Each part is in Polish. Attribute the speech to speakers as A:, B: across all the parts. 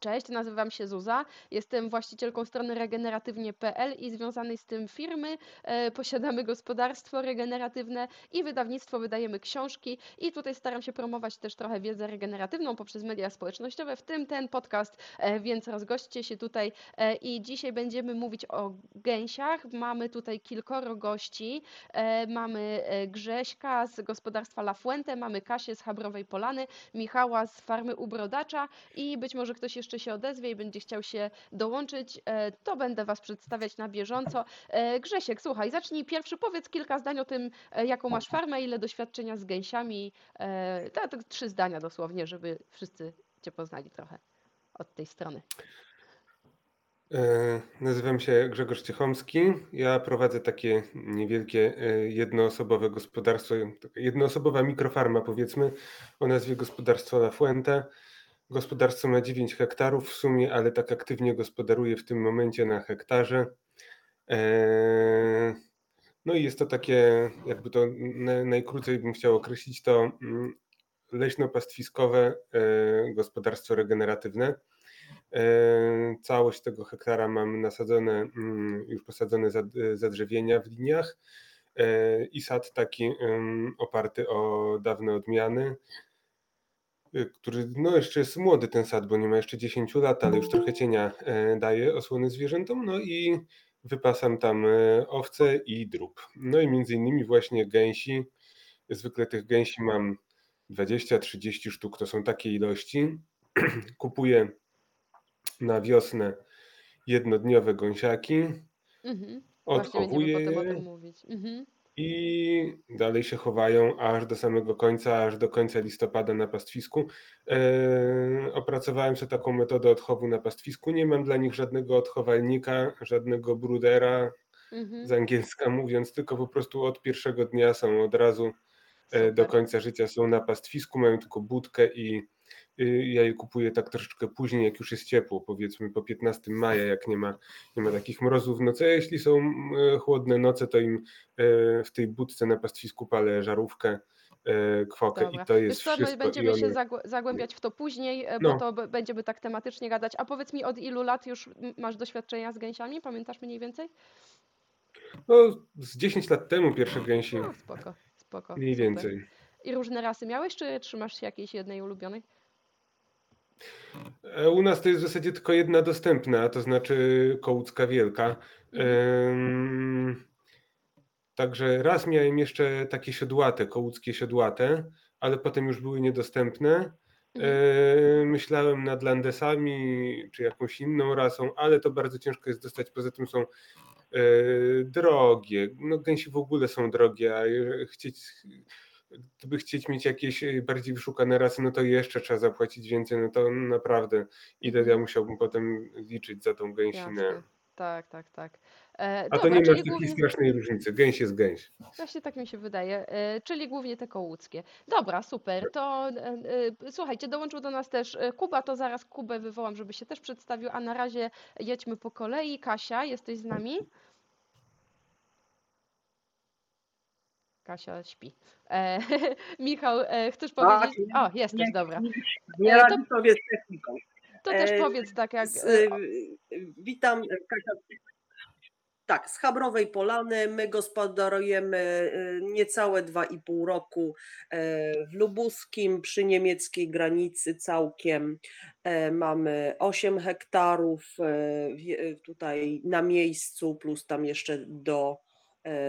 A: Cześć, nazywam się Zuza. Jestem właścicielką strony regeneratywnie.pl i związanej z tym firmy. E, posiadamy gospodarstwo regeneratywne i wydawnictwo, wydajemy książki i tutaj staram się promować też trochę wiedzę regeneratywną poprzez media społecznościowe, w tym ten podcast, e, więc rozgośćcie się tutaj e, i dzisiaj będziemy mówić o gęsiach. Mamy tutaj kilkoro gości. Mamy Grześka z gospodarstwa La Fuente, mamy Kasię z Habrowej Polany, Michała z farmy Ubrodacza i być może ktoś jeszcze się odezwie i będzie chciał się dołączyć, e, to będę Was przedstawiać na bieżąco. E, Grzesiek, słuchaj, zacznij pierwszy, powiedz kilka zdań o tym, e, jaką masz farmę, ile doświadczenia z gęsiami. To, to trzy zdania dosłownie, żeby wszyscy Cię poznali trochę od tej strony.
B: Nazywam się Grzegorz Ciechomski. Ja prowadzę takie niewielkie jednoosobowe gospodarstwo, jednoosobowa mikrofarma powiedzmy o nazwie Gospodarstwo La Fuente. Gospodarstwo ma 9 hektarów w sumie, ale tak aktywnie gospodaruje w tym momencie na hektarze. E, No i jest to takie, jakby to na- najkrócej bym chciał określić, to mm, leśno-pastwiskowe e, gospodarstwo regeneratywne. E, Całość tego hektara mam nasadzone, mm, już posadzone zad- zadrzewienia w liniach i sad taki em, oparty o dawne odmiany, który no jeszcze jest młody ten sad, bo nie ma jeszcze 10 lat, ale już trochę cienia e, daje osłony zwierzętom, no i wypasam tam e, owce i drób. No i między innymi właśnie gęsi. Zwykle tych gęsi mam 20-30 sztuk, to są takie ilości. Kupuję na wiosnę jednodniowe gąsiaki,
A: Mhm.
B: Odchowuję je.
A: Mhm.
B: I dalej się chowają aż do samego końca, aż do końca listopada na pastwisku. Eee, opracowałem sobie taką metodę odchowu na pastwisku. Nie mam dla nich żadnego odchowalnika, żadnego brudera,
A: Mhm.
B: z angielska mówiąc, tylko po prostu od pierwszego dnia są od razu e, do końca życia są na pastwisku, mają tylko budkę i ja je kupuję tak troszeczkę później, jak już jest ciepło, powiedzmy po 15 maja, jak nie ma, nie ma takich mrozów w nocy. A jeśli są chłodne noce, to im e, w tej budce na pastwisku palę żarówkę, e, kwokę
A: Dobra.
B: i to
A: Wiesz
B: jest
A: co, my
B: wszystko.
A: Będziemy się
B: one,
A: zagłębiać w to później, e, bo
B: no,
A: to b- będziemy tak tematycznie gadać. A powiedz mi, od ilu lat już masz doświadczenia z gęsiami? Pamiętasz mniej więcej?
B: no, z 10 lat temu pierwsze gęsi,
A: No, spoko, spoko,
B: mniej
A: super.
B: więcej.
A: I różne rasy miałeś, czy trzymasz się jakiejś jednej ulubionej?
B: E, U nas to jest w zasadzie tylko jedna dostępna, to znaczy kołucka wielka.
A: Mhm.
B: Także raz miałem jeszcze takie siodłate, kołuckie siodłate, ale potem już były niedostępne.
A: Mhm.
B: E, Myślałem nad landesami czy jakąś inną rasą, ale to bardzo ciężko jest dostać. Poza tym są e, drogie. No gęsi w ogóle są drogie, a chcieć, gdyby chcieć mieć jakieś e, bardziej wyszukane rasy, no to jeszcze trzeba zapłacić więcej. No to naprawdę ile ja
A: Mhm.
B: musiałbym potem liczyć za tą gęsinę.
A: Jasne. Tak, tak, tak. E,
B: A to
A: dobra,
B: nie ma takiej
A: głównie.
B: strasznej różnicy. Gęś jest gęś.
A: Właśnie tak mi się wydaje, e, czyli głównie te kołuckie. Dobra, super. To e, e, słuchajcie, dołączył do nas też e, Kuba, to zaraz Kubę wywołam, żeby się też przedstawił, a na razie jedźmy po kolei. Kasia, jesteś z nami? Kasia śpi. E, Michał, e, chcesz
C: Tak,
A: powiedzieć? O, jesteś,
C: nie,
A: dobra.
C: nie
A: E, to,
C: radzi sobie z techniką.
A: to też
C: E,
A: powiedz tak jak...
C: Z,
A: e,
C: witam, Kasia. Tak, z Chabrowej Polany. My gospodarujemy e, niecałe 2,5 roku e, w Lubuskim, przy niemieckiej granicy całkiem. Mamy 8 hektarów tutaj na miejscu, plus tam jeszcze do,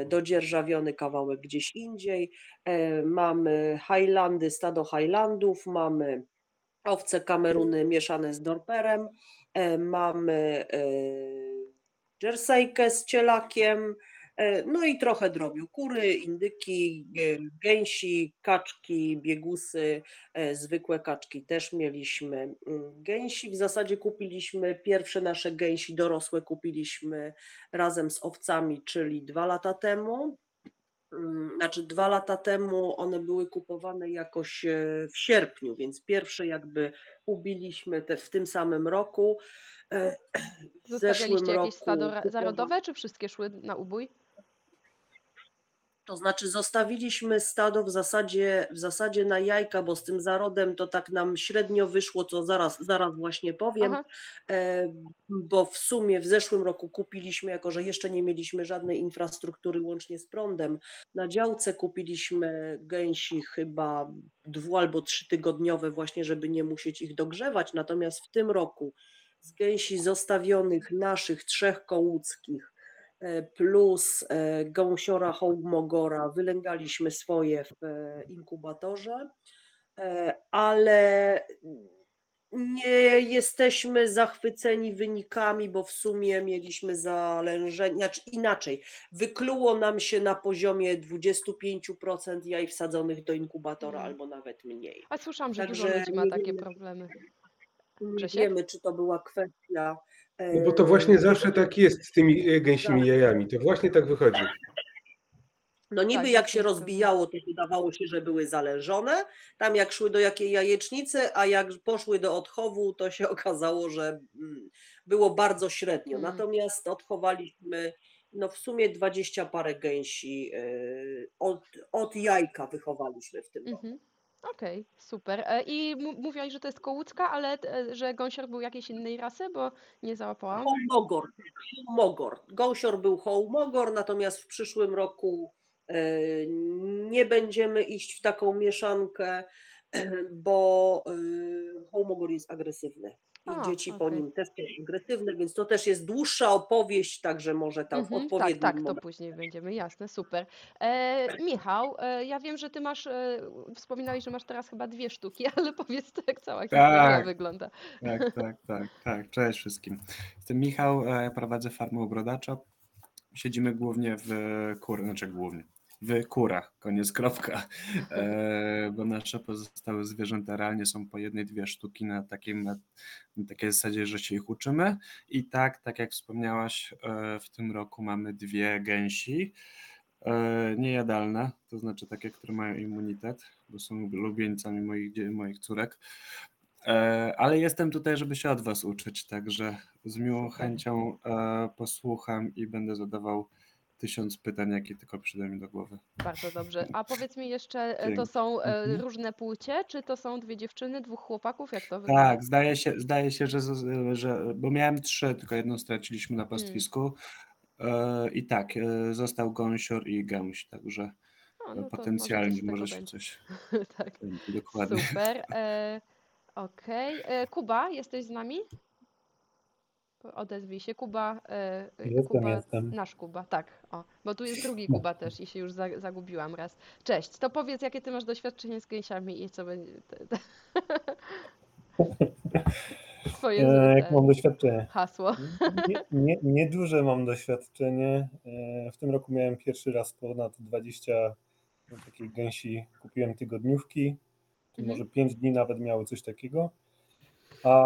C: dodzierżawiony kawałek gdzieś indziej. E, Mamy Highlandy, stado Highlandów, mamy owce Kameruny mieszane z Dorperem, e, mamy e, Jerseykę z cielakiem, e, no i trochę drobiu. Kury, indyki, e, gęsi, kaczki, biegusy, e, zwykłe kaczki też mieliśmy. Mm, Gęsi w zasadzie kupiliśmy, pierwsze nasze gęsi dorosłe kupiliśmy razem z owcami, czyli dwa lata temu. Mm, Znaczy dwa lata temu one były kupowane jakoś e, w sierpniu, więc pierwsze jakby ubiliśmy te w tym samym roku. E, W zeszłym
A: Zostawialiście jakieś
C: roku
A: stado zarodowe, czy wszystkie szły na ubój?
C: To znaczy zostawiliśmy stado w zasadzie, w zasadzie na jajka, bo z tym zarodem to tak nam średnio wyszło, co zaraz, zaraz właśnie powiem,
A: Aha.
C: e, bo w sumie w zeszłym roku kupiliśmy, jako że jeszcze nie mieliśmy żadnej infrastruktury łącznie z prądem, na działce kupiliśmy gęsi chyba dwu albo trzytygodniowe właśnie, żeby nie musieć ich dogrzewać, natomiast w tym roku z gęsi zostawionych naszych trzech kołuckich plus e, gąsiora hołmogora wylęgaliśmy swoje w e, inkubatorze, e, ale nie jesteśmy zachwyceni wynikami, bo w sumie mieliśmy zalężenie, znaczy inaczej, wykluło nam się na poziomie 25% jaj wsadzonych do inkubatora
A: Mhm.
C: albo nawet mniej.
A: A słyszałam, że dużo
C: Także
A: ludzi ma takie problemy.
C: Nie wiemy, czy to była kwestia.
B: No bo to właśnie
C: e,
B: zawsze tak jest z tymi e, gęsimi jajami. To właśnie tak wychodzi.
C: No niby
A: Tak,
C: jak
A: tak,
C: się
A: tak,
C: rozbijało, to wydawało się, że były zalężone. Tam jak szły do jakiej jajecznicy, a jak poszły do odchowu, to się okazało, że mm, było bardzo średnio.
A: Mm.
C: Natomiast odchowaliśmy no w sumie 20 parę gęsi yy, od, od jajka wychowaliśmy w tym roku.
A: Okej, super. E, I mówiłaś, że to jest kołucka, ale e, że gąsior był jakiejś innej rasy, bo nie załapałam.
C: Hołmogor. Hołmogor. Gąsior był hołmogor, natomiast w przyszłym roku e, nie będziemy iść w taką mieszankę, bo e, hołmogor jest agresywny. I
A: A,
C: dzieci po
A: okej.
C: nim też są agresywne, więc to też jest dłuższa opowieść, także może tam w
A: Mhm, tak,
C: odpowiednim
A: tak, to
C: momencie.
A: później będziemy, jasne, super. E, Michał, e, ja wiem, że ty masz, e, wspominałeś, że masz teraz chyba dwie sztuki, ale powiedz to, jak cała historia
D: Tak.
A: wygląda.
D: Tak, tak, tak, tak. Cześć wszystkim. Jestem Michał, e, prowadzę farmę ubrodacza. Siedzimy głównie w kur, znaczy głównie, w kurach, koniec kropka, e, bo nasze pozostałe zwierzęta realnie są po jednej, dwie sztuki na, takim, na takiej zasadzie, że się ich uczymy. I tak, tak jak wspomniałaś, e, w tym roku mamy dwie gęsi, e, niejadalne, to znaczy takie, które mają immunitet, bo są lubieńcami moich, moich córek. E, Ale jestem tutaj, żeby się od Was uczyć, także z miłą chęcią e, posłucham i będę zadawał tysiąc pytań, jakie tylko przyjdą mi do głowy.
A: Bardzo dobrze. A powiedz mi jeszcze, e, to
D: Dzięki.
A: są e,
D: Mhm.
A: różne płcie, czy to są dwie dziewczyny, dwóch chłopaków? Jak to wygląda?
D: Tak, zdaje się, zdaje się że, z- że. Bo miałem trzy, tylko jedną straciliśmy na pastwisku. E, I tak, e, został gąsior i gęś, także
A: no to
D: potencjalnie
A: może
D: się coś.
A: Tak,
D: dokładnie.
A: super. E, Okej. E, Kuba, jesteś z nami? Odezwij się. Kuba, e,
E: Jestem,
A: Kuba,
E: jestem.
A: nasz Kuba, tak. O, bo tu jest drugi Kuba też i się już za, zagubiłam raz. Cześć, to powiedz, jakie ty masz doświadczenie z gęsiami i co będzie. Twoje
E: E, jak
A: te
E: mam doświadczenie?
A: hasło.
E: Nie, nie, nieduże mam doświadczenie. E, W tym roku miałem pierwszy raz ponad 20 takich gęsi. Kupiłem tygodniówki,
A: Mhm.
E: może 5 dni nawet miały coś takiego. A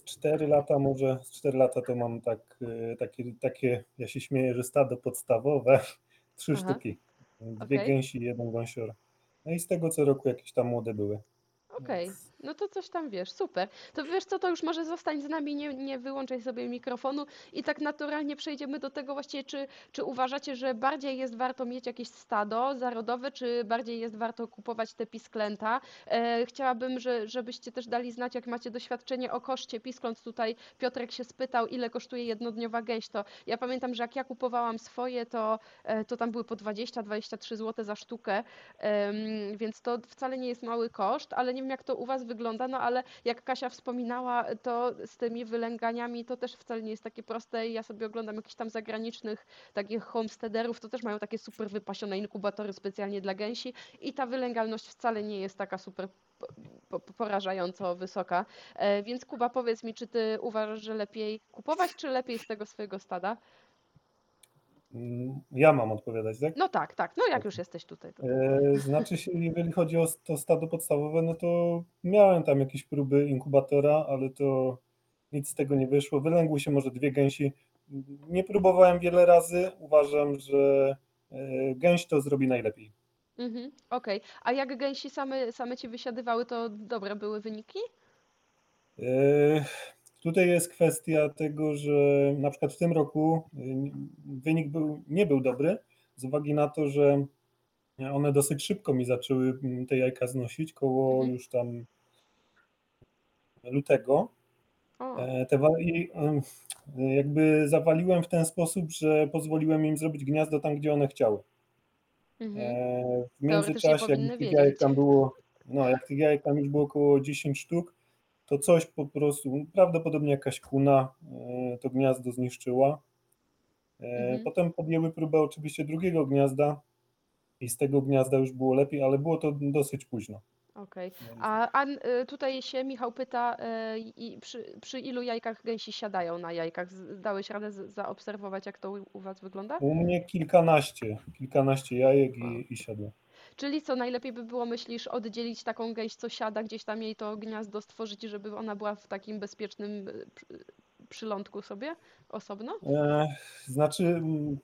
E: z 4 lata, może z 4 lata to mam tak, e, takie, takie, ja się śmieję, że stado podstawowe, trzy
A: Aha.
E: sztuki. Dwie
A: Okej.
E: gęsi i jeden gąsior. No i z tego co roku jakieś tam młode były.
A: Okej,
E: Więc-
A: no to coś tam wiesz, super. To wiesz co, to już może zostań z nami, nie, nie wyłączaj sobie mikrofonu i tak naturalnie przejdziemy do tego właściwie, czy, czy uważacie, że bardziej jest warto mieć jakieś stado zarodowe, czy bardziej jest warto kupować te pisklęta? E, chciałabym, że, żebyście też dali znać, jak macie doświadczenie o koszcie piskląt. Tutaj Piotrek się spytał, ile kosztuje jednodniowa gęś, to ja pamiętam, że jak ja kupowałam swoje, to, e, to tam były po 20-23 zł za sztukę, Em, więc to wcale nie jest mały koszt, ale nie wiem jak to u Was wygląda, no ale jak Kasia wspominała, to z tymi wylęganiami to też wcale nie jest takie proste ja sobie oglądam jakichś tam zagranicznych takich homesteaderów, to też mają takie super wypasione inkubatory specjalnie dla gęsi i ta wylęgalność wcale nie jest taka super po- po- porażająco wysoka. E, Więc Kuba, powiedz mi, czy Ty uważasz, że lepiej kupować, czy lepiej z tego swojego stada?
E: Ja mam odpowiadać, tak?
A: No tak, tak, no jak już jesteś tutaj. To...
E: E, Znaczy się, jeżeli chodzi o to stado podstawowe, no to miałem tam jakieś próby inkubatora, ale to nic z tego nie wyszło. Wylęgły się może dwie gęsi. Nie próbowałem wiele razy. Uważam, że e, gęś to zrobi najlepiej.
A: Mhm, okej. A jak gęsi same, same ci wysiadywały, to dobre były wyniki?
E: E, Tutaj jest kwestia tego, że na przykład w tym roku e, wynik był, nie był dobry z uwagi na to, że One dosyć szybko mi zaczęły mm, te jajka znosić, koło
A: Mhm.
E: już tam lutego. E, Te i, em, jakby zawaliłem w ten sposób, że pozwoliłem im zrobić gniazdo tam, gdzie one chciały.
A: mhm.
E: E, W międzyczasie, jak tych jajek tam było, no jak tych jajek tam już było około 10 sztuk, to coś po prostu, prawdopodobnie jakaś kuna e, to gniazdo zniszczyła. E,
A: Mhm.
E: Potem podjęły próbę oczywiście drugiego gniazda i z tego gniazda już było lepiej, ale było to dosyć późno.
A: Okej. A, a y, tutaj się Michał pyta, i przy, przy ilu jajkach gęsi siadają na jajkach? Dałeś radę zaobserwować, jak to u, Was wygląda?
E: U mnie kilkanaście, kilkanaście jajek i, i siadło.
A: Czyli co, najlepiej by było, myślisz, oddzielić taką gęś, co siada, gdzieś tam jej to gniazdo stworzyć, żeby ona była w takim bezpiecznym przy- przylądku sobie, osobno?
E: E, Znaczy,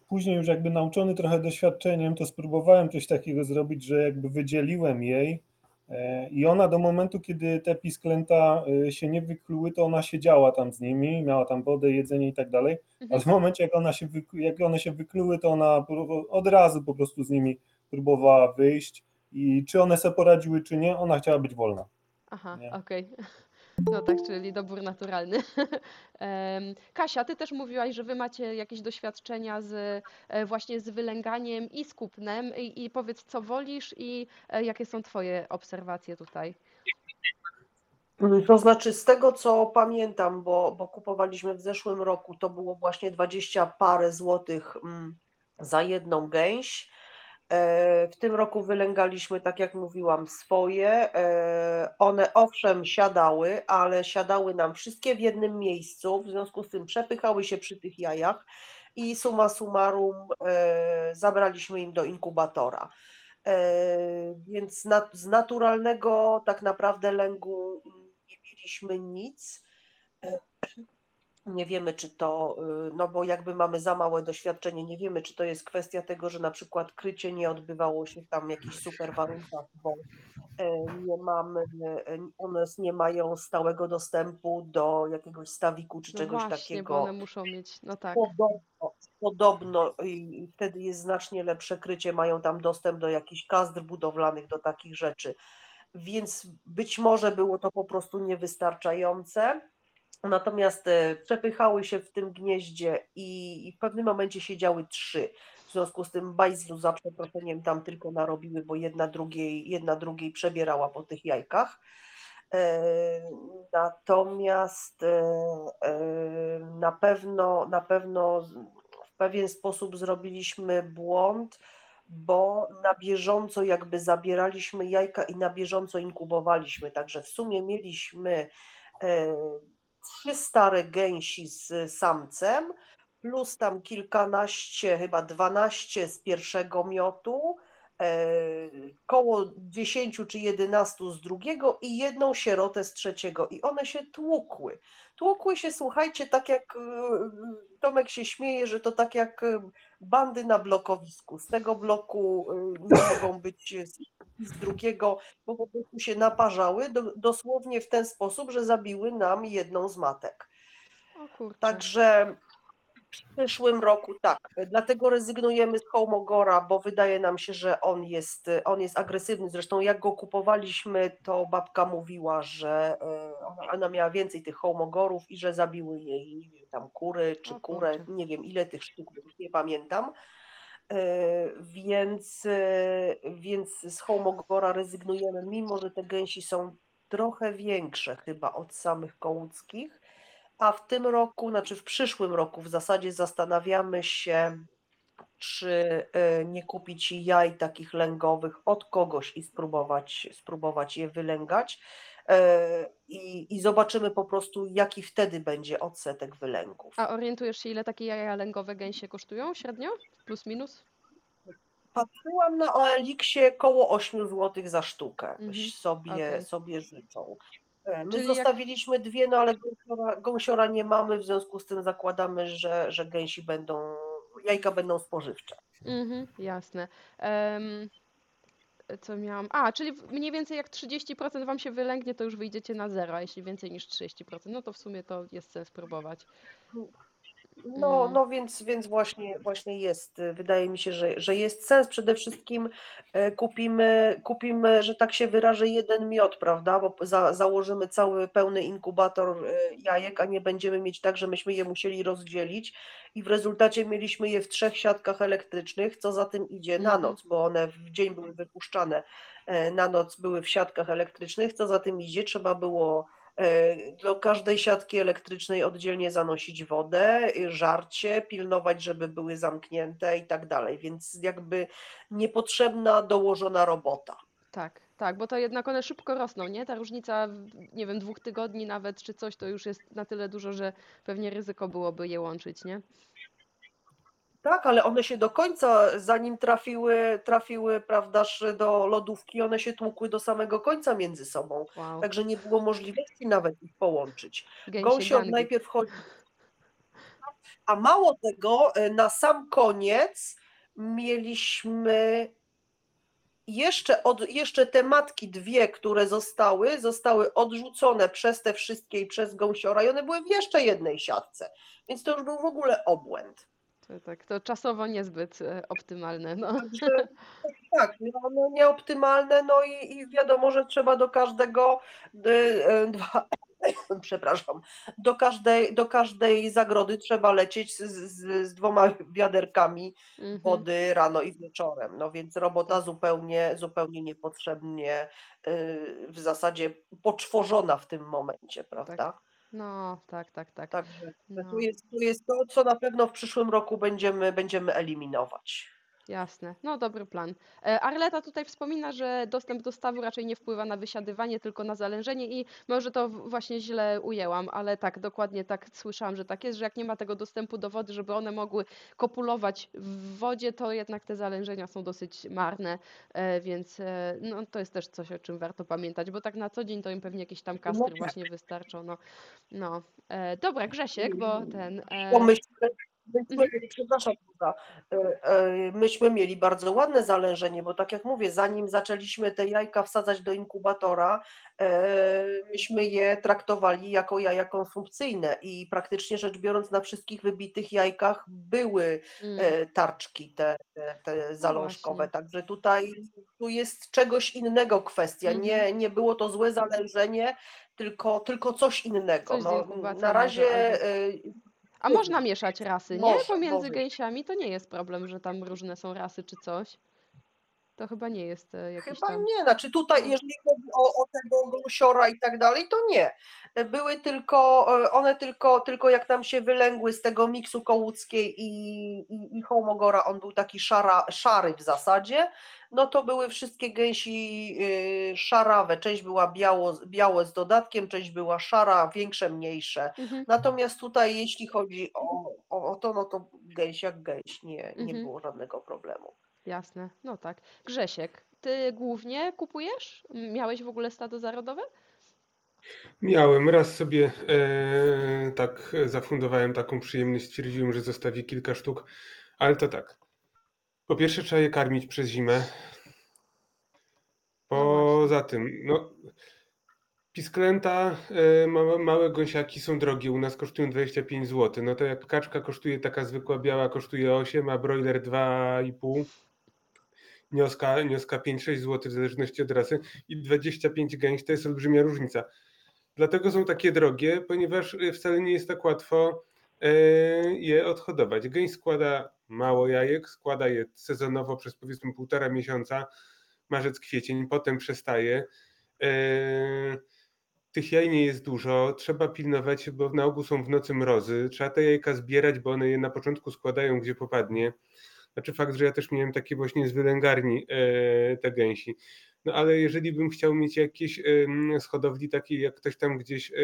E: później już jakby nauczony trochę doświadczeniem, to spróbowałem coś takiego zrobić, że jakby wydzieliłem jej e, i ona do momentu, kiedy te pisklęta e, się nie wykluły, to ona siedziała tam z nimi, miała tam wodę, jedzenie i tak dalej,
A: Mhm.
E: ale w momencie, jak, ona się jak one się wykluły, to ona od razu po prostu z nimi próbowała wyjść i czy one sobie poradziły, czy nie, ona chciała być wolna.
A: Aha,
E: Nie.
A: okej. No tak, czyli dobór naturalny. Em, Kasia, ty też mówiłaś, że wy macie jakieś doświadczenia z e, właśnie z wylęganiem i z kupnem i, i powiedz, co wolisz i e, jakie są twoje obserwacje tutaj.
C: To znaczy, z tego co pamiętam, bo, bo kupowaliśmy w zeszłym roku, to było właśnie 20 parę złotych mm, za jedną gęś. E, W tym roku wylęgaliśmy, tak jak mówiłam, swoje. E, One owszem siadały, ale siadały nam wszystkie w jednym miejscu, w związku z tym przepychały się przy tych jajach i summa summarum e, zabraliśmy im do inkubatora. Więc z naturalnego tak naprawdę lęgu nie mieliśmy nic. Nie wiemy, czy to, y, no bo jakby mamy za małe doświadczenie, nie wiemy, czy to jest kwestia tego, że na przykład krycie nie odbywało się w tam jakichś super warunkach, bo e, nie mamy, e, one nie mają stałego dostępu do jakiegoś stawiku czy
A: No
C: czegoś
A: właśnie,
C: takiego.
A: bo one muszą mieć, no tak.
C: Podobno, podobno i wtedy jest znacznie lepsze krycie, mają tam dostęp do jakichś kazdr budowlanych, do takich rzeczy. Więc być może było to po prostu niewystarczające. Natomiast e, przepychały się w tym gnieździe i, w pewnym momencie siedziały trzy. W związku z tym bajzlu za przeproszeniem tam tylko narobiły, bo jedna drugiej, jedna drugiej przebierała po tych jajkach. E, Natomiast e, na pewno, na pewno w pewien sposób zrobiliśmy błąd, bo na bieżąco jakby zabieraliśmy jajka i na bieżąco inkubowaliśmy. Także w sumie mieliśmy trzy stare gęsi z samcem, plus tam kilkanaście, chyba dwanaście z pierwszego miotu, koło 10 czy 11 z drugiego i jedną sierotę z trzeciego. I one się tłukły. Tłukły się, słuchajcie, tak jak e, Tomek się śmieje, że to tak jak e, bandy na blokowisku. Z tego bloku e, nie mogą być z, drugiego, bo po prostu się naparzały do, dosłownie w ten sposób, że zabiły nam jedną z matek. Także w przyszłym roku tak, dlatego rezygnujemy z Homogora, bo wydaje nam się, że on jest, on jest agresywny. Zresztą jak go kupowaliśmy, to babka mówiła, że e, ona, ona miała więcej tych Homogorów i że zabiły jej nie wiem, tam kury czy kurę, nie wiem ile tych sztuk, już nie pamiętam. E, Więc, e, więc z Homogora rezygnujemy, mimo że te gęsi są trochę większe chyba od samych kołuckich. A w tym roku, znaczy w przyszłym roku w zasadzie zastanawiamy się, czy e, nie kupić jaj takich lęgowych od kogoś i spróbować, spróbować je wylęgać. E, I, I zobaczymy po prostu, jaki wtedy będzie odsetek wylęgów.
A: A orientujesz się, ile takie jaja lęgowe gęsie kosztują średnio? Plus minus?
C: Patrzyłam na OLX-ie koło 8 zł za sztukę.
A: Mhm,
C: Sobie,
A: okej.
C: sobie życzą. My
A: Czyli jak-
C: zostawiliśmy dwie, no ale gąsiora, gąsiora nie mamy, w związku z tym zakładamy, że, że gęsi będą, jajka będą spożywcze.
A: Mhm, jasne. Em, co miałam? A, czyli mniej więcej jak 30% wam się wylęgnie, to już wyjdziecie na zero, a jeśli więcej niż 30%, no to w sumie to jest sens próbować.
C: No,
A: Mm.
C: no więc, więc właśnie, właśnie jest. Wydaje mi się, że, że jest sens. Przede wszystkim e, kupimy, kupimy, że tak się wyrażę, jeden miod, prawda? Bo za, założymy cały pełny inkubator e, jajek, a nie będziemy mieć tak, że myśmy je musieli rozdzielić i w rezultacie mieliśmy je w trzech siatkach elektrycznych, co za tym idzie na
A: Mhm.
C: noc, bo one w dzień były wypuszczane, e, na noc były w siatkach elektrycznych, co za tym idzie, trzeba było Do każdej siatki elektrycznej oddzielnie zanosić wodę, y, żarcie, pilnować, żeby były zamknięte i tak dalej. Więc jakby niepotrzebna dołożona robota.
A: Tak, tak, bo to jednak one szybko rosną, nie? Ta różnica, nie wiem, dwóch tygodni nawet czy coś, to już jest na tyle dużo, że pewnie ryzyko byłoby je łączyć, nie?
C: Tak, ale one się do końca, zanim trafiły, trafiły, prawdaż, do lodówki, one się tłukły do samego końca między sobą.
A: Wow.
C: Także nie było możliwości nawet ich połączyć. Gąsior najpierw chodzi. A mało tego, e, na sam koniec mieliśmy jeszcze, od, jeszcze te matki dwie, które zostały, zostały odrzucone przez te wszystkie i przez gąsiora i one były w jeszcze jednej siatce. Więc to już był w ogóle obłęd.
A: To, tak, to czasowo niezbyt e, optymalne, no.
C: Tak, no, no nieoptymalne, no i, i wiadomo, że trzeba do każdego y, y, dwa, przepraszam, do każdej, do każdej zagrody trzeba lecieć z, z, z dwoma wiaderkami
A: Mhm.
C: wody rano i wieczorem. No więc robota zupełnie, zupełnie niepotrzebnie w zasadzie poczworzona w tym momencie, prawda?
A: No, tak, tak, tak.
C: Także
A: No.
C: tu jest, tu jest to, co na pewno w przyszłym roku będziemy, będziemy eliminować.
A: Jasne, no dobry plan. E, Arleta tutaj wspomina, że dostęp do stawu raczej nie wpływa na wysiadywanie, tylko na zalężenie i może to w- właśnie źle ujęłam, ale tak, dokładnie tak słyszałam, że tak jest, że jak nie ma tego dostępu do wody, żeby one mogły kopulować w wodzie, to jednak te zalężenia są dosyć marne, e, więc e, no, to jest też coś, o czym warto pamiętać, bo tak na co dzień to im pewnie jakieś tam kastry właśnie wystarczą, no. No, e, dobra, Grzesiek, bo ten... e,
C: myśmy, przepraszam, e, e, myśmy mieli bardzo ładne zalężenie, bo tak jak mówię, zanim zaczęliśmy te jajka wsadzać do inkubatora, e, myśmy je traktowali jako jaja konsumpcyjne i praktycznie rzecz biorąc na wszystkich wybitych jajkach były
A: mm,
C: tarczki te, te, te zalążkowe, także tutaj tu jest czegoś innego kwestia,
A: Mhm.
C: nie, nie było to złe zalężenie, tylko, tylko coś innego.
A: Coś
C: No, na
A: może,
C: razie
A: albo-
C: e,
A: A można mieszać rasy, nie?
C: Może,
A: Pomiędzy gęsiami to nie jest problem, że tam różne są rasy czy coś. To chyba nie jest e, jakiś
C: Chyba
A: tam.
C: nie, znaczy tutaj, jeżeli chodzi o, o tego gąsiora i tak dalej, to nie. Były tylko, e, one tylko, tylko jak nam się wylęgły z tego miksu kołuckiej i, i, i homogora, on był taki szara, szary w zasadzie, no to były wszystkie gęsi y, szarawe. Część była biało, białe z dodatkiem, część była szara, większe, mniejsze.
A: Mhm.
C: Natomiast tutaj, jeśli chodzi o, o, o to, no to gęś jak gęś, nie, nie
A: Mhm.
C: było żadnego problemu.
A: Jasne, no tak. Grzesiek, ty głównie kupujesz? Miałeś w ogóle stado zarodowe?
B: Miałem raz sobie e, tak zafundowałem taką przyjemność, stwierdziłem, że zostawię kilka sztuk, ale to tak. Po pierwsze trzeba je karmić przez zimę.
A: No.
B: Poza tym, no pisklęta, e, małe, małe gąsiaki są drogie, u nas kosztują 25 zł. No to jak kaczka kosztuje taka zwykła biała kosztuje 8, a broiler 2,5. Nioska, nioska 5-6 zł w zależności od rasy i 25 gęś to jest olbrzymia różnica. Dlatego są takie drogie, ponieważ y, wcale nie jest tak łatwo e, je odhodować. Gęś składa mało jajek, składa je sezonowo przez powiedzmy półtora miesiąca, marzec, kwiecień, potem przestaje. E, Tych jaj nie jest dużo, trzeba pilnować, bo na ogół są w nocy mrozy, trzeba te jajka zbierać, bo one je na początku składają gdzie popadnie. Znaczy fakt, że ja też miałem takie właśnie z wylęgarni e, te gęsi. No ale jeżeli bym chciał mieć jakieś z hodowli takiej, jak ktoś tam gdzieś e,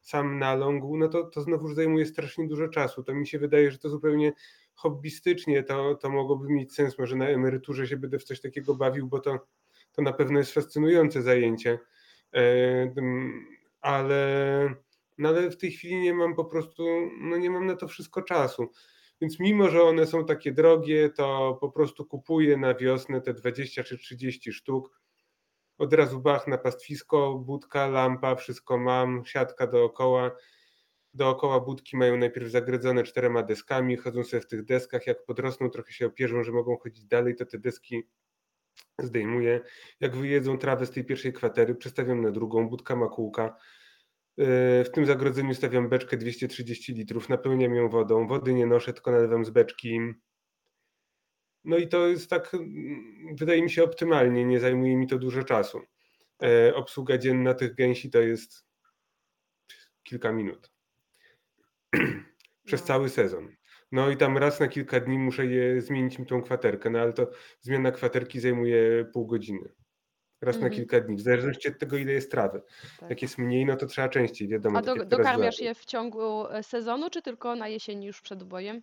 B: sam nalągł, no to, to znowuż zajmuje strasznie dużo czasu. To mi się wydaje, że to zupełnie hobbystycznie to, to mogłoby mieć sens. Może na emeryturze się będę w coś takiego bawił, bo to, to na pewno jest fascynujące zajęcie. E, ale, no ale w tej chwili nie mam po prostu, no nie mam na to wszystko czasu. Więc mimo, że one są takie drogie, to po prostu kupuję na wiosnę te 20 czy 30 sztuk. Od razu bach na pastwisko, budka, lampa, wszystko mam, siatka dookoła. dookoła budki mają najpierw zagrodzone czterema deskami, chodzą sobie w tych deskach, jak podrosną, trochę się opierzą, że mogą chodzić dalej, to te deski zdejmuję. Jak wyjedzą trawę z tej pierwszej kwatery, przestawiam na drugą, budka ma kółka. Yy, W tym zagrodzeniu stawiam beczkę 230 litrów, napełniam ją wodą. Wody nie noszę, tylko nalewam z beczki. No i to jest tak, mm, wydaje mi się, optymalnie, nie zajmuje mi to dużo czasu. E, Obsługa dzienna tych gęsi to jest kilka minut. Przez
A: No.
B: cały sezon. No i tam raz na kilka dni muszę je zmienić mi tą kwaterkę, no ale to zmiana kwaterki zajmuje pół godziny. Raz na
A: Mhm.
B: kilka dni, w zależności od tego, ile jest trawy.
A: Tak.
B: Jak jest mniej, no to trzeba częściej, wiadomo.
A: A do, dokarmiasz je w ciągu e, sezonu, czy tylko na jesieni już przed ubojem?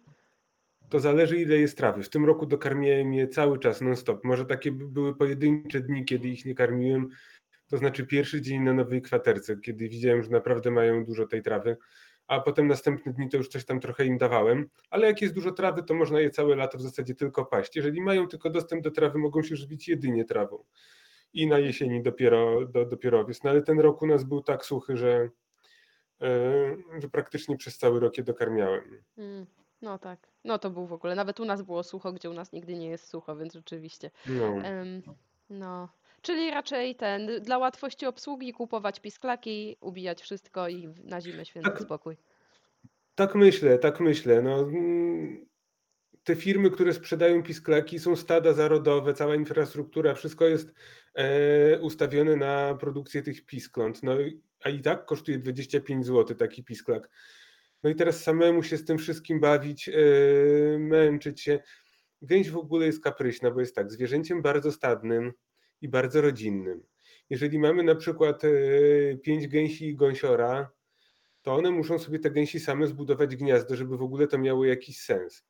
B: To zależy, ile jest trawy. W tym roku dokarmiałem je cały czas, non-stop. Może takie by- były pojedyncze dni, kiedy ich nie karmiłem. To znaczy pierwszy dzień na nowej kwaterce, kiedy widziałem, że naprawdę mają dużo tej trawy, a potem następne dni to już coś tam trochę im dawałem. Ale jak jest dużo trawy, to można je całe lato w zasadzie tylko paść. Jeżeli mają tylko dostęp do trawy, mogą się żywić jedynie trawą. I na jesieni dopiero, do, dopiero owiec. No ale ten rok u nas był tak suchy, że, e, że praktycznie przez cały rok je dokarmiałem.
A: Mm, no tak. No to był w ogóle. Nawet u nas było sucho, gdzie u nas nigdy nie jest sucho, więc rzeczywiście.
B: No.
A: No. Czyli raczej ten, dla łatwości obsługi kupować pisklaki, ubijać wszystko i na zimę święty
B: Tak.
A: spokój.
B: Tak myślę, tak myślę. No, mm, te firmy, które sprzedają pisklaki, są stada zarodowe, cała infrastruktura, wszystko jest e, ustawione na produkcję tych piskląt. No, a i tak kosztuje 25 zł taki pisklak. No i teraz samemu się z tym wszystkim bawić, e, męczyć się. Gęś w ogóle jest kapryśna, bo jest tak, zwierzęciem bardzo stadnym i bardzo rodzinnym. Jeżeli mamy na przykład e, pięć gęsi i gąsiora, to one muszą sobie te gęsi same zbudować gniazdo, żeby w ogóle to miało jakiś sens.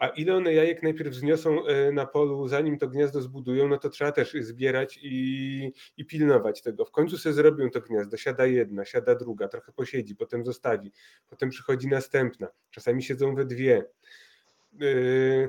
B: A ile one jajek najpierw zniosą e, na polu, zanim to gniazdo zbudują, no to trzeba też zbierać i, i pilnować tego. W końcu sobie zrobią to gniazdo, siada jedna, siada druga, trochę posiedzi, potem zostawi, potem przychodzi następna, czasami siedzą we dwie. Yy,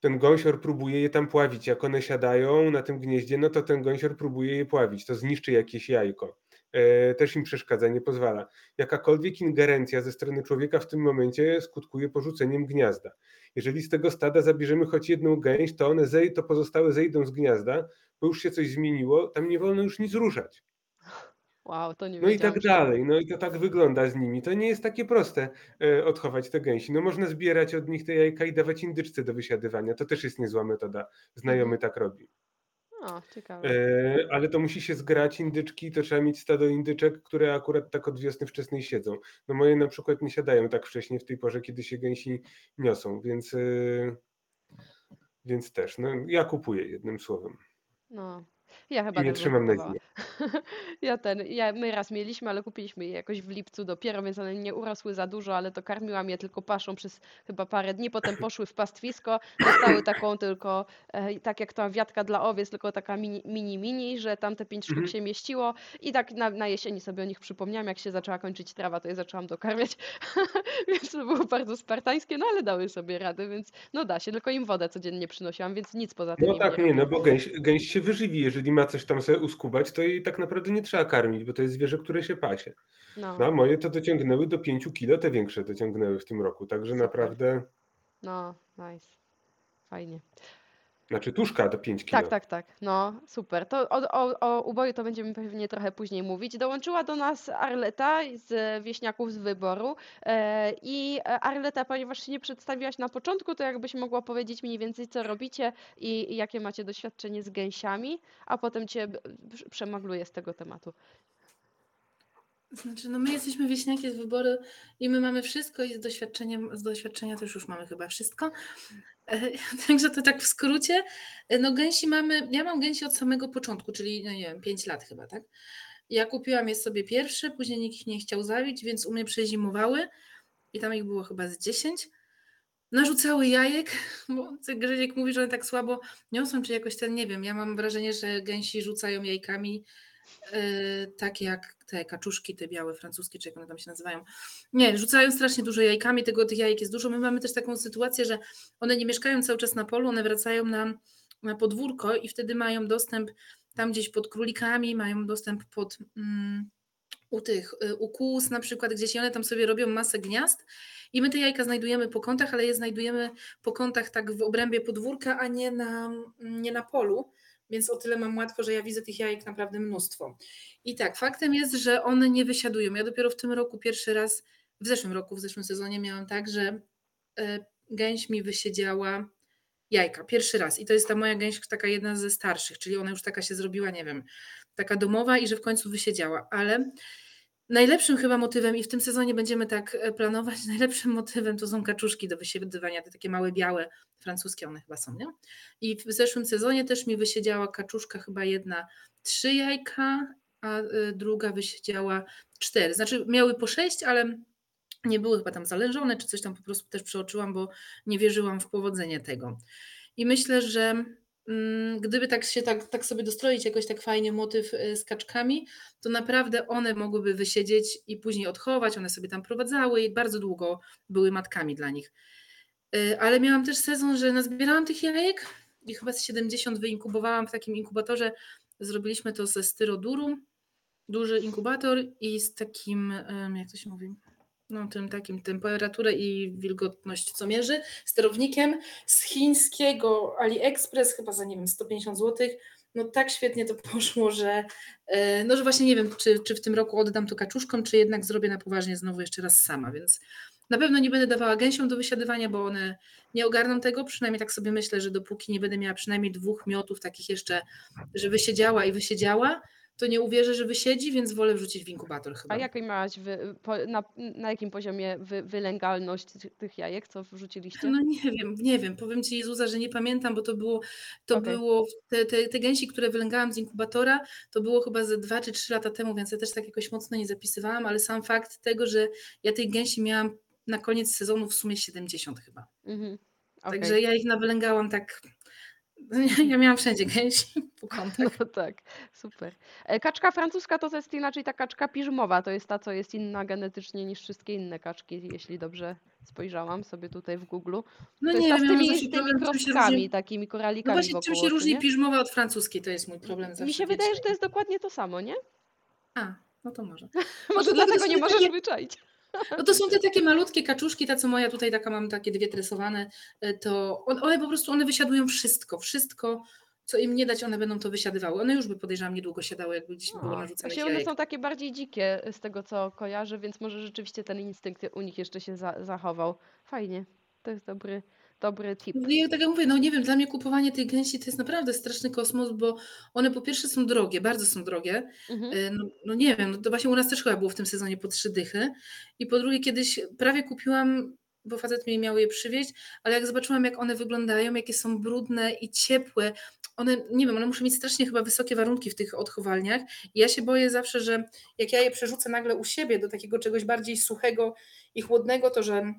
B: Ten gąsior próbuje je tam pławić. Jak one siadają na tym gnieździe, no to ten gąsior próbuje je pławić. To zniszczy jakieś jajko. E, Też im przeszkadza, nie pozwala jakakolwiek ingerencja ze strony człowieka w tym momencie skutkuje porzuceniem gniazda. Jeżeli z tego stada zabierzemy choć jedną gęś, to one zej, to pozostałe zejdą z gniazda, bo już się coś zmieniło, tam nie wolno już nic ruszać.
A: Wow, to nie
B: No i tak dalej, no i to tak wygląda z nimi. To nie jest takie proste e, odchować te gęsi. No można zbierać od nich te jajka i dawać indyczce do wysiadywania. To też jest niezła metoda. Znajomy tak robi.
A: O, ciekawe.
B: E, ale to musi się zgrać indyczki, to trzeba mieć stado indyczek, które akurat tak od wiosny wczesnej siedzą. No moje na przykład nie siadają tak wcześnie w tej porze, kiedy się gęsi niosą, więc, e, więc też. No, ja kupuję jednym słowem.
A: No. Ja chyba
B: I nie
A: też bym
B: trzymam na
A: kupowała.
B: zimie.
A: Ja ten, ja, my raz mieliśmy, ale kupiliśmy je jakoś w lipcu dopiero, więc one nie urosły za dużo, ale to karmiłam je tylko paszą przez chyba parę dni, potem poszły w pastwisko, dostały taką tylko, e, tak jak ta wiatka dla owiec, tylko taka mini, mini, mini, że tam te pięć sztuk
B: Mhm.
A: się mieściło i tak na, na jesieni sobie o nich przypomniałam, jak się zaczęła kończyć trawa, to je zaczęłam dokarmiać, więc to było bardzo spartańskie, no ale dały sobie radę, więc no da się, tylko im wodę codziennie przynosiłam, więc nic poza tym
B: No
A: im
B: tak,
A: nie
B: nie, no bo gęś, gęś się wyżywi, jeżeli ma coś tam sobie uskubać, to jej tak naprawdę nie trzeba karmić, bo to jest zwierzę, które się pasie.
A: No,
B: No, a moje to dociągnęły do 5 kilo, te większe dociągnęły w tym roku, także
A: Super.
B: naprawdę,
A: no, nice, fajnie.
B: Znaczy tuszka do 5 kilo.
A: Tak, tak, tak. No, super. To o, o, o uboju to będziemy pewnie trochę później mówić. Dołączyła do nas Arleta z Wieśniaków z Wyboru. E, I Arleta, ponieważ się nie przedstawiłaś na początku, to jakbyś mogła powiedzieć mniej więcej, co robicie i, jakie macie doświadczenie z gęsiami, a potem cię przemagluję z tego tematu.
F: Znaczy, no my jesteśmy wieśniaki z wyboru i my mamy wszystko i z doświadczeniem, z doświadczenia też już mamy chyba wszystko. E, Także to tak w skrócie. E, No gęsi mamy, ja mam gęsi od samego początku, czyli no nie wiem, 5 lat chyba, tak? Ja kupiłam je sobie pierwsze, później nikt ich nie chciał zabić, więc u mnie przezimowały i tam ich było chyba z 10. Narzucały jajek, bo Grzeziek mówi, że one tak słabo niosą, czy jakoś ten, nie wiem, ja mam wrażenie, że gęsi rzucają jajkami Yy, takie jak te kaczuszki, te białe francuskie, czy jak one tam się nazywają. Nie, rzucają strasznie dużo jajkami, tego tych jajek jest dużo. My mamy też taką sytuację, że one nie mieszkają cały czas na polu, one wracają na, na podwórko i wtedy mają dostęp tam gdzieś pod królikami, mają dostęp pod mm, u tych, y, u kóz na przykład gdzieś one tam sobie robią masę gniazd i my te jajka znajdujemy po kątach, ale je znajdujemy po kątach tak w obrębie podwórka, a nie na, nie na polu, więc o tyle mam łatwo, że ja widzę tych jajek naprawdę mnóstwo. I tak, faktem jest, że one nie wysiadują. Ja dopiero w tym roku pierwszy raz, w zeszłym roku, w zeszłym sezonie miałam tak, że e, gęś mi wysiedziała jajka, pierwszy raz. I to jest ta moja gęś taka jedna ze starszych, czyli ona już taka się zrobiła, nie wiem, taka domowa i że w końcu wysiedziała, ale najlepszym chyba motywem i w tym sezonie będziemy tak e, planować, najlepszym motywem to są kaczuszki do wysiedywania, te takie małe, białe, francuskie one chyba są, nie? I w zeszłym sezonie też mi wysiedziała kaczuszka chyba jedna trzy jajka, a y, druga wysiedziała cztery. Znaczy miały po sześć, ale nie były chyba tam zależone, czy coś tam po prostu też przeoczyłam, bo nie wierzyłam w powodzenie tego. I myślę, że gdyby tak się tak, tak sobie dostroić jakoś tak fajnie motyw y, z kaczkami, to naprawdę one mogłyby wysiedzieć i później odchować, one sobie tam prowadzały i bardzo długo były matkami dla nich. Y, Ale miałam też sezon, że nazbierałam tych jajek i chyba z 70 wyinkubowałam w takim inkubatorze. Zrobiliśmy to ze styroduru, duży inkubator i z takim, jak to się mówi, no tym takim temperaturę i wilgotność co mierzy, sterownikiem z chińskiego AliExpress, chyba za nie wiem 150 zł. No tak świetnie to poszło, że e, no że właśnie nie wiem, czy, czy w tym roku oddam to kaczuszkom, czy jednak zrobię na poważnie znowu jeszcze raz sama, więc na pewno nie będę dawała gęsiom do wysiadywania, bo one nie ogarną tego, przynajmniej tak sobie myślę, że dopóki nie będę miała przynajmniej dwóch miotów takich jeszcze, że wysiedziała i wysiedziała, to nie uwierzę, że wysiedzi, więc wolę wrzucić w inkubator chyba.
A: A jakiej miałaś wy, po, na, na jakim poziomie wy, wylęgalność tych, tych jajek, co wrzuciliście?
F: No nie wiem, nie wiem. Powiem Ci Jezusa, że nie pamiętam, bo to było, to
A: Okej.
F: było te, te, te gęsi, które wylęgałam z inkubatora, to było chyba ze dwa czy trzy lata temu, więc ja też tak jakoś mocno nie zapisywałam, ale sam fakt tego, że ja tych gęsi miałam na koniec sezonu w sumie 70 chyba.
A: Mhm. okej.
F: Także ja ich nawylęgałam tak, ja miałam wszędzie gęsi po kątach.
A: No tak, super. E, Kaczka francuska to jest inaczej ta kaczka piżmowa, to jest ta, co jest inna genetycznie niż wszystkie inne kaczki, jeśli dobrze spojrzałam sobie tutaj w Google.
F: No
A: To
F: nie
A: jest ta z
F: ja
A: tymi,
F: zawsze
A: z tymi
F: czym się
A: kroskami,
F: różni,
A: takimi
F: no
A: koralikami
F: właśnie czym
A: wokół
F: się
A: oczu,
F: różni piżmowa od francuskiej, to jest mój problem zawsze.
A: Mi się wydaje, że to jest dokładnie to samo, nie?
F: A, no to może.
A: Może dlatego nie możesz wyczaić.
F: No to są te takie malutkie kaczuszki, ta co moja tutaj taka mam takie dwie tresowane, e, to on- one po prostu one wysiadują wszystko, wszystko, co im nie dać, one będą to wysiadywały. One już by podejrzewam niedługo siadały, jakby gdzieś było narzucone
A: Właśnie one są takie bardziej dzikie z tego, co kojarzę, więc może rzeczywiście ten instynkt u nich jeszcze się za, zachował. Fajnie, to jest dobry, dobry tip.
F: No ja tak jak mówię, no nie wiem, dla mnie kupowanie tych gęsi to jest naprawdę straszny kosmos, bo one po pierwsze są drogie, bardzo są drogie.
A: Mhm.
F: E, No, no nie wiem, no to właśnie u nas też chyba było w tym sezonie po trzy dychy. I po drugie, kiedyś prawie kupiłam, bo facet mi miał je przywieźć, ale jak zobaczyłam, jak one wyglądają, jakie są brudne i ciepłe, one, nie wiem, one muszą mieć strasznie chyba wysokie warunki w tych odchowalniach. I ja się boję zawsze, że jak ja je przerzucę nagle u siebie do takiego czegoś bardziej suchego i chłodnego, to że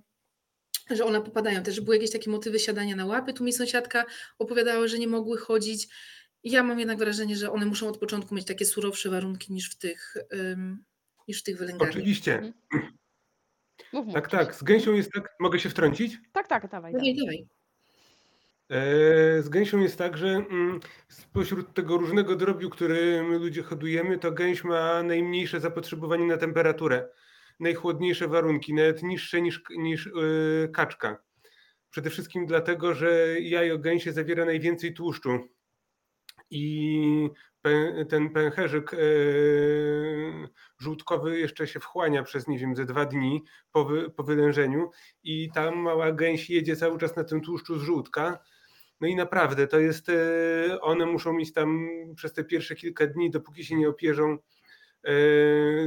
F: że one popadają. Też były jakieś takie motywy siadania na łapy. Tu mi sąsiadka opowiadała, że nie mogły chodzić. Ja mam jednak wrażenie, że one muszą od początku mieć takie surowsze warunki niż w tych, ym, niż w tych wylęgarniach.
B: Oczywiście.
A: Mhm. Mów, mów.
B: Tak, tak. Z gęsią jest tak. Mogę się wtrącić?
A: Tak, tak, dawaj,
F: Dawaj,
A: dawaj.
F: dawaj.
B: E, Z gęsią jest tak, że mm, spośród tego różnego drobiu, który my ludzie hodujemy, to gęś ma najmniejsze zapotrzebowanie na temperaturę, najchłodniejsze warunki, nawet niższe niż, niż yy, kaczka. Przede wszystkim dlatego, że jajo gęsie zawiera najwięcej tłuszczu i ten pęcherzyk yy, żółtkowy jeszcze się wchłania przez, nie wiem, ze dwa dni po, wy, po wylężeniu i ta mała gęś jedzie cały czas na tym tłuszczu z żółtka. No i naprawdę to jest, e, one muszą mieć tam przez te pierwsze kilka dni, dopóki się nie opierzą,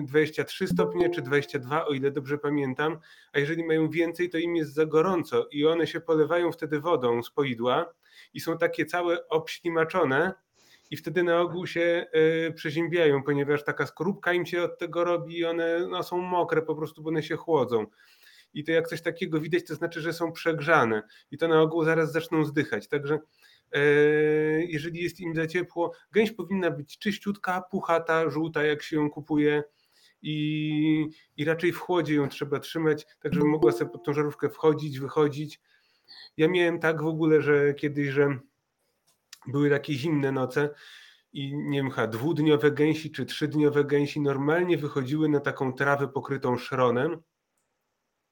B: 23 stopnie czy 22, o ile dobrze pamiętam, a jeżeli mają więcej, to im jest za gorąco i one się polewają wtedy wodą z poidła i są takie całe obślimaczone i wtedy na ogół się e, przeziębiają, ponieważ taka skorupka im się od tego robi i one no, są mokre po prostu, bo one się chłodzą. I to jak coś takiego widać, to znaczy, że są przegrzane i to na ogół zaraz zaczną zdychać. Także jeżeli jest im za ciepło, gęś powinna być czyściutka, puchata, żółta, jak się ją kupuje. I, I raczej w chłodzie ją trzeba trzymać, tak żeby mogła sobie pod tą żarówkę wchodzić, wychodzić. Ja miałem tak w ogóle, że kiedyś, że były takie zimne noce i nie wiem, dwudniowe gęsi czy trzydniowe gęsi normalnie wychodziły na taką trawę pokrytą szronem,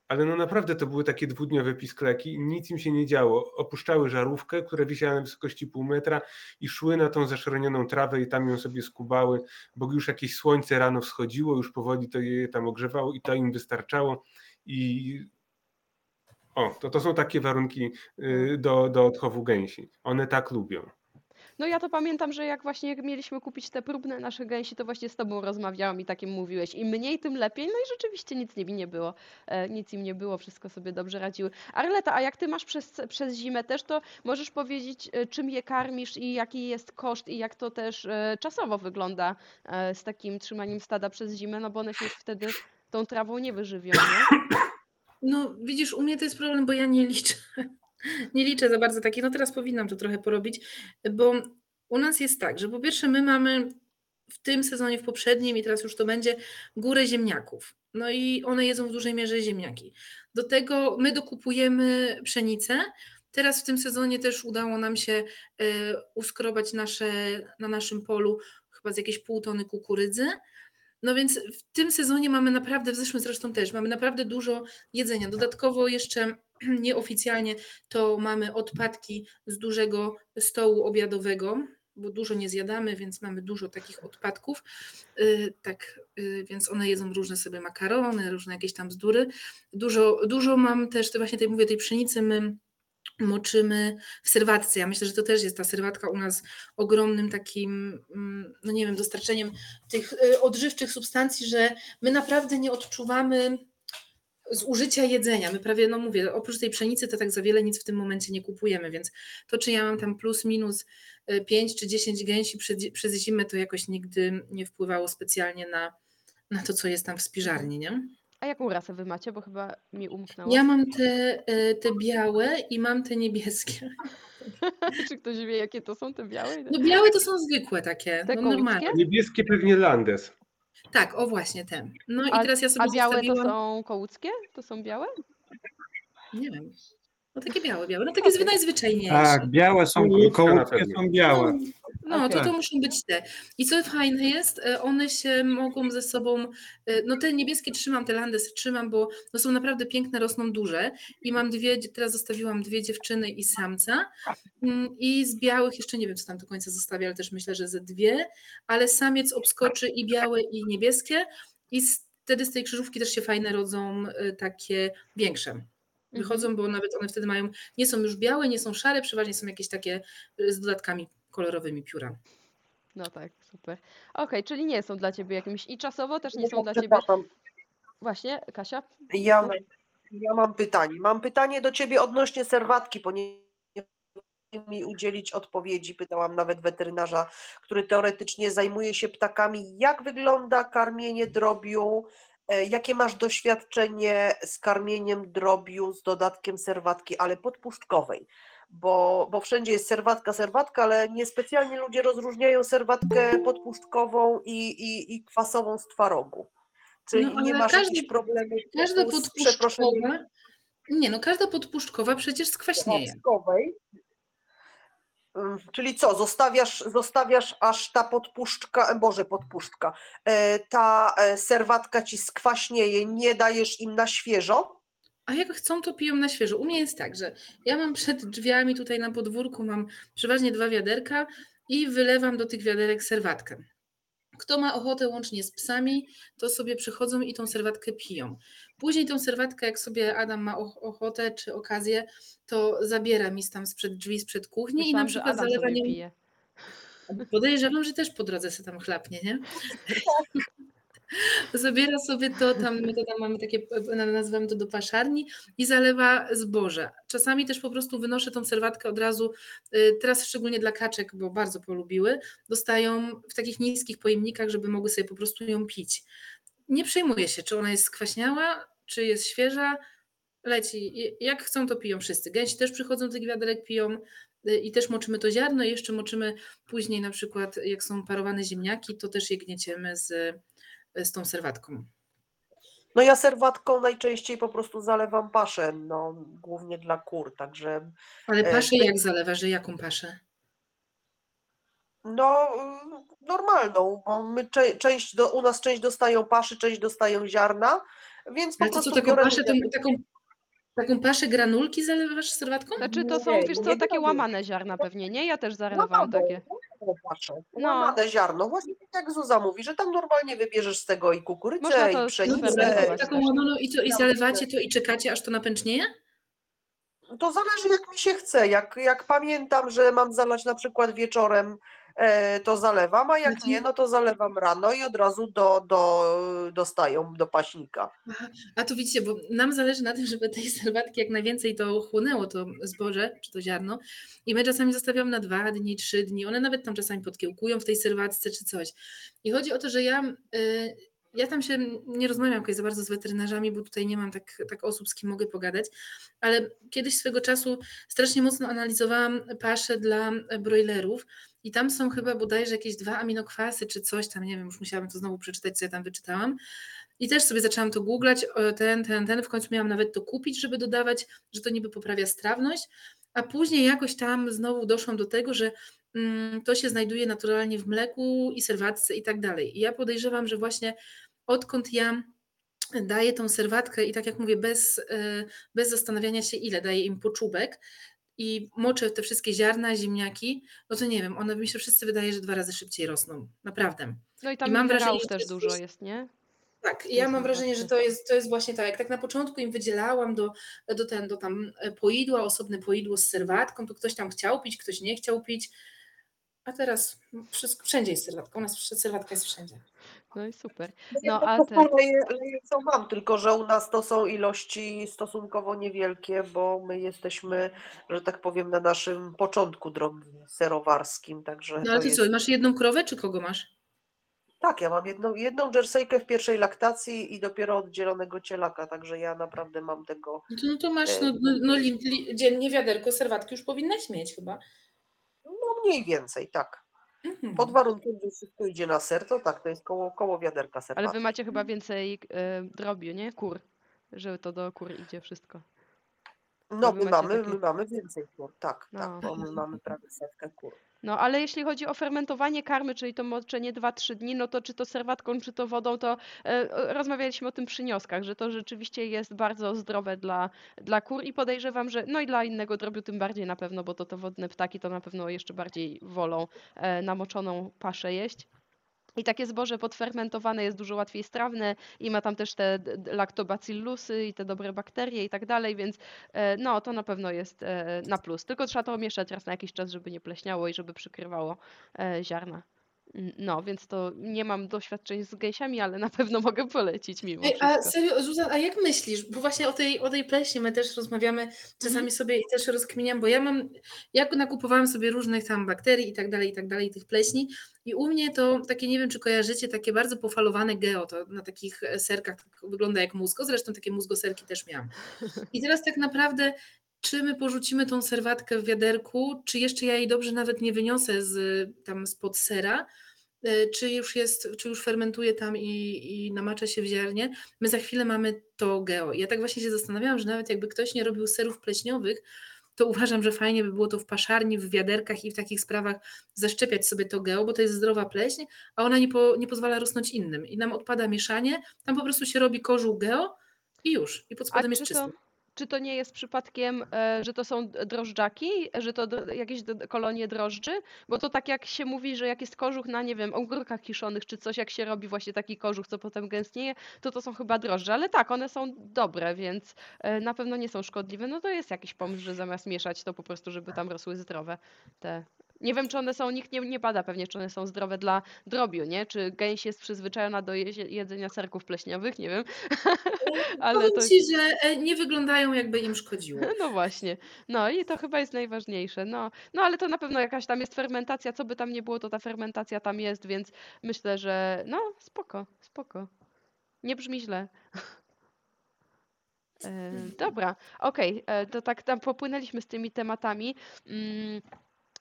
B: ale no naprawdę to były takie dwudniowe piskleki nic im się nie działo. Opuszczały żarówkę, która wisiała na wysokości pół metra i szły na tą zaszronioną trawę i tam ją sobie skubały, bo już jakieś słońce rano wschodziło, już powoli to je tam ogrzewało i to im wystarczało i o, to, to są takie warunki y, do, do odchowu gęsi. One tak lubią.
A: No ja to pamiętam, że jak właśnie mieliśmy kupić te próbne nasze gęsi, to właśnie z tobą rozmawiałam i takim mówiłeś. Im mniej, tym lepiej. No i rzeczywiście nic nimi nie było. E, nic im nie było, wszystko sobie dobrze radziły. Arleta, a jak ty masz przez, przez zimę też, to możesz powiedzieć, e, czym je karmisz i jaki jest koszt i jak to też e, czasowo wygląda z takim trzymaniem stada przez zimę, no bo one się wtedy tą trawą nie wyżywią, nie?
F: No widzisz, u mnie to jest problem, bo ja nie liczę. Nie liczę za bardzo takich. No teraz powinnam to trochę porobić, bo u nas jest tak, że po pierwsze my mamy w tym sezonie, w poprzednim i teraz już to będzie górę ziemniaków. No i one jedzą w dużej mierze ziemniaki. Do tego my dokupujemy pszenicę. Teraz w tym sezonie też udało nam się e, uskrobać nasze, na naszym polu chyba z jakieś pół tony kukurydzy. No więc w tym sezonie mamy naprawdę, w zeszłym zresztą też, mamy naprawdę dużo jedzenia. Dodatkowo jeszcze nieoficjalnie to mamy odpadki z dużego stołu obiadowego, bo dużo nie zjadamy, więc mamy dużo takich odpadków. Yy, tak, yy, więc one jedzą różne sobie makarony, różne jakieś tam bzdury. Dużo, dużo mam też, to właśnie tej mówię, tej pszenicy my moczymy w serwatce. Ja myślę, że to też jest ta serwatka u nas ogromnym takim, mm, no nie wiem, dostarczeniem tych y, odżywczych substancji, że my naprawdę nie odczuwamy zużycia jedzenia. My prawie, no mówię, oprócz tej pszenicy to tak za wiele nic w tym momencie nie kupujemy, więc to, czy ja mam tam plus minus 5 czy 10 gęsi przez, przez zimę, to jakoś nigdy nie wpływało specjalnie na, na to, co jest tam w spiżarni, nie?
A: A jaką rasę wy macie? Bo chyba mi umknęło.
F: Ja mam te, y, te białe i mam te niebieskie.
A: Czy ktoś wie, jakie to są te białe?
F: No białe to są zwykłe takie,
A: Te
F: no normalne.
B: Niebieskie pewnie Landes.
F: Tak, o właśnie ten. No
A: A-
F: i teraz ja sobie
A: A białe to
F: zostawiłam,
A: są kołuckie? To są białe?
F: nie wiem, no takie białe, białe, no takie zwy- najzwyczajniejsze.
D: Tak, białe są, kołówki są białe.
F: No, to
A: Okej.
F: to muszą być te. I co fajne jest, e, one się mogą ze sobą, e, no te niebieskie trzymam, te landesy trzymam, bo no są naprawdę piękne, rosną duże i mam dwie, teraz zostawiłam dwie dziewczyny i samca Mm, i z białych jeszcze nie wiem, co tam do końca zostawię, ale też myślę, że ze dwie, ale samiec obskoczy i białe i niebieskie i z- wtedy z tej krzyżówki też się fajne rodzą e, takie większe. Wychodzą, bo nawet one wtedy mają, nie są już białe, nie są szare, przeważnie są jakieś takie e, z dodatkami kolorowymi pióra.
A: No tak, super. Okej, czyli nie są dla ciebie jakimś i czasowo też nie są dla ciebie. Właśnie, Kasia?
C: ja, ja mam pytanie. Mam pytanie do ciebie odnośnie serwatki, ponieważ mi udzielić odpowiedzi. Pytałam nawet weterynarza, który teoretycznie zajmuje się ptakami. Jak wygląda karmienie drobiu? E, Jakie masz doświadczenie z karmieniem drobiu z dodatkiem serwatki, ale podpuszczkowej? Bo, bo wszędzie jest serwatka, serwatka, ale niespecjalnie ludzie rozróżniają serwatkę podpuszczkową i, i, i kwasową z twarogu. Czyli
F: No,
C: nie masz
F: każdy-
C: jakichś problemów
F: Każda
C: z przeproszeniem
F: nie no, każda podpuszczkowa przecież skwaśnieje.
C: Owskowej. Czyli co, zostawiasz, zostawiasz aż ta podpuszczka, e, Boże, podpuszczka, e, ta e, serwatka ci skwaśnieje, nie dajesz im na świeżo?
F: A jak chcą, to piją na świeżo. U mnie jest tak, że ja mam przed drzwiami tutaj na podwórku, mam przeważnie dwa wiaderka i wylewam do tych wiaderek serwatkę. Kto ma ochotę łącznie z psami, to sobie przychodzą i tą serwatkę piją. Później tą serwatkę, jak sobie Adam ma och- ochotę czy okazję, to zabiera mi tam sprzed drzwi, sprzed kuchni i na
A: Myślałam,
F: przykład zalewa
A: pije.
F: Podejrzewam, że też po drodze se tam chlapnie, nie? Zabiera sobie to tam, my to tam mamy takie, nazywamy to do paszarni i zalewa zboże. Czasami też po prostu wynoszę tą serwatkę od razu, y, teraz szczególnie dla kaczek, bo bardzo polubiły, dostają w takich niskich pojemnikach, żeby mogły sobie po prostu ją pić. Nie przejmuję się, czy ona jest skwaśniała, czy jest świeża, leci. Jak chcą, to piją wszyscy. Gęsi też przychodzą tych wiaderek, piją y, i też moczymy to ziarno i jeszcze moczymy później na przykład, jak są parowane ziemniaki, to też je gnieciemy z, z tą serwatką.
C: No ja serwatką najczęściej po prostu zalewam paszę, no głównie dla kur, także
F: Ale
C: E,
F: paszę
C: ty-
F: jak zalewa, że jaką paszę?
C: No, normalną, bo my cze- część do, u nas część dostają paszy, część dostają ziarna, więc po
F: Ale to co,
C: prostu
F: taką paszę, tą,
C: wiaderko.
F: taką, taką paszę granulki zalewasz serwatką?
A: Znaczy to są,
C: Nie,
A: wiesz co, takie łamane ziarna pewnie, nie? Ja też zalewałam
C: Łamaną,
A: takie.
C: Paszę,
A: No.
C: łamane ziarno, właśnie tak jak Zuza mówi, że tam normalnie wybierzesz z tego i
A: Można
C: kukurydzę,
A: to
C: i
F: No
C: pszenicę.
A: sfermentować.
F: taką łamaną i co, i zalewacie to i czekacie, aż to napęcznieje?
C: To zależy jak mi się chce. Jak, jak pamiętam, że mam zalać na przykład wieczorem, to zalewam, a jak
F: Znaczy-
C: nie, no to zalewam rano i od razu do, do, dostają do paśnika.
F: Aha. A tu widzicie, bo nam zależy na tym, żeby tej serwatki jak najwięcej to chłonęło to zboże, czy to ziarno. I my czasami zostawiamy na dwa dni, trzy dni. One nawet tam czasami podkiełkują w tej serwatce czy coś. I chodzi o to, że ja, y, ja tam się nie rozmawiam jakoś za bardzo z weterynarzami, bo tutaj nie mam tak, tak osób, z kim mogę pogadać, ale kiedyś swego czasu strasznie mocno analizowałam paszę dla broilerów i tam są chyba bodajże jakieś dwa aminokwasy czy coś tam, nie wiem, już musiałabym to znowu przeczytać, co ja tam wyczytałam. I też sobie zaczęłam to googlać, o, ten, ten, ten, w końcu miałam nawet to kupić, żeby dodawać, że to niby poprawia strawność, a później jakoś tam znowu doszłam do tego, że mm, to się znajduje naturalnie w mleku i serwatce i tak dalej. I ja podejrzewam, że właśnie odkąd ja daję tą serwatkę i tak jak mówię, bez, e, bez zastanawiania się ile, daję im po czubek i moczę te wszystkie ziarna, ziemniaki, no to nie wiem, one mi się wszyscy wydaje, że dwa razy szybciej rosną. Naprawdę.
A: No i tam
F: I mam wrażenie,
A: też
F: jest
A: dużo jest, nie?
F: Tak, ja mam wrażenie, że to jest, to jest właśnie tak. Jak tak na początku im wydzielałam do, do, ten, do tam e, poidła, osobne poidło z serwatką, to ktoś tam chciał pić, ktoś nie chciał pić. A teraz wszystko, wszędzie jest serwatka. U nas serwatka jest wszędzie.
A: No i super.
C: No, ja
A: a
C: po
A: te-
C: co mam, tylko że u nas to są ilości stosunkowo niewielkie, bo my jesteśmy, że tak powiem, na naszym początku drogi serowarskim, także
F: No ale ty
C: jest...
F: co, masz jedną krowę, czy kogo masz?
C: Tak, ja mam jedną, jedną jerseykę w pierwszej laktacji i dopiero oddzielonego cielaka, także ja naprawdę mam tego...
F: No to, no to masz
C: E,
F: no, no, no, li, li, dziennie wiaderko serwatki już powinnaś mieć chyba.
C: No mniej więcej, tak.
F: Mhm.
C: Pod warunkiem, że wszystko idzie na ser, to tak, to jest koło, koło wiaderka
A: Ale wy macie chyba więcej e, drobiu, nie? Kur. Że to do kur idzie wszystko.
C: No,
A: wy
C: my
A: macie
C: mamy,
A: takie-
C: my mamy więcej kur, tak,
A: No.
C: tak, bo my mamy prawie setkę kur.
A: No, ale jeśli chodzi o fermentowanie karmy, czyli to moczenie 2-3 dni, no to czy to serwatką, czy to wodą, to e, rozmawialiśmy o tym przy nioskach, że to rzeczywiście jest bardzo zdrowe dla, dla kur i podejrzewam, że no i dla innego drobiu tym bardziej na pewno, bo to te wodne ptaki to na pewno jeszcze bardziej wolą e, namoczoną paszę jeść. I takie zboże podfermentowane jest dużo łatwiej strawne i ma tam też te lactobacillusy i te dobre bakterie i tak dalej, więc e, no to na pewno jest e, na plus. Tylko trzeba to mieszać raz na jakiś czas, żeby nie pleśniało i żeby przykrywało e, ziarna. No, więc to nie mam doświadczeń z gęsiami, ale na pewno mogę polecić mimo
F: Ej, a
A: wszystko.
F: serio, Zuzan, a jak myślisz? Bo właśnie o tej, o tej pleśni my też rozmawiamy czasami
A: Mhm.
F: sobie i też rozkminiam, bo ja mam, ja nakupowałam sobie różnych tam bakterii i tak dalej, i tak dalej, tych pleśni i u mnie to takie, nie wiem czy kojarzycie, takie bardzo pofalowane geo, to na takich e, serkach tak wygląda jak mózgo, zresztą takie mózgoserki też miałam. I teraz tak naprawdę czy my porzucimy tą serwatkę w wiaderku, czy jeszcze ja jej dobrze nawet nie wyniosę z tam spod sera, e, czy już jest, czy już fermentuje tam i, i namacza się w ziarnie. My za chwilę mamy to geo. Ja tak właśnie się zastanawiałam, że nawet jakby ktoś nie robił serów pleśniowych, to uważam, że fajnie by było to w paszarni, w wiaderkach i w takich sprawach zaszczepiać sobie to geo, bo to jest zdrowa pleśń, a ona nie, po, nie pozwala rosnąć innym. I nam odpada mieszanie, tam po prostu się robi kożuch geo i już. I pod
A: A
F: spodem jest
A: czy
F: czysty.
A: to, czy to nie jest przypadkiem, e, że to są drożdżaki, że to jakieś kolonie drożdży? Bo to tak jak się mówi, że jak jest kożuch na, nie wiem, ogórkach kiszonych czy coś, jak się robi właśnie taki kożuch, co potem gęstnieje, to to są chyba drożdże. Ale tak, one są dobre, więc e, na pewno nie są szkodliwe. No to jest jakiś pomysł, że zamiast mieszać to po prostu, żeby tam rosły zdrowe te... Nie wiem, czy one są, nikt nie, nie bada pewnie, czy one są zdrowe dla drobiu, nie? Czy gęś jest przyzwyczajona do jedzenia serków pleśniowych, nie wiem. Ale
F: Powiem
A: to...
F: Ci, że e, nie wyglądają jakby im szkodziło.
A: No właśnie. No i to chyba jest najważniejsze. No, no ale to na pewno jakaś tam jest fermentacja. Co by tam nie było, to ta fermentacja tam jest, więc myślę, że no spoko, spoko. Nie brzmi źle. E, dobra, okej, e, to tak tam popłynęliśmy z tymi tematami.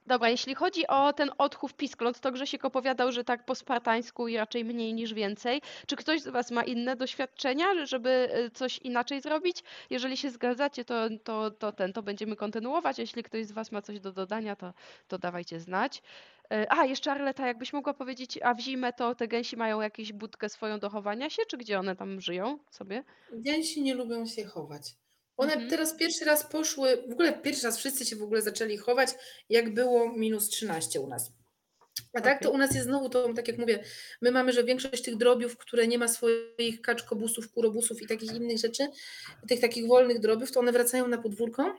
A: Dobra, jeśli chodzi o ten odchów piskląt, to Grzesiek opowiadał, że tak po spartańsku i raczej mniej niż więcej. Czy ktoś z Was ma inne doświadczenia, żeby e, coś inaczej zrobić? Jeżeli się zgadzacie, to, to, to ten, to będziemy kontynuować. Jeśli ktoś z Was ma coś do dodania, to, to dawajcie znać. E, A, jeszcze Arleta, jakbyś mogła powiedzieć, a w zimę to te gęsi mają jakąś budkę swoją do chowania się, czy gdzie one tam żyją sobie?
F: Gęsi nie lubią się chować. One
A: Mhm.
F: teraz pierwszy raz poszły, w ogóle pierwszy raz wszyscy się w ogóle zaczęli chować, jak było minus 13 u nas. A tak to u nas jest znowu to, tak jak mówię, my mamy, że większość tych drobiów, które nie ma swoich kaczkobusów, kurobusów i takich innych rzeczy, tych takich wolnych drobiów, to one wracają na podwórko.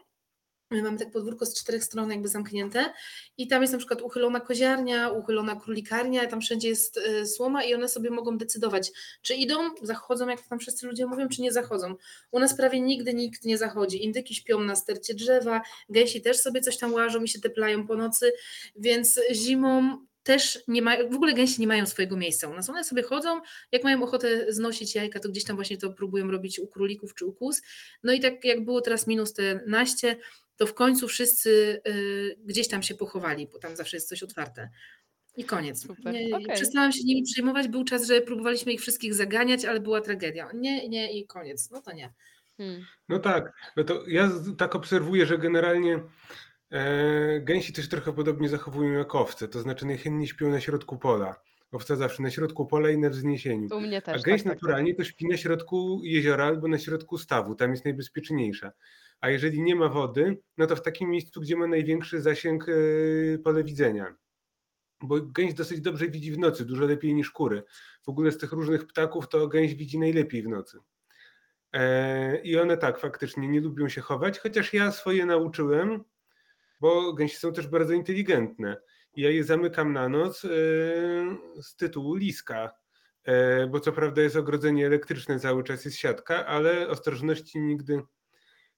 F: My mamy tak podwórko z czterech stron jakby zamknięte i tam jest na przykład uchylona koziarnia, uchylona królikarnia, tam wszędzie jest y, słoma i one sobie mogą decydować, czy idą, zachodzą, jak tam wszyscy ludzie mówią, czy nie zachodzą. U nas prawie nigdy nikt nie zachodzi. Indyki śpią na stercie drzewa, gęsi też sobie coś tam łażą i się teplają po nocy, więc zimą też nie mają, w ogóle gęsi nie mają swojego miejsca u nas. One sobie chodzą, jak mają ochotę znosić jajka, to gdzieś tam właśnie to próbują robić u królików czy u kóz. No i tak jak było teraz minus te naście, to w końcu wszyscy y, gdzieś tam się pochowali, bo tam zawsze jest coś otwarte. I koniec. Nie,
A: okej.
F: Przestałam się nimi przejmować. Był czas, że próbowaliśmy ich wszystkich zaganiać, ale była tragedia. Nie, nie i koniec. No to nie.
A: Hmm.
B: No tak, no to ja tak obserwuję, że generalnie e, gęsi też trochę podobnie zachowują jak owce, to znaczy najchętniej śpią na środku pola. Owca zawsze na środku pola i na wzniesieniu.
A: U mnie
B: A
A: też.
B: gęś
A: tak, tak, tak.
B: naturalnie to śpi na środku jeziora albo na środku stawu, tam jest najbezpieczniejsza. A jeżeli nie ma wody, no to w takim miejscu, gdzie ma największy zasięg e, pole widzenia. Bo gęś dosyć dobrze widzi w nocy, dużo lepiej niż kury. W ogóle z tych różnych ptaków to gęś widzi najlepiej w nocy. E, I one tak, faktycznie nie lubią się chować, chociaż ja swoje nauczyłem, bo gęsi są też bardzo inteligentne. Ja je zamykam na noc e, z tytułu liska. Bo co prawda jest ogrodzenie elektryczne, cały czas jest siatka, ale ostrożności nigdy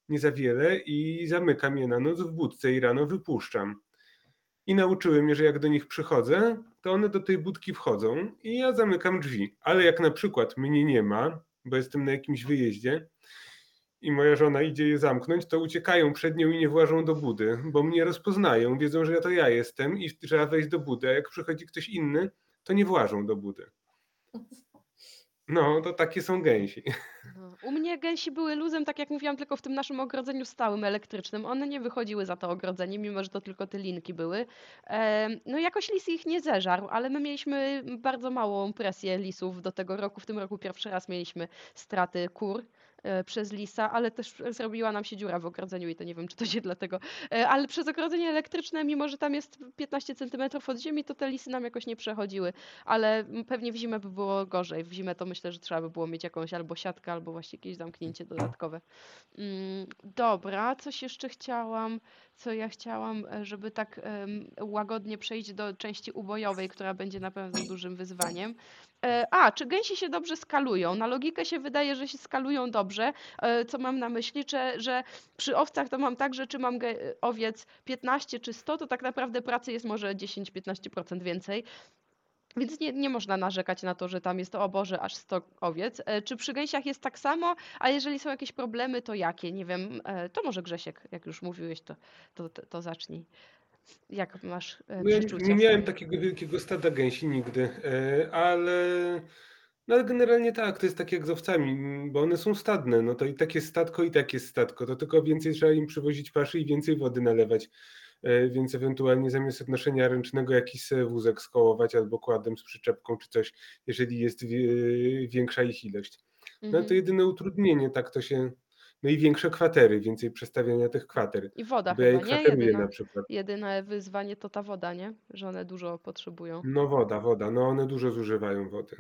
B: nie za wiele i zamykam je na noc w budce i rano wypuszczam. I nauczyłem je, że jak do nich przychodzę, to one do tej budki wchodzą i ja zamykam drzwi. Ale jak na przykład mnie nie ma, bo jestem na jakimś wyjeździe i moja żona idzie je zamknąć, to uciekają przed nią i nie włażą do budy, bo mnie rozpoznają, wiedzą, że to ja jestem i trzeba wejść do budy, a jak przychodzi ktoś inny, to nie włażą do budy. No, to takie są gęsi.
A: No. U mnie gęsi były luzem, tak jak mówiłam, tylko w tym naszym ogrodzeniu stałym elektrycznym. One nie wychodziły za to ogrodzenie, mimo że to tylko te linki były. No jakoś lis ich nie zeżarł, ale my mieliśmy bardzo małą presję lisów do tego roku. W tym roku pierwszy raz mieliśmy straty kur przez lisa, ale też zrobiła nam się dziura w ogrodzeniu i to nie wiem, czy to się dlatego. e, Ale przez ogrodzenie elektryczne, mimo że tam jest 15 centymetrów od ziemi, to te lisy nam jakoś nie przechodziły. Ale pewnie w zimę by było gorzej. W zimę to myślę, że trzeba by było mieć jakąś albo siatkę, albo właśnie jakieś zamknięcie dodatkowe. Mm, Dobra, coś jeszcze chciałam, co ja chciałam, e, żeby tak łagodnie przejść do części ubojowej, która będzie na pewno dużym wyzwaniem. E, A, czy gęsi się dobrze skalują? Na logikę się wydaje, że się skalują dobrze. E, Co mam na myśli? Że, że przy owcach to mam tak, że czy mam owiec 15 czy 100, to tak naprawdę pracy jest może 10-15% więcej. Więc nie, nie można narzekać na to, że tam jest o Boże, aż 100 owiec. E, Czy przy gęsiach jest tak samo? A jeżeli są jakieś problemy, to jakie? Nie wiem. To może Grzesiek, jak już mówiłeś, to, to, to, to zacznij. Jak masz e,
B: No ja nie miałem takiego wielkiego stada gęsi nigdy, e, ale, no ale generalnie tak, to jest tak jak z owcami, m, bo one są stadne, no to i tak jest statko, i tak jest statko, to tylko więcej trzeba im przywozić paszy i więcej wody nalewać, e, więc ewentualnie zamiast odnoszenia ręcznego jakiś wózek skołować albo kładem z przyczepką czy coś, jeżeli jest większa ich ilość. No to
A: Mhm.
B: jedyne utrudnienie, tak to się, no i większe kwatery, więcej przestawiania tych kwater,
A: I woda
B: bo ja
A: chyba, nie?
B: kwateruję
A: Jedyna,
B: na przykład.
A: jedyne wyzwanie to ta woda, nie? Że one dużo potrzebują.
B: No woda, woda, no one dużo zużywają wody.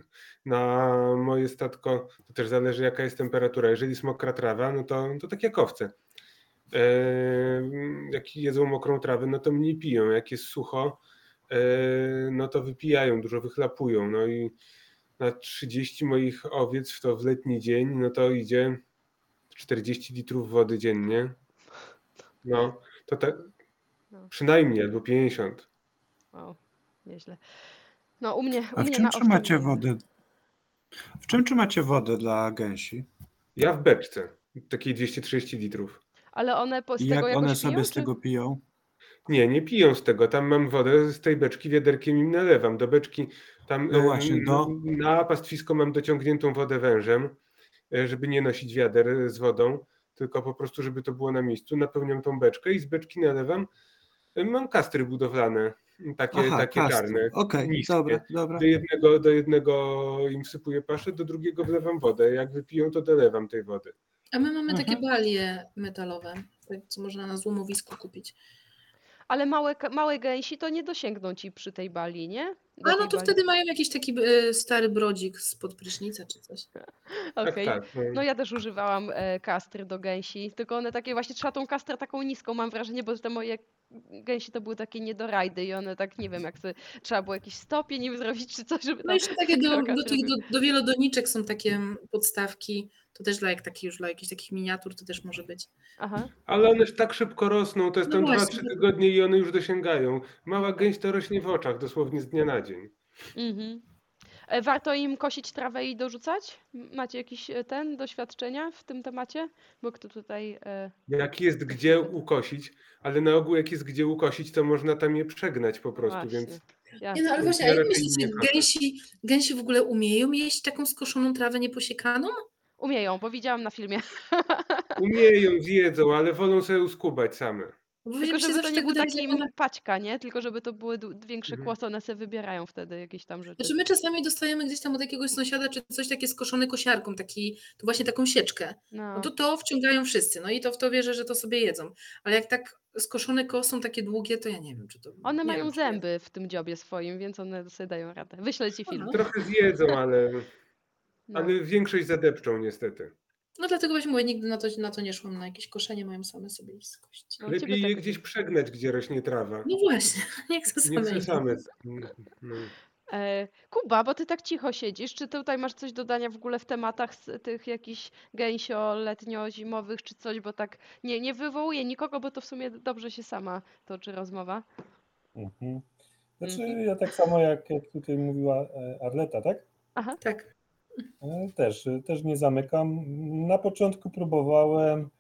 B: Na moje statko to też zależy jaka jest temperatura. Jeżeli jest mokra trawa, no to, to tak jak owce. Eee, jak jedzą mokrą trawę, no to mniej piją. Jak jest sucho, eee, no to wypijają, dużo wychlapują. No i na 30 moich owiec w to w letni dzień, no to idzie 40 litrów wody dziennie. No, to tak
A: No.
B: przynajmniej albo 50.
A: O, nieźle. No u mnie, u
D: A w
A: mnie
D: czym trzymacie wodę? W czym trzymacie wodę dla gęsi?
B: Ja w beczce, takiej 230 litrów.
A: Ale one po, z
D: I
A: tego
D: jak one sobie
A: piją,
D: z
A: czy-
D: tego piją?
B: Nie, nie piją z tego. Tam mam wodę z tej beczki, wiaderkiem im nalewam. Do beczki tam
D: No właśnie, do-
B: na pastwisko mam dociągniętą wodę wężem, żeby nie nosić wiader e, z wodą, tylko po prostu, żeby to było na miejscu. Napełniam tą beczkę i z beczki nalewam. E, Mam kastry budowlane takie,
D: Aha,
B: takie
D: kastry.
B: czarne.
D: Okej,
B: niskie.
D: dobra, dobra.
B: Do jednego, do jednego im sypuję paszę, do drugiego wlewam wodę. Jak wypiją, to dolewam tej wody.
F: A my mamy takie
D: Mhm.
F: balie metalowe, tak, co można na złomowisku kupić.
A: Ale małe, małe gęsi to nie dosięgną ci przy tej bali, nie?
F: A no to wtedy mają jakiś taki e, stary brodzik spod prysznica czy coś.
A: Okej.
B: Tak, tak.
A: No ja też używałam e, kastry do gęsi, tylko one takie właśnie, trzeba tą kastrę taką niską, mam wrażenie, bo te moje gęsi to były takie niedorajdy i one tak, nie wiem, jak sobie, trzeba było jakiś stopień im zrobić czy coś, żeby
F: No jeszcze takie do, do, tych, do, do wielodoniczek są takie mm, podstawki, to też dla jak taki już dla jakichś takich miniatur to też może być.
A: Aha.
B: Ale one tak szybko rosną, to jest
F: No
B: tam
F: właśnie.
B: 2-3 tygodnie i one już dosięgają. Mała gęś to rośnie w oczach, dosłownie z dnia na dzień.
A: Mhm. E, Warto im kosić trawę i dorzucać? Macie jakieś e, ten doświadczenia w tym temacie? Bo kto tutaj. E...
B: Jak jest gdzie ukosić, ale na ogół jak jest gdzie ukosić, to można tam je przegnać po prostu,
A: Właśnie.
B: więc
F: Nie no, ale właśnie, a jak myślicie, gęsi, gęsi w ogóle umieją jeść taką skoszoną trawę nieposiekaną?
A: Umieją, bo widziałam na filmie.
B: umieją, zjedzą, ale wolą sobie uskubać same.
F: Bo
A: Tylko żeby to nie
F: tak
A: był
F: że
A: taki paćka, nie? Tylko żeby to były większe
B: Mhm.
A: kłosy, one sobie wybierają wtedy jakieś tam rzeczy.
F: Znaczy my czasami dostajemy gdzieś tam od jakiegoś sąsiada czy coś takie skoszone kosiarką, taki, to właśnie taką sieczkę.
A: No.
F: No to to wciągają wszyscy, no i to w to wierzę, że to sobie jedzą. Ale jak tak skoszone kosą takie długie, to ja nie wiem, czy to...
A: One mają
F: wiem,
A: zęby w tym dziobie swoim, więc one sobie dają radę. Wyślę ci film.
B: Trochę zjedzą, ale,
A: No.
B: ale większość zadepczą niestety.
F: No dlatego właśnie mówię, nigdy na to, na to nie szłam, na jakieś koszenie mają same sobie iść z kości.
A: No,
B: Lepiej je
A: tak
B: gdzieś przegnać, gdzie rośnie trawa.
F: No właśnie, niech se
B: Nie
F: same
B: chcę
F: idą.
B: same. No.
A: E, Kuba, bo ty tak cicho siedzisz, czy tutaj masz coś dodania w ogóle w tematach z tych jakichś gęsio, letnio-zimowych, czy coś, bo tak nie, nie wywołuje nikogo, bo to w sumie dobrze się sama toczy rozmowa.
E: Mhm. Znaczy
A: Mhm.
E: ja tak samo jak, jak tutaj mówiła e, Arleta, tak?
F: Tak.
E: E, Też, też nie zamykam. Na początku próbowałem,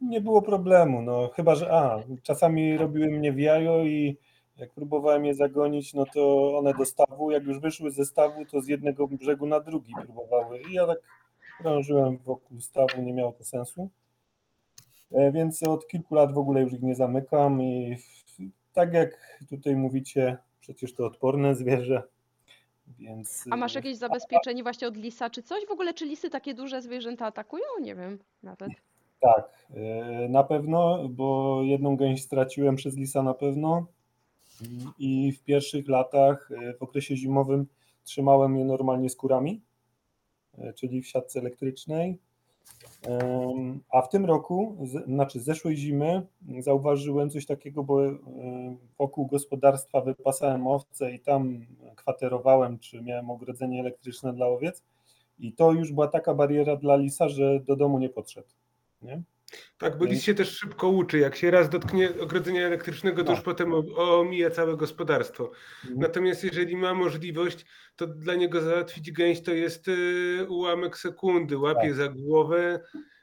E: nie było problemu, no chyba, że a, czasami robiły mnie w jajo i jak próbowałem je zagonić, no to one do stawu, jak już wyszły ze stawu, to z jednego brzegu na drugi próbowały i ja tak krążyłem wokół stawu, nie miało to sensu. E, Więc od kilku lat w ogóle już ich nie zamykam i tak jak tutaj mówicie, przecież to odporne zwierzę, więc...
A: A masz
E: e,
A: jakieś zabezpieczenie właśnie od lisa, czy coś? W ogóle, czy lisy takie duże zwierzęta atakują? Nie wiem nawet.
E: Tak, e, na pewno, bo jedną gęś straciłem przez lisa na pewno i w pierwszych latach, e, w okresie zimowym trzymałem je normalnie skórami, czyli w siatce elektrycznej. A w tym roku, znaczy zeszłej zimy, zauważyłem coś takiego, bo wokół gospodarstwa wypasałem owce i tam kwaterowałem, czy miałem ogrodzenie elektryczne dla owiec. I to już była taka bariera dla lisa, że do domu nie podszedł. Nie?
B: Tak, bo lis się też szybko uczy. Jak się raz dotknie ogrodzenia elektrycznego, to
E: No.
B: już potem o- omija całe gospodarstwo.
E: Mhm.
B: Natomiast jeżeli ma możliwość, to dla niego załatwić gęś to jest y, ułamek sekundy. Łapie
E: Tak.
B: za głowę,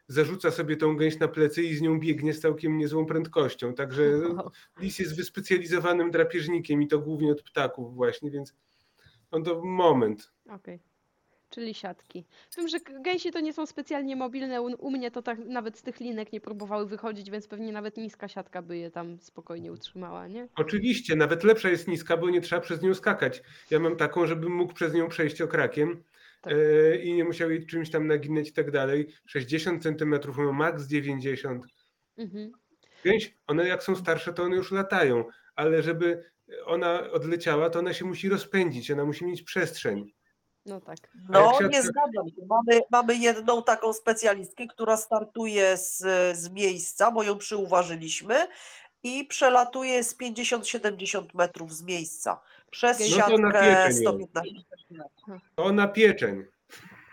B: zarzuca sobie tą gęś na plecy i z nią biegnie z całkiem niezłą prędkością. Także lis jest wyspecjalizowanym drapieżnikiem i to głównie od ptaków właśnie, więc on to moment.
A: Okej. Czyli siatki. Wiem, że gęsi to nie są specjalnie mobilne. U, u mnie to tak nawet z tych linek nie próbowały wychodzić, więc pewnie nawet niska siatka by je tam spokojnie utrzymała, nie?
B: Oczywiście, nawet lepsza jest niska, bo nie trzeba przez nią skakać. Ja mam taką, żebym mógł przez nią przejść okrakiem
A: Tak.
B: e, i nie musiał jej czymś tam naginać i tak dalej. 60 centymetrów, no max 90.
A: Mhm.
B: Gęś, one jak są starsze, to one już latają, ale żeby ona odleciała, to ona się musi rozpędzić, ona musi mieć przestrzeń.
A: No tak.
C: No, nie zgadzam się. Mamy, mamy jedną taką specjalistkę, która startuje z, z miejsca, bo ją przyuważyliśmy i przelatuje z 50-70 metrów z miejsca. Przez
A: No
B: to na
C: siatkę
B: pieczeń ją.
C: 115
B: To ona pieczeń.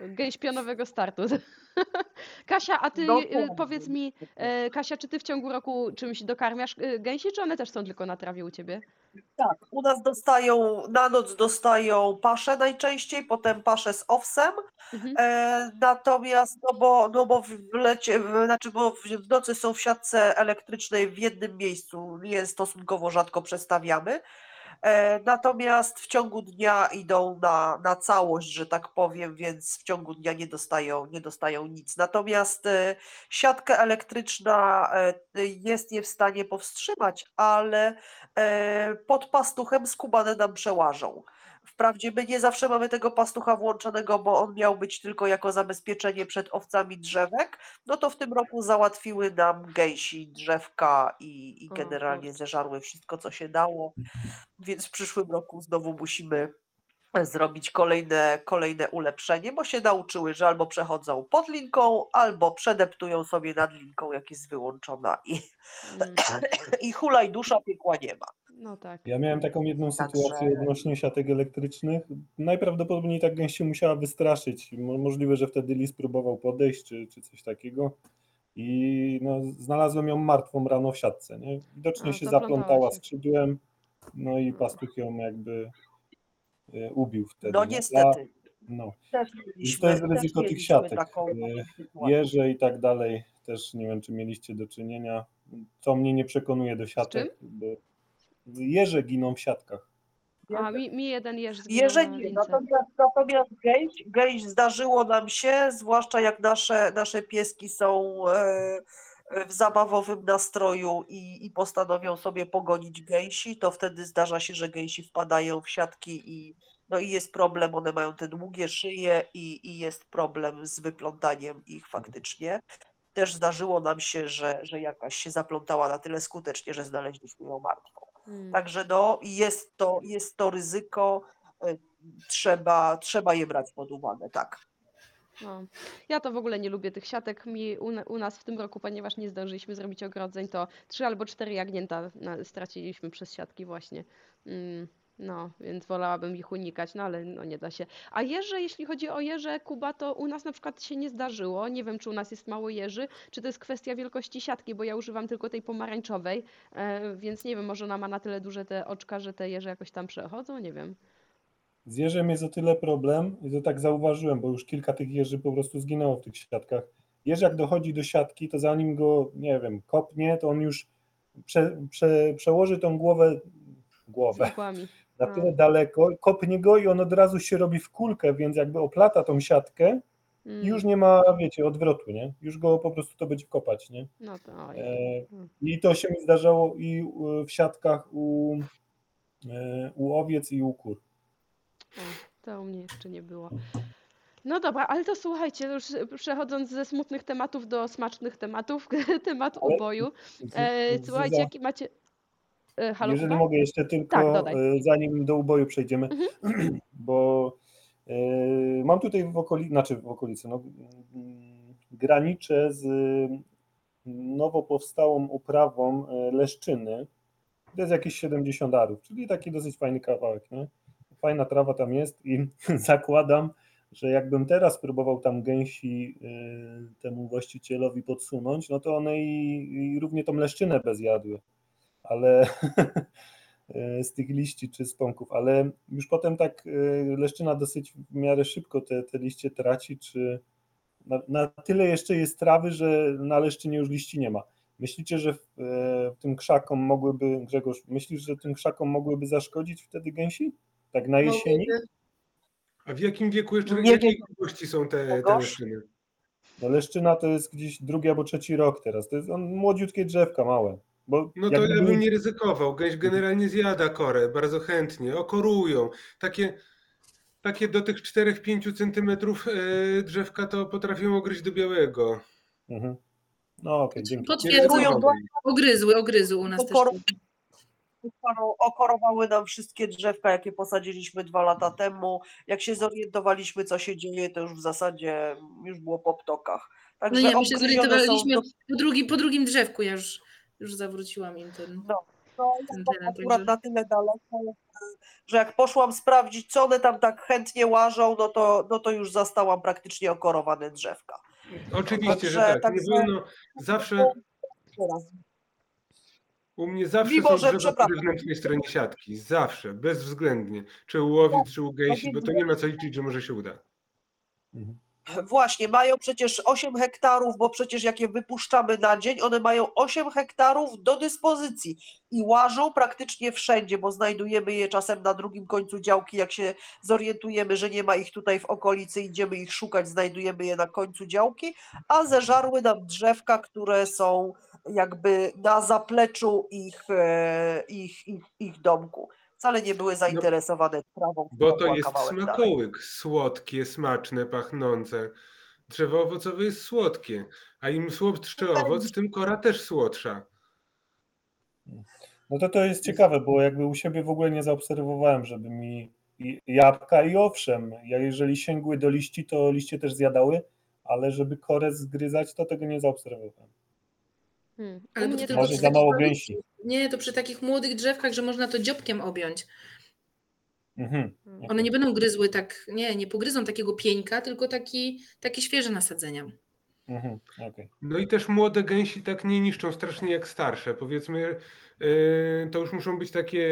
A: Gęś pionowego startu. Kasia, a ty y,
C: Dokładnie.
A: powiedz mi, e, Kasia, czy ty w ciągu roku czymś dokarmiasz y, gęsi, czy one też są tylko na trawie u ciebie?
C: Tak, u nas dostają, na noc dostają paszę najczęściej, potem paszę z owsem,
A: Mhm.
C: e, natomiast, no bo, no bo w lecie, w, znaczy, bo w, w nocy są w siatce elektrycznej w jednym miejscu, je stosunkowo rzadko przestawiamy, Natomiast w ciągu dnia idą na, na całość, że tak powiem, więc w ciągu dnia nie dostają, nie dostają nic. Natomiast e, siatka elektryczna e, jest je w stanie powstrzymać, ale e, pod pastuchem skubane nam przełażą. Wprawdzie my nie zawsze mamy tego pastucha włączonego, bo on miał być tylko jako zabezpieczenie przed owcami drzewek, no to w tym roku załatwiły nam gęsi drzewka i, i generalnie zeżarły wszystko, co się dało, więc w przyszłym roku znowu musimy zrobić kolejne, kolejne ulepszenie, bo się nauczyły, że albo przechodzą pod linką, albo przedeptują sobie nad linką, jak jest wyłączona i,
A: Mm,
C: i hulaj dusza, piekła nie ma.
A: No tak.
E: Ja miałem taką jedną
C: Także-
E: sytuację odnośnie siatek elektrycznych. Najprawdopodobniej ta gęś się musiała wystraszyć. Mo- Możliwe, że wtedy lis próbował podejść czy, czy coś takiego. I no, znalazłem ją martwą rano w siatce. Nie? Widocznie
A: A,
E: się
A: zaplątała się.
E: skrzydłem, no i pastuch ją jakby e, ubił wtedy.
C: No niestety.
E: no.
C: Też
E: to jest ryzyko tych siatek.
C: Taką,
E: E. Jeże i tak dalej też nie wiem, czy mieliście do czynienia. Co mnie nie przekonuje do siatek, bo jeże giną w siatkach.
A: A mi, mi jeden jeż zginął
C: Jeżeli
A: na lince.
C: natomiast, natomiast gęś, gęś zdarzyło nam się, zwłaszcza jak nasze, nasze pieski są e, w zabawowym nastroju i, i postanowią sobie pogonić gęsi, to wtedy zdarza się, że gęsi wpadają w siatki i, no i jest problem, one mają te długie szyje i, i jest problem z wyplątaniem ich faktycznie. Też zdarzyło nam się, że, że jakaś się zaplątała na tyle skutecznie, że znaleźliśmy ją martwą.
A: Mm.
C: Także no, jest to, jest to ryzyko, y, trzeba, trzeba je brać pod uwagę, tak.
A: No. Ja to w ogóle nie lubię tych siatek. Mi u, u nas w tym roku, ponieważ nie zdążyliśmy zrobić ogrodzeń, to trzy albo cztery jagnięta straciliśmy przez siatki właśnie. Mm, no, więc wolałabym ich unikać, no ale no nie da się. A jeże, jeśli chodzi o jeże, Kuba, to u nas na przykład się nie zdarzyło. Nie wiem, czy u nas jest mało jeży, czy to jest kwestia wielkości siatki, bo ja używam tylko tej pomarańczowej, e, więc nie wiem, może ona ma na tyle duże te oczka, że te jeże jakoś tam przechodzą, nie wiem.
E: Z jeżem jest o tyle problem, i to tak zauważyłem, bo już kilka tych jeży po prostu zginęło w tych siatkach. Jeż jak dochodzi do siatki, to zanim go, nie wiem, kopnie, to on już prze, prze, przełoży tą głowę, głowę. Na tyle daleko, kopnie go i on od razu się robi w kulkę, więc jakby oplata tą siatkę i
A: Mm,
E: już nie ma, wiecie, odwrotu, nie? Już go po prostu to będzie kopać, nie?
A: No to oj.
E: E,
A: Mm.
E: I to się mi zdarzało i u- w siatkach u, e, u owiec i u kur.
A: O, to u mnie jeszcze nie było. No dobra, ale to słuchajcie, już przechodząc ze smutnych tematów do smacznych tematów, temat uboju. E, słuchajcie, jaki macie. E, halo,
E: Jeżeli
A: Kuba?
E: mogę jeszcze
A: Tak,
E: tylko,
A: dodaj.
E: e, zanim do uboju przejdziemy,
A: Mhm.
E: bo e, mam tutaj w okolicy, znaczy w okolicy, no, graniczę z nowo powstałą uprawą Leszczyny. To jest jakieś 70 arów, czyli taki dosyć fajny kawałek. Nie? Fajna trawa tam jest i zakładam, że jakbym teraz próbował tam gęsi temu właścicielowi podsunąć, no to one i, i równie tą leszczynę bez jadły. Ale e, z tych liści czy z pąków, ale już potem tak e, leszczyna dosyć w miarę szybko te, te liście traci, czy na, na tyle jeszcze jest trawy, że na leszczynie już liści nie ma. Myślicie, że w, e, w tym krzakom mogłyby, Grzegorz, myślisz, że tym krzakom mogłyby zaszkodzić wtedy gęsi? Tak na jesieni?
B: A w jakim wieku jeszcze,
C: Nie
B: jakiej
C: wiem.
B: grubości są te, te leszczyny?
E: No leszczyna to jest gdzieś drugi albo trzeci rok teraz. To jest on, młodziutkie drzewka małe. Bo
B: No to ja bym nie ryzykował. Gęś generalnie zjada korę bardzo chętnie, okorują. Takie, takie do tych 4-5 centymetrów e, drzewka to potrafią ogryźć do białego.
E: Mhm. No okej, dzięki.
B: Nie
F: Potwierdzam,
B: ryzykowałbym.
F: ogryzły, ogryzły u nas
C: okorowały nam wszystkie drzewka, jakie posadziliśmy dwa lata temu. Jak się zorientowaliśmy, co się dzieje, to już w zasadzie już było po ptokach.
F: No
C: Także
F: nie, my się
C: są
F: zorientowaliśmy
C: do-
F: po, drugi, po drugim drzewku, ja już, już zawróciłam im ten,
C: No, no,
F: ten teren.
C: akurat
F: Także...
C: na tyle daleko, że jak poszłam sprawdzić, co one tam tak chętnie łażą, no to, no to już zastałam praktycznie okorowane drzewka.
B: Oczywiście, że
C: Także-
B: tak. Nie
C: także-
B: wolno. Zawsze u mnie zawsze
C: Mimo,
B: są
C: że
B: drzewa po zewnętrznej stronie siatki. Zawsze, bezwzględnie. Czy u łowic, czy u gęsi, bo to nie ma co liczyć, że może się uda.
E: Mhm.
C: Właśnie, mają przecież 8 hektarów, bo przecież jak je wypuszczamy na dzień, one mają 8 hektarów do dyspozycji i łażą praktycznie wszędzie, bo znajdujemy je czasem na drugim końcu działki, jak się zorientujemy, że nie ma ich tutaj w okolicy, idziemy ich szukać, znajdujemy je na końcu działki, a zeżarły nam drzewka, które są jakby na zapleczu ich, e, ich, ich, ich domku. Wcale nie były zainteresowane trawą,
B: Bo to
C: była
B: jest
C: kawałek dalej.
B: smakołyk, słodkie, smaczne, pachnące. Drzewo owocowe jest słodkie, a im słodszy owoc, tym kora też słodsza.
E: No to to jest ciekawe, bo jakby u siebie w ogóle nie zaobserwowałem, żeby mi i- jabłka i owszem, ja jeżeli sięgły do liści, to liście też zjadały, ale żeby korę zgryzać, to tego nie zaobserwowałem.
A: Hmm. U
F: Ale
A: mnie
F: to
E: Może za mało gęsi.
F: Nie, to przy takich młodych drzewkach, że można to dziobkiem objąć.
E: Mhm.
F: One nie będą gryzły tak, nie, nie pogryzą takiego pieńka, tylko taki, takie świeże nasadzenia.
E: Mhm.
B: No i też młode gęsi tak nie niszczą strasznie jak starsze. Powiedzmy, yy, to już muszą być takie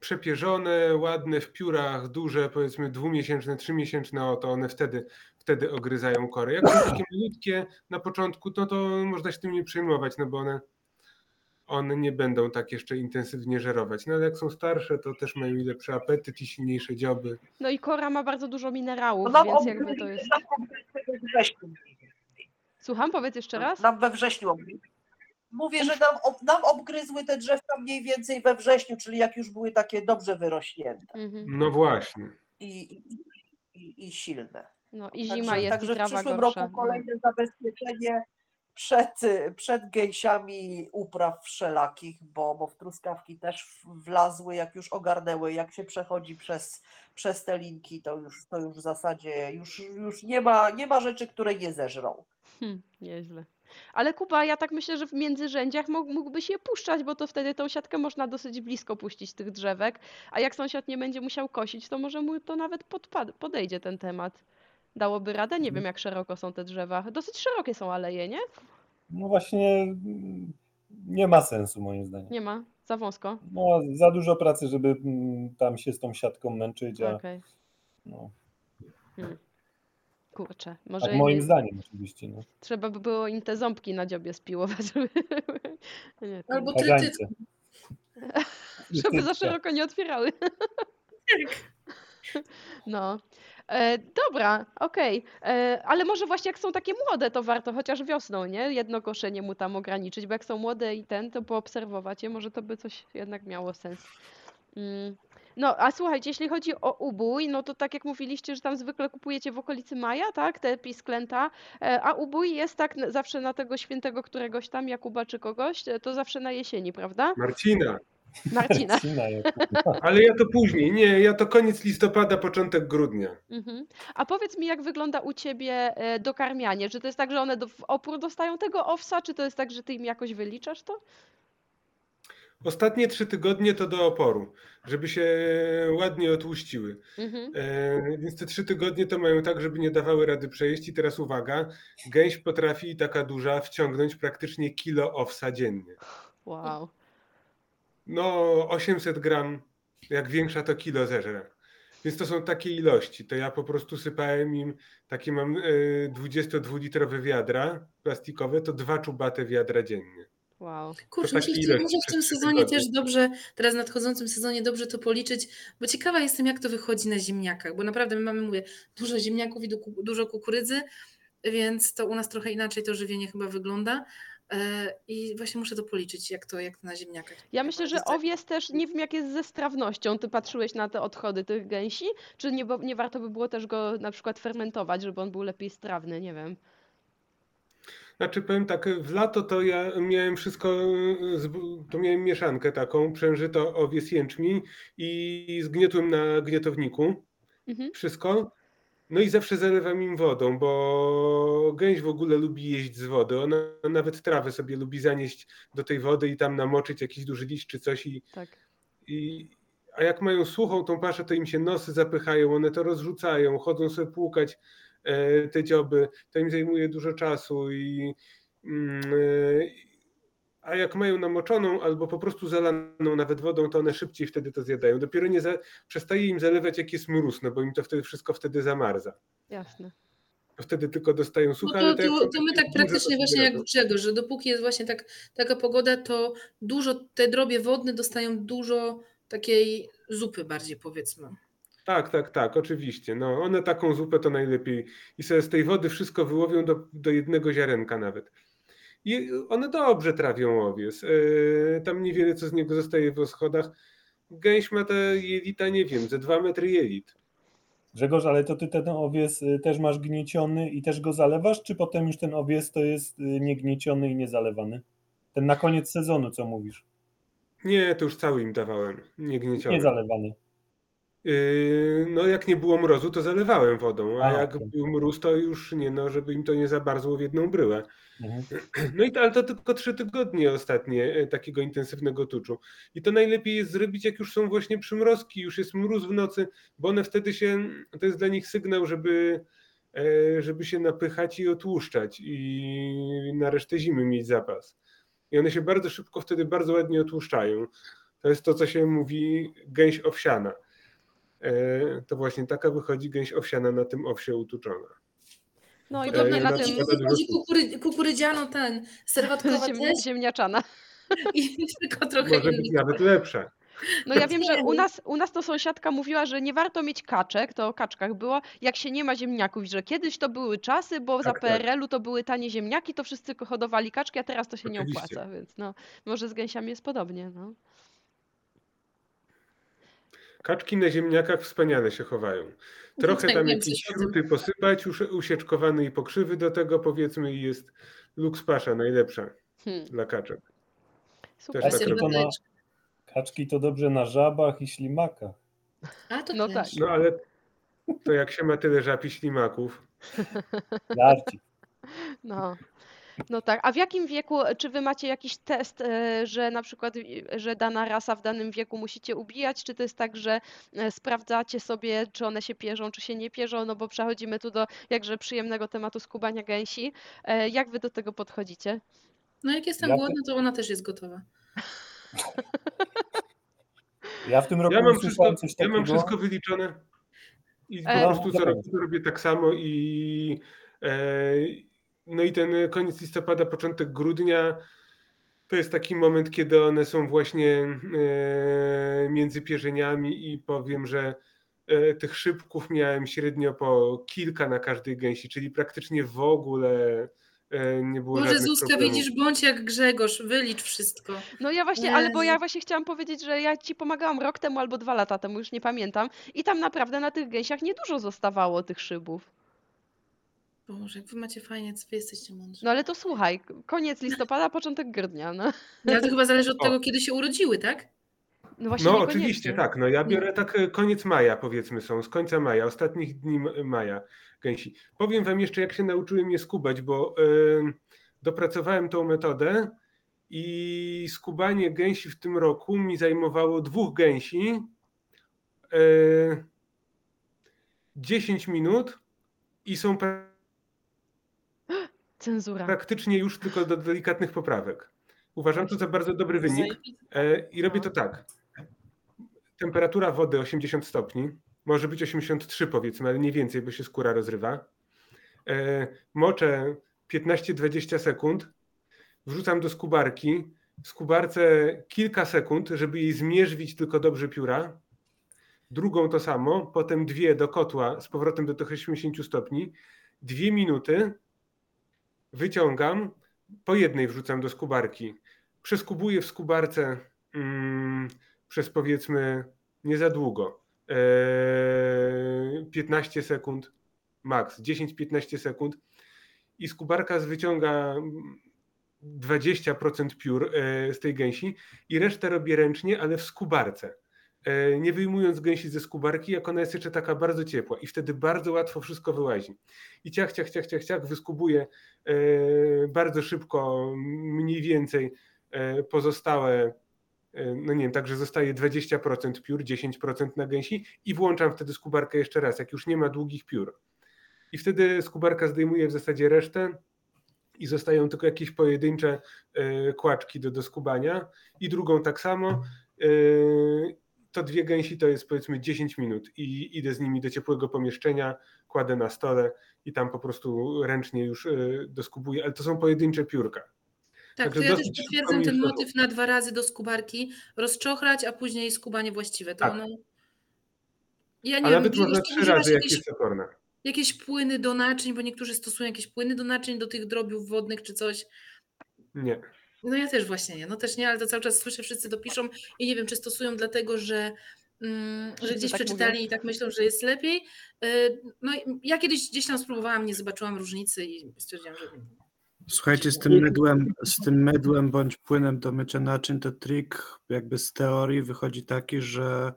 B: przepierzone, ładne w piórach, duże, powiedzmy dwumiesięczne, trzymiesięczne, o to one wtedy, wtedy ogryzają kory. Jak są takie malutkie na początku, no to można się tym nie przejmować, no bo one, one nie będą tak jeszcze intensywnie żerować. No ale jak są starsze, to też mają i lepszy apetyt i silniejsze dzioby.
A: No i kora ma bardzo dużo minerałów,
C: No
A: więc jakby to jest.
C: nam obgryzły we wrześniu.
A: Słucham, powiedz jeszcze raz.
C: Nam we wrześniu. Mówię, że nam, nam obgryzły te drzewka mniej więcej we wrześniu, czyli jak już były takie dobrze wyrośnięte
A: Mhm.
B: No właśnie.
C: i, i, i, silne.
A: No i
C: Także,
A: zima jest, i
C: także w przyszłym
A: gorsza.
C: roku
A: No.
C: kolejne zabezpieczenie przed, przed gęsiami upraw wszelakich, bo, bo w truskawki też wlazły, jak już ogarnęły, jak się przechodzi przez, przez te linki, to już, to już w zasadzie już, już nie, ma, nie ma rzeczy, które nie zeżrą.
A: Hm, nieźle. Ale Kuba, ja tak myślę, że w międzyrzędziach mógł, mógłbyś je puszczać, bo to wtedy tą siatkę można dosyć blisko puścić tych drzewek, a jak sąsiad nie będzie musiał kosić, to może mu to nawet podejdzie ten temat. Dałoby radę? Nie wiem, jak szeroko są te drzewa. Dosyć szerokie są aleje, nie?
E: No właśnie mm, nie ma sensu moim zdaniem.
A: Nie ma? Za wąsko?
E: No, za dużo pracy, żeby mm, tam się z tą siatką męczyć, a
A: Okej.
E: no,
A: Kurczę, może
E: tak moim
A: nie,
E: zdaniem oczywiście. No.
A: trzeba by było im te ząbki na dziobie spiłować, żeby, nie, to
F: Albo
E: Kagańce.
A: żeby za szeroko nie otwierały. No. E, dobra, okej. E, Ale może właśnie jak są takie młode, to warto chociaż wiosną, nie? Jedno koszenie mu tam ograniczyć, bo jak są młode i ten, to poobserwować je, może to by coś jednak miało sens. Mm. No, a słuchajcie, jeśli chodzi o ubój, no to tak jak mówiliście, że tam zwykle kupujecie w okolicy maja, tak, te pisklęta, e, a ubój jest tak zawsze na tego świętego któregoś tam, Jakuba czy kogoś, e, to zawsze na jesieni, prawda?
B: Marcina.
A: Marcina.
B: Ale ja to później. Nie, ja to koniec listopada, początek grudnia.
A: Mhm. A powiedz mi, jak wygląda u ciebie e, dokarmianie? Czy to jest tak, że one do, w opór dostają tego owsa, czy to jest tak, że ty im jakoś wyliczasz to?
B: Ostatnie trzy tygodnie to do oporu, żeby się ładnie otłuściły.
A: Mhm.
B: E, więc te trzy tygodnie to mają tak, żeby nie dawały rady przejść. I teraz uwaga, gęś potrafi taka duża wciągnąć praktycznie kilo owsa dziennie.
A: Wow.
B: No 800 gram, jak większa to kilo zeżre. Więc to są takie ilości. To ja po prostu sypałem im, takie mam e, 22-litrowe wiadra plastikowe, to dwa czubate wiadra dziennie.
A: Wow.
F: Kurczę, muszę,
B: takie
F: w-
B: przez
F: tym sezonie też dobrze, teraz w nadchodzącym sezonie dobrze to policzyć, bo ciekawa jestem, jak to wychodzi na ziemniakach, bo naprawdę my mamy, mówię, dużo ziemniaków i du- dużo kukurydzy, więc to u nas trochę inaczej to żywienie chyba wygląda e, i właśnie muszę to policzyć, jak to, jak to na ziemniakach.
A: Ja myślę, że
F: Jest-
A: owiec też, nie wiem jak jest ze strawnością. Ty patrzyłeś na te odchody tych gęsi? Czy nie, bo- nie warto by było też go na przykład fermentować, żeby on był lepiej strawny? Nie wiem.
B: Znaczy powiem tak, w lato to ja miałem wszystko, to miałem mieszankę taką, przężyto owies jęczmień i zgniotłem na gniotowniku
A: Mhm.
B: wszystko. No i zawsze zalewam im wodą, bo gęś w ogóle lubi jeść z wody. Ona nawet trawę sobie lubi zanieść do tej wody i tam namoczyć jakiś duży liść czy coś. I,
A: Tak.
B: i, a jak mają suchą tą paszę, to im się nosy zapychają, one to rozrzucają, chodzą sobie płukać e, te dzioby. To im zajmuje dużo czasu i mm, e, a jak mają namoczoną albo po prostu zalaną nawet wodą, to one szybciej wtedy to zjadają. Dopiero nie za, przestaje im zalewać jak jest mróz, no bo im to wtedy wszystko wtedy zamarza.
A: Jasne.
B: to wtedy tylko dostają
F: No
B: suche,
F: to,
B: ale to,
F: to,
B: są
F: to my tak praktycznie właśnie jak. Grzegorz, że dopóki jest właśnie tak, taka pogoda, to dużo, te drobie wodne dostają dużo takiej zupy bardziej powiedzmy.
B: Tak, tak, tak, oczywiście. No, one taką zupę to najlepiej. I sobie z tej wody wszystko wyłowią do, do jednego ziarenka nawet. I one dobrze trawią owies. Yy, tam niewiele co z niego zostaje w schodach. Gęś ma te jelita, nie wiem, ze dwa metry jelit.
E: Grzegorz, ale to ty ten owies y, też masz gnieciony i też go zalewasz, czy potem już ten owies to jest y, niegnieciony i niezalewany? Ten na koniec sezonu, co mówisz?
B: Nie, to już cały im dawałem, nie gnieciony.
E: Nie zalewany.
B: Yy, no jak nie było mrozu, to zalewałem wodą, a
E: A,
B: jak
E: okej.
B: był mróz, to już nie, no, żeby im to nie zabarzło w jedną bryłę.
E: Mhm.
B: No i to, ale to tylko trzy tygodnie ostatnie e, takiego intensywnego tuczu. I to najlepiej jest zrobić, jak już są właśnie przymrozki, już jest mróz w nocy, bo one wtedy się, to jest dla nich sygnał, żeby, e, żeby się napychać i otłuszczać i na resztę zimy mieć zapas. I one się bardzo szybko wtedy bardzo ładnie otłuszczają. To jest to, co się mówi gęś owsiana. E, To właśnie taka wychodzi gęś owsiana na tym owsie utuczona.
A: No i pewnie na
B: na
A: tym
F: kukury, kukurydziano ten, serwatkowa
A: ziem,
F: też
A: ziemniaczana.
F: i tylko trochę
B: Może być nawet lepsze.
A: No ja wiem, że u
F: Nie.
A: nas, u nas to sąsiadka mówiła, że nie warto mieć kaczek, to o kaczkach było, jak się nie ma ziemniaków, że kiedyś to były czasy, bo za
B: Tak, tak.
A: PRL-u to były tanie ziemniaki, to wszyscy hodowali kaczki, a teraz to się nie
B: Oczywiście.
A: opłaca, więc no, może z gęsiami jest podobnie, no.
B: Kaczki na ziemniakach wspaniale się chowają. Trochę
F: Tak,
B: tam jakieś śruty posypać, usieczkowany i pokrzywy do tego powiedzmy i jest luks pasza najlepsza
A: Hmm,
B: dla kaczek.
A: super.
B: Też tak
E: Kaczki, to na, kaczki to dobrze na żabach i ślimakach.
F: A to
A: No
F: też.
A: tak.
B: No ale to jak się ma tyle żab i ślimaków,
E: Żarci.
A: No. No tak, a w jakim wieku, czy wy macie jakiś test, e, że na przykład, e, że dana rasa w danym wieku musicie ubijać, czy to jest tak, że e, sprawdzacie sobie, czy one się pierzą, czy się nie pierzą, no bo przechodzimy tu do jakże przyjemnego tematu skubania gęsi. Jak wy do tego podchodzicie?
F: No jak jestem
E: Ja-
F: głodna, to ona też jest gotowa.
E: Ja w tym roku
B: ja mam, wszystko, ja mam wszystko wyliczone i po prostu co robię, robię tak samo i e, no i ten koniec listopada, początek grudnia to jest taki moment, kiedy one są właśnie e, między pierzeniami i powiem, że e, tych szybków miałem średnio po kilka na każdej gęsi, czyli praktycznie w ogóle e, nie było żadnych
F: Zuzka,
B: problemów.
F: widzisz, bądź jak Grzegorz, wylicz wszystko.
A: No ja właśnie, ale bo ja właśnie chciałam powiedzieć, że ja ci pomagałam rok temu albo dwa lata temu, już nie pamiętam, i tam naprawdę na tych gęsiach niedużo zostawało tych szybów.
F: Boże, jak wy macie fajnie, wy jesteście mądrzy.
A: No ale to słuchaj, koniec listopada, początek grudnia, no.
F: No, ale to chyba zależy od
B: O.
F: tego, kiedy się urodziły, tak?
A: No właśnie
B: No
A: niekoniecznie.
B: oczywiście, tak. No ja biorę tak e, koniec maja, powiedzmy są, z końca maja, ostatnich dni m- maja gęsi. Powiem wam jeszcze, jak się nauczyłem je skubać, bo e, dopracowałem tą metodę i skubanie gęsi w tym roku mi zajmowało dwóch gęsi e, 10 minut i są pra-
A: Cenzura.
B: praktycznie już tylko do delikatnych poprawek. Uważam to za bardzo dobry wynik. E, I robię to tak. Temperatura wody 80 stopni, może być 83 powiedzmy, ale nie więcej, bo się skóra rozrywa. E, Moczę 15-20 sekund, wrzucam do skubarki. W skubarce kilka sekund, żeby jej zmierzwić tylko dobrze pióra. Drugą to samo, potem dwie do kotła z powrotem do tych 80 stopni. Dwie minuty wyciągam, po jednej wrzucam do skubarki. Przeskubuję w skubarce mm, przez powiedzmy nie za długo. Eee, 15 sekund, max 10-15 sekund i skubarka wyciąga mm, 20% piór e, z tej gęsi i resztę robię ręcznie, ale w skubarce. E, Nie wyjmując gęsi ze skubarki, jak ona jest jeszcze taka bardzo ciepła i wtedy bardzo łatwo wszystko wyłazi. I ciach, ciach, ciach, ciach, ciach wyskubuję e, bardzo szybko, mniej więcej e, pozostałe no nie wiem, także zostaje 20% piór, 10% na gęsi i włączam wtedy skubarkę jeszcze raz, jak już nie ma długich piór. I wtedy skubarka zdejmuje w zasadzie resztę i zostają tylko jakieś pojedyncze kłaczki do, do skubania i drugą tak samo. E, To dwie gęsi to jest powiedzmy 10 minut i idę z nimi do ciepłego pomieszczenia, kładę na stole i tam po prostu ręcznie już y, doskubuję, ale to są pojedyncze piórka.
F: Tak,
B: Także
F: to ja też potwierdzam ten motyw na dwa razy do skubarki, rozczochrać, a później skubanie właściwe. To
B: Tak.
F: ono... Ja nie
B: A
F: wiem,
B: nawet można trzy razy, jak
F: jakieś,
B: jest oporna.
F: jakieś płyny do naczyń, bo niektórzy stosują jakieś płyny do naczyń, do tych drobiów wodnych czy coś.
B: Nie.
F: No ja też właśnie nie, no też nie, ale to cały czas słyszę, wszyscy to piszą i nie wiem, czy stosują dlatego, że, mm, że gdzieś
A: tak
F: przeczytali
A: mówią.
F: i tak myślą, że jest lepiej. Y, No i ja kiedyś gdzieś tam spróbowałam, nie zobaczyłam różnicy i stwierdziłam, że
D: Słuchajcie, z tym mydłem, z tym mydłem bądź płynem do mycia naczyń, to trik jakby z teorii wychodzi taki, że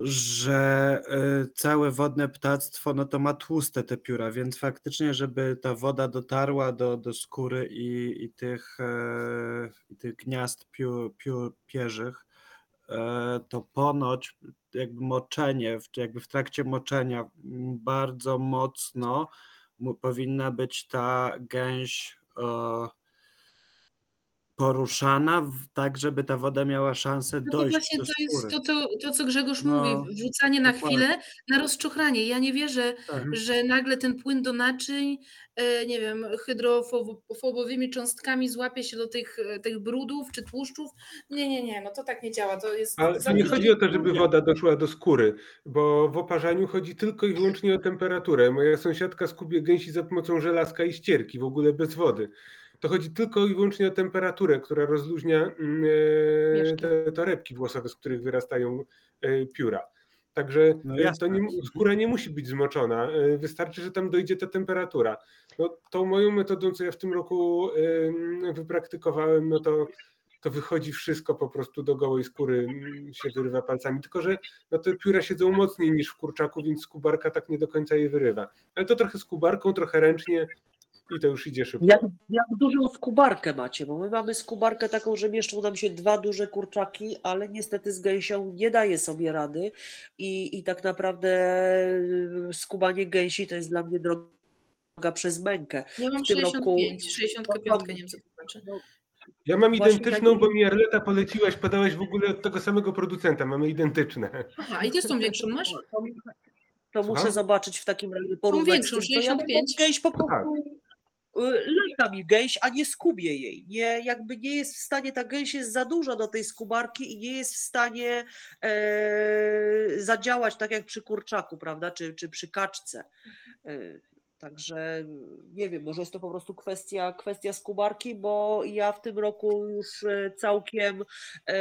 D: że y, całe wodne ptactwo no to ma tłuste te pióra, więc faktycznie, żeby ta woda dotarła do, do skóry i, i, tych, e, tych gniazd piór, piór pierzych, e, to ponoć jakby moczenie, jakby w trakcie moczenia bardzo mocno powinna być ta gęś poruszana w, tak, żeby ta woda miała szansę
F: No to
D: dojść
F: właśnie
D: do
F: to jest
D: skóry.
F: to, to, to co Grzegorz
D: No,
F: mówi, wrzucanie na
D: dokładnie.
F: chwilę na rozczochranie. Ja nie wierzę,
D: Tak.
F: że nagle ten płyn do naczyń, e, nie wiem, hydrofobowymi cząstkami złapie się do tych, e, tych brudów czy tłuszczów. Nie, nie, nie, no to tak nie działa. To jest
B: Ale
F: za
B: nie
F: dużo
B: chodzi o to, żeby woda doszła do skóry, bo w oparzaniu chodzi tylko i wyłącznie o temperaturę. Moja sąsiadka skubie gęsi za pomocą żelazka i ścierki, w ogóle bez wody. To chodzi tylko i wyłącznie o temperaturę, która rozluźnia mm, e, te torebki włosowe, z których wyrastają e, pióra. Także
D: No
B: e, to nie, skóra nie musi być zmoczona, wystarczy, że tam dojdzie ta temperatura. No, tą moją metodą, co ja w tym roku em, wypraktykowałem, no to to wychodzi wszystko po prostu do gołej skóry, się wyrywa palcami. Tylko, że no te pióra siedzą mocniej niż w kurczaku, więc skubarka tak nie do końca je wyrywa. Ale to trochę skubarką, trochę ręcznie i to już idzie szybko.
C: Jak, jak dużą skubarkę macie? Bo my mamy skubarkę taką, że mieszczą nam się dwa duże kurczaki, ale niestety z gęsią nie daje sobie rady i, i tak naprawdę y, skubanie gęsi to jest dla mnie droga przez mękę.
F: Ja mam
C: w tym roku-
F: 65, 65, nie wiem co to znaczy.
B: Ja mam
C: Właśnie
B: identyczną,
C: tak-
B: bo mi Arleta poleciłaś, podałaś w ogóle od tego samego producenta, mamy identyczne.
F: Aha, i też tą większą masz?
C: To, to muszę zobaczyć w takim razie porównać
F: większą,
C: z tym, co ja mam.
F: 65.
C: Gęś po prostu
B: Tak.
C: Y, lata mi gęś, a nie skubię jej. Nie, jakby nie jest w stanie, ta gęś jest za duża do tej skubarki i nie jest w stanie e, zadziałać tak jak przy kurczaku, prawda, czy, czy przy kaczce. E, Także nie wiem, może jest to po prostu kwestia, kwestia skubarki, bo ja w tym roku już e, całkiem e,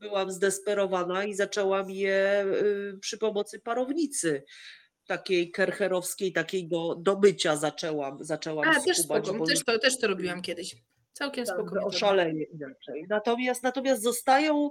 C: byłam zdesperowana i zaczęłam je e, przy pomocy parownicy takiej kercherowskiej, takiej do, do mycia zaczęłam, zaczęłam
F: A, też
C: skubać,
F: spoko,
C: bo
F: też to, też to robiłam kiedyś. Całkiem
C: tak,
F: spoko.
C: że
F: metoda.
C: oszaleje inaczej. Natomiast, natomiast zostają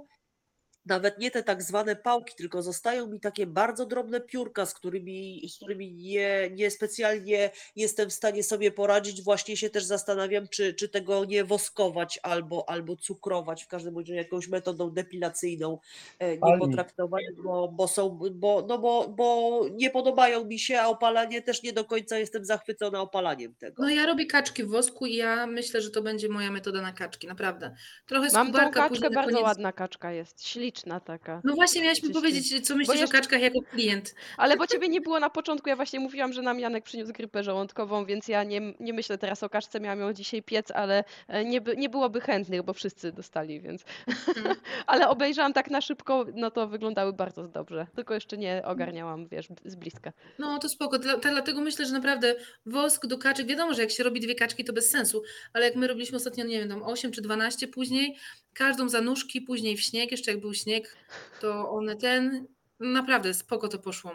C: nawet nie te tak zwane pałki, tylko zostają mi takie bardzo drobne piórka, z którymi, z którymi nie, nie specjalnie jestem w stanie sobie poradzić. Właśnie się też zastanawiam, czy, czy tego nie woskować albo, albo cukrować, w każdym razie jakąś metodą depilacyjną e, nie potraktować, bo, bo są, bo, no bo, bo nie podobają mi się, a opalanie też nie do końca jestem zachwycona opalaniem tego.
F: No ja robię kaczki w wosku i ja myślę, że to będzie moja metoda na kaczki, naprawdę. Trochę
A: Mam tą
F: skubarka,
A: kaczkę,
F: później na
A: bardzo
F: koniec...
A: ładna kaczka jest, śliczna taka.
F: No właśnie miałaś mi
A: Gdzieś tu.
F: powiedzieć, co myślisz
A: jeszcze-
F: o kaczkach jako klient.
A: Ale bo ciebie nie było na początku, ja właśnie mówiłam, że nam Janek przyniósł grypę żołądkową, więc ja nie, nie myślę teraz o kaczce, miałam ją dzisiaj piec, ale e, nie, by, nie byłoby chętnych, bo wszyscy dostali, więc...
F: Mhm.
A: ale obejrzałam tak na szybko, no to wyglądały bardzo dobrze, tylko jeszcze nie ogarniałam, wiesz, z bliska.
F: No to spoko, Dla, dlatego myślę, że naprawdę wosk do kaczek, wiadomo, że jak się robi dwie kaczki to bez sensu, ale jak my robiliśmy ostatnio, nie wiem, tam 8 czy 12 później, każdą za nóżki, później w śnieg, jeszcze jak był śnieg, to one ten, naprawdę spoko to poszło.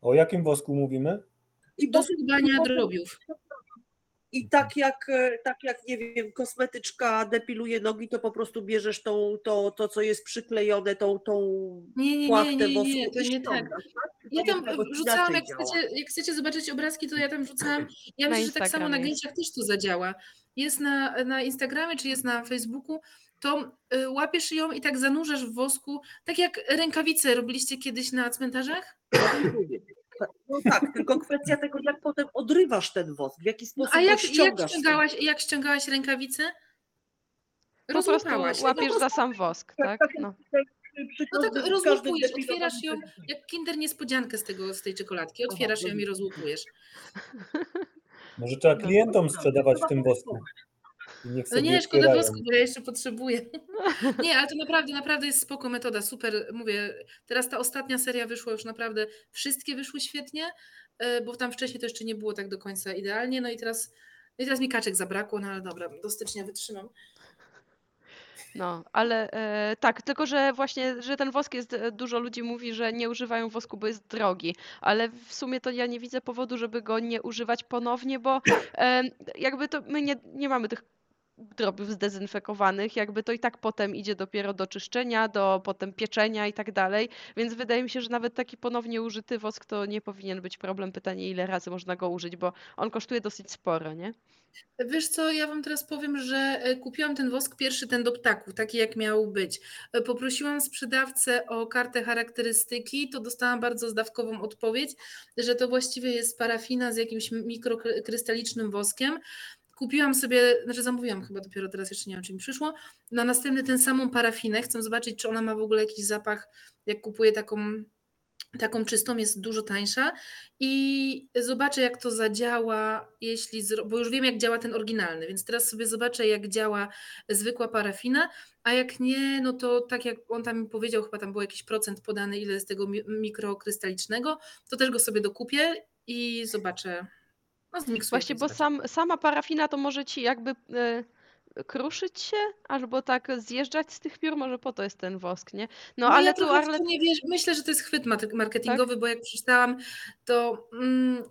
E: O jakim wosku mówimy?
C: I
F: Do skubania drobiów.
C: I tak jak, e, tak jak, nie wiem, kosmetyczka depiluje nogi, to po prostu bierzesz tą, to, to co jest przyklejone, tą, tą
F: Nie, nie, nie,
C: płachtę
F: nie,
C: wosku
F: nie, to
C: i
F: nie tak.
C: ściągasz, tak?
F: Ja
C: To
F: tam
C: inaczej
F: jak chcecie, jak chcecie zobaczyć obrazki, to ja tam wrzucałam. Ja myślę, że tak samo na gęsiach też to zadziała. Jest na, na Instagramie czy jest na Facebooku, to y, łapiesz ją i tak zanurzasz w wosku, tak jak rękawice robiliście kiedyś na cmentarzach?
C: No tak, tylko kwestia tego, jak potem odrywasz ten wosk, w jaki
F: No,
C: sposób
F: a
C: go
F: jak, jak,
C: ściągasz.
F: ściągałaś, jak ściągałaś rękawice?
A: Po prostu łapiesz za sam wosk, tak? No.
F: No tak
C: każdym
F: rozłupujesz, otwierasz ją jak kinder niespodziankę z, tego, z tej czekoladki. Otwierasz ją i rozłupujesz.
E: Może trzeba
C: No,
E: klientom sprzedawać w tym wosku. Niech
F: No nie, szkoda
E: otwierają.
F: wosku, bo ja jeszcze potrzebuję. Nie, ale to naprawdę, naprawdę jest spoko metoda, super. Mówię, teraz ta ostatnia seria wyszła już naprawdę, wszystkie wyszły świetnie, e, bo tam wcześniej to jeszcze nie było tak do końca idealnie, no i teraz, no i teraz mi kaczek zabrakło, no ale dobra, do stycznia wytrzymam.
A: No, ale e, tak, tylko że właśnie, że ten wosk jest, e, dużo ludzi mówi, że nie używają wosku, bo jest drogi, ale w sumie to ja nie widzę powodu, żeby go nie używać ponownie, bo e, jakby to my nie, nie mamy tych drobiów zdezynfekowanych, jakby to i tak potem idzie dopiero do czyszczenia, do potem pieczenia i tak dalej, więc wydaje mi się, że nawet taki ponownie użyty wosk to nie powinien być problem. Pytanie, ile razy można go użyć, bo on kosztuje dosyć sporo, nie?
F: Wiesz co, ja wam teraz powiem, że e, kupiłam ten wosk pierwszy, ten do ptaków, taki jak miał być. E, Poprosiłam sprzedawcę o kartę charakterystyki, to dostałam bardzo zdawkową odpowiedź, że to właściwie jest parafina z jakimś mikrokrystalicznym woskiem. Kupiłam sobie, znaczy zamówiłam chyba dopiero teraz, jeszcze nie wiem, czy mi przyszło. Na następny ten samą parafinę, chcę zobaczyć, czy ona ma w ogóle jakiś zapach, jak kupuję taką taką czystą, jest dużo tańsza. I zobaczę, jak to zadziała, jeśli, bo już wiem, jak działa ten oryginalny, więc teraz sobie zobaczę, jak działa zwykła parafina, a jak nie, no to tak jak on tam mi powiedział, chyba tam był jakiś procent podany, ile jest tego mi- mikrokrystalicznego, to też go sobie dokupię i zobaczę, no zmiksuję
A: Właśnie, bo sam, sama parafina to może ci jakby e, kruszyć się, albo tak zjeżdżać z tych piór, może po to jest ten wosk, nie? No,
F: No
A: ale
F: ja
A: tu
F: trochę w
A: Arlet...
F: to nie wierzę. Myślę, że to jest chwyt mat- marketingowy, bo jak przeczytałam, to mm,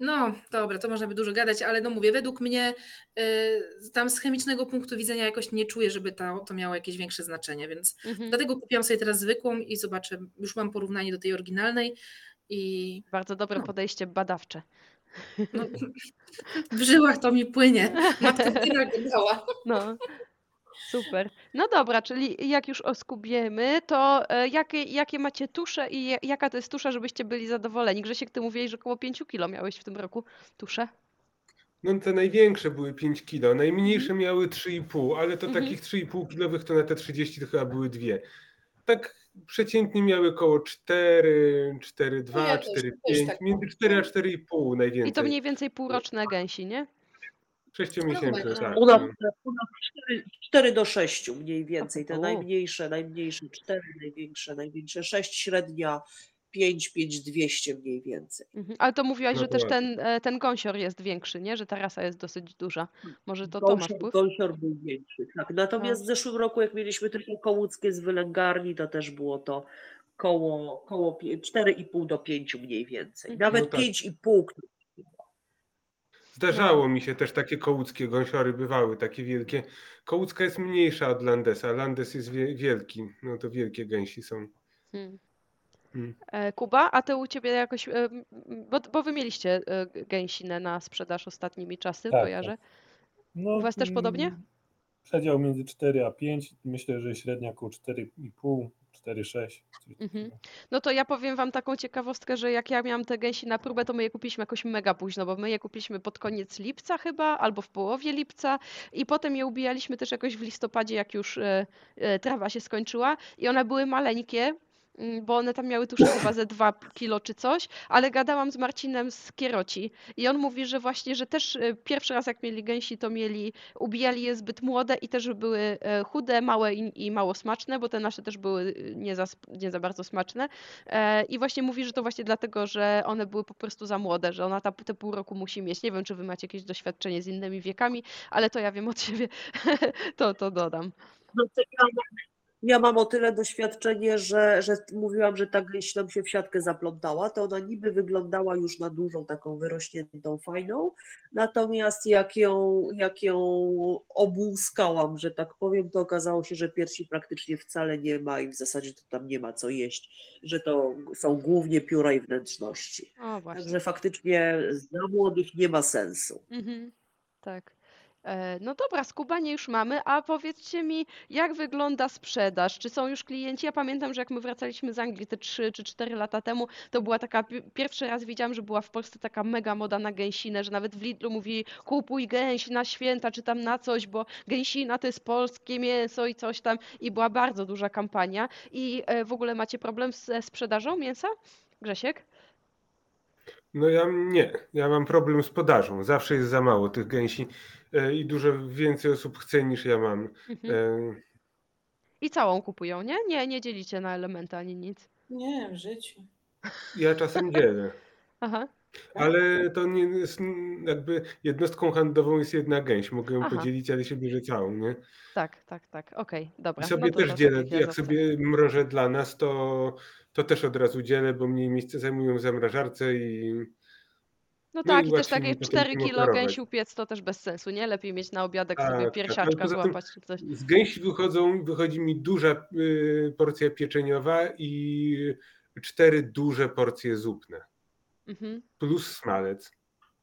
F: no dobra, to można by dużo gadać, ale no mówię, według mnie y, tam z chemicznego punktu widzenia jakoś nie czuję, żeby to, to miało jakieś większe znaczenie, więc
A: Mhm.
F: dlatego kupiłam sobie teraz zwykłą i zobaczę, już mam porównanie do tej oryginalnej i
A: Bardzo dobre
F: No.
A: podejście badawcze.
F: No, w żyłach to mi płynie. Matka Tyna go dała.
A: No, super. No dobra, czyli jak już oskubiemy, to e, jakie, jakie macie tusze i ja- jaka to jest tusza, żebyście byli zadowoleni? Grzesiek, ty mówiłeś, że około 5 kilo miałeś w tym roku tusze.
B: No te największe były 5 kilo, najmniejsze miały 3,5, ale to
A: Mhm.
B: takich 3,5 kilowych to na te 30 to chyba były dwie. Tak przeciętnie miały koło 4, 4,2,
F: No ja też,
B: 4,5,
F: też tak
B: między 4 a 4,5
A: I to
B: najwięcej.
A: mniej więcej półroczne gęsi, nie?
B: Sześciomiesięczne,
F: No chyba
B: tak.
C: U nas,
B: no.
C: u nas 4, 4 do 6 mniej więcej. Te
A: O.
C: najmniejsze, najmniejsze 4, największe, największe 6, średnia 5, 5, 200 mniej więcej.
A: Mhm. Ale to mówiłaś,
B: No
A: że
B: to
A: też ten, e, ten gąsior jest większy, nie? Że ta rasa jest dosyć duża. Może to to ma
C: Gąsior,
A: wpływ?
C: gąsior był większy. Tak. Natomiast w zeszłym roku, jak mieliśmy tylko kołuckie z wylęgarni, to też było to koło, koło pie- 4,5 do 5 mniej więcej.
A: Mhm.
C: Nawet
B: No tak.
C: 5,5.
B: Zdarzało mi się też takie kołuckie gąsiory bywały, takie wielkie. Kołucka jest mniejsza od Landesa, Landes jest wie, wielki, no to wielkie gęsi są.
A: Hmm.
B: Hmm.
A: E, Kuba, a ty u ciebie jakoś, e, bo, bo wy mieliście e, gęsinę na sprzedaż ostatnimi czasy,
E: Tak,
A: kojarzę.
E: No,
A: U was też podobnie?
E: mm, Przedział między 4 a 5. Myślę, że średnia około 4,5, 4,6. coś
A: Mhm. No to ja powiem wam taką ciekawostkę, że jak ja miałam te gęsi na próbę, to my je kupiliśmy jakoś mega późno, bo my je kupiliśmy pod koniec lipca chyba, albo w połowie lipca i potem je ubijaliśmy też jakoś w listopadzie, jak już trawa się skończyła i one były maleńkie, mm, bo one tam miały tuż chyba ze 2 kilo czy coś, ale gadałam z Marcinem z Kieroci i on mówi, że właśnie, że też e, pierwszy raz jak mieli gęsi, to mieli, ubijali je zbyt młode i też były e, chude, małe i, i mało smaczne, bo te nasze też były e, nie za, nie za bardzo smaczne. E, I właśnie mówi, że to właśnie dlatego, że one były po prostu za młode, że ona ta, te pół roku musi mieć. Nie wiem, czy wy macie jakieś doświadczenie z innymi wiekami, ale to ja wiem od siebie, to, to dodam.
C: No ja, mam o tyle doświadczenie, że, że mówiłam, że ta gęś nam się w siatkę zaplątała, to ona niby wyglądała już na dużą, taką wyrośniętą, fajną, natomiast jak ją, jak ją obłuskałam, że tak powiem, to okazało się, że piersi praktycznie wcale nie ma i w zasadzie to tam nie ma co jeść, że to są głównie pióra i wnętrzności.
A: O.
C: Także faktycznie dla młodych nie ma sensu.
A: Mhm, tak. E, No dobra, skubanie już mamy, a powiedzcie mi, jak wygląda sprzedaż? Czy są już klienci? Ja pamiętam, że jak my wracaliśmy z Anglii te 3 czy 4 lata temu, to była taka, pi- pierwszy raz widziałam, że była w Polsce taka mega moda na gęsinę, że nawet w Lidlu mówi kupuj gęś na święta, czy tam na coś, bo gęsina to jest polskie mięso i coś tam i była bardzo duża kampania. I e, w ogóle macie problem ze sprzedażą mięsa? Grzesiek?
B: No ja nie, ja mam problem z podażą. Zawsze jest za mało tych gęsi i dużo więcej osób chce niż ja mam.
A: Mhm.
B: E,
A: I całą kupują, nie? Nie, nie dzielicie na elementy ani nic.
F: Nie, w życiu.
B: Ja czasem dzielę,
A: Aha.
B: ale to nie jest jakby jednostką handlową jest jedna gęś. Mogę ją
A: Aha.
B: podzielić, ale się bierze całą, nie?
A: Tak, tak, tak. Okej,
B: I
A: dobra.
B: sobie
A: no to
B: też
A: to
B: dzielę.
A: ja
B: Jak sobie mrożę dla nas, to, to też od razu dzielę, bo mniej miejsca zajmują w zamrażarce i
A: No
B: No
A: tak,
B: i
A: też takie
B: mi potem
A: 4
B: tym
A: kilo gęsi upiec to też bez sensu, nie? Lepiej mieć na obiadek
B: Tak,
A: sobie
B: tak,
A: piersiaczka
B: tym-
A: złapać czy coś.
B: z gęsi wychodzą, wychodzi mi duża y, porcja pieczeniowa i cztery duże porcje zupne,
A: Mhm.
B: plus smalec.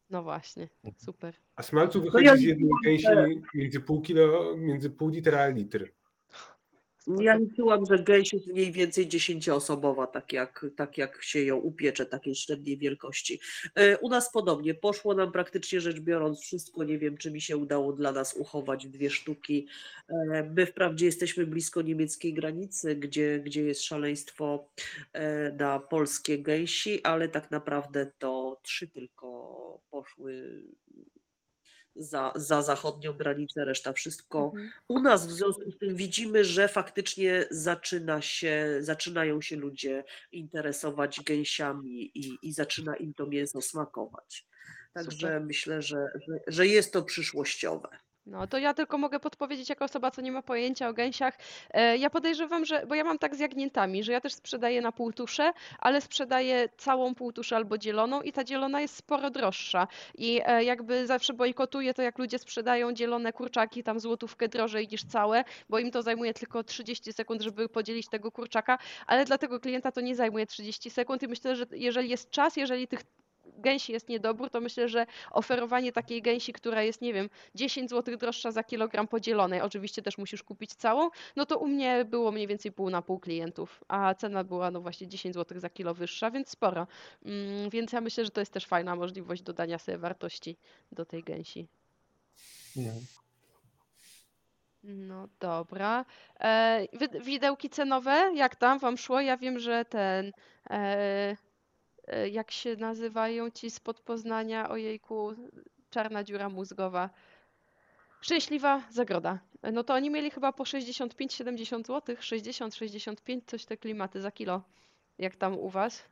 A: No właśnie, super.
B: A smalcu
C: No
B: wychodzi z jednej gęsi między pół kilo, między pół litra a litr.
C: Ja liczyłam, że gęś jest mniej więcej dziesięcioosobowa, tak jak, tak jak się ją upiecze, takiej średniej wielkości. E, U nas podobnie, poszło nam praktycznie rzecz biorąc wszystko, nie wiem czy mi się udało dla nas uchować dwie sztuki. E, My wprawdzie jesteśmy blisko niemieckiej granicy, gdzie, gdzie jest szaleństwo e, na polskie gęsi, ale tak naprawdę to trzy tylko poszły za, za zachodnią granicę, reszta wszystko
A: Mhm.
C: u nas w związku z tym widzimy, że faktycznie zaczyna się, zaczynają się ludzie interesować gęsiami i, i zaczyna im to mięso smakować. Także
A: Super.
C: myślę, że, że, że jest to przyszłościowe.
A: No to ja tylko mogę podpowiedzieć jako osoba, co nie ma pojęcia o gęsiach. E, Ja podejrzewam, że, bo ja mam tak z jagniętami, że ja też sprzedaję na półtusze, ale sprzedaję całą półtuszę albo dzieloną i ta dzielona jest sporo droższa. I e, jakby zawsze bojkotuję to, jak ludzie sprzedają dzielone kurczaki tam złotówkę drożej niż całe, bo im to zajmuje tylko 30 sekund, żeby podzielić tego kurczaka, ale dla tego klienta to nie zajmuje 30 sekund i myślę, że jeżeli jest czas, jeżeli tych gęsi jest niedobór, to myślę, że oferowanie takiej gęsi, która jest, nie wiem, 10 zł droższa za kilogram podzielonej, oczywiście też musisz kupić całą, no to u mnie było mniej więcej pół na pół klientów, a cena była no właśnie 10 zł za kilo wyższa, więc sporo. Mm, Więc ja myślę, że to jest też fajna możliwość dodania sobie wartości do tej gęsi.
E: Mhm.
A: No dobra. E, wi- widełki cenowe, jak tam wam szło? Ja wiem, że ten, e, jak się nazywają ci spod Poznania, ojejku, czarna dziura mózgowa. Szczęśliwa zagroda. E, No to oni mieli chyba po 65-70 zł, 60-65, coś te klimaty za kilo. Jak tam u was?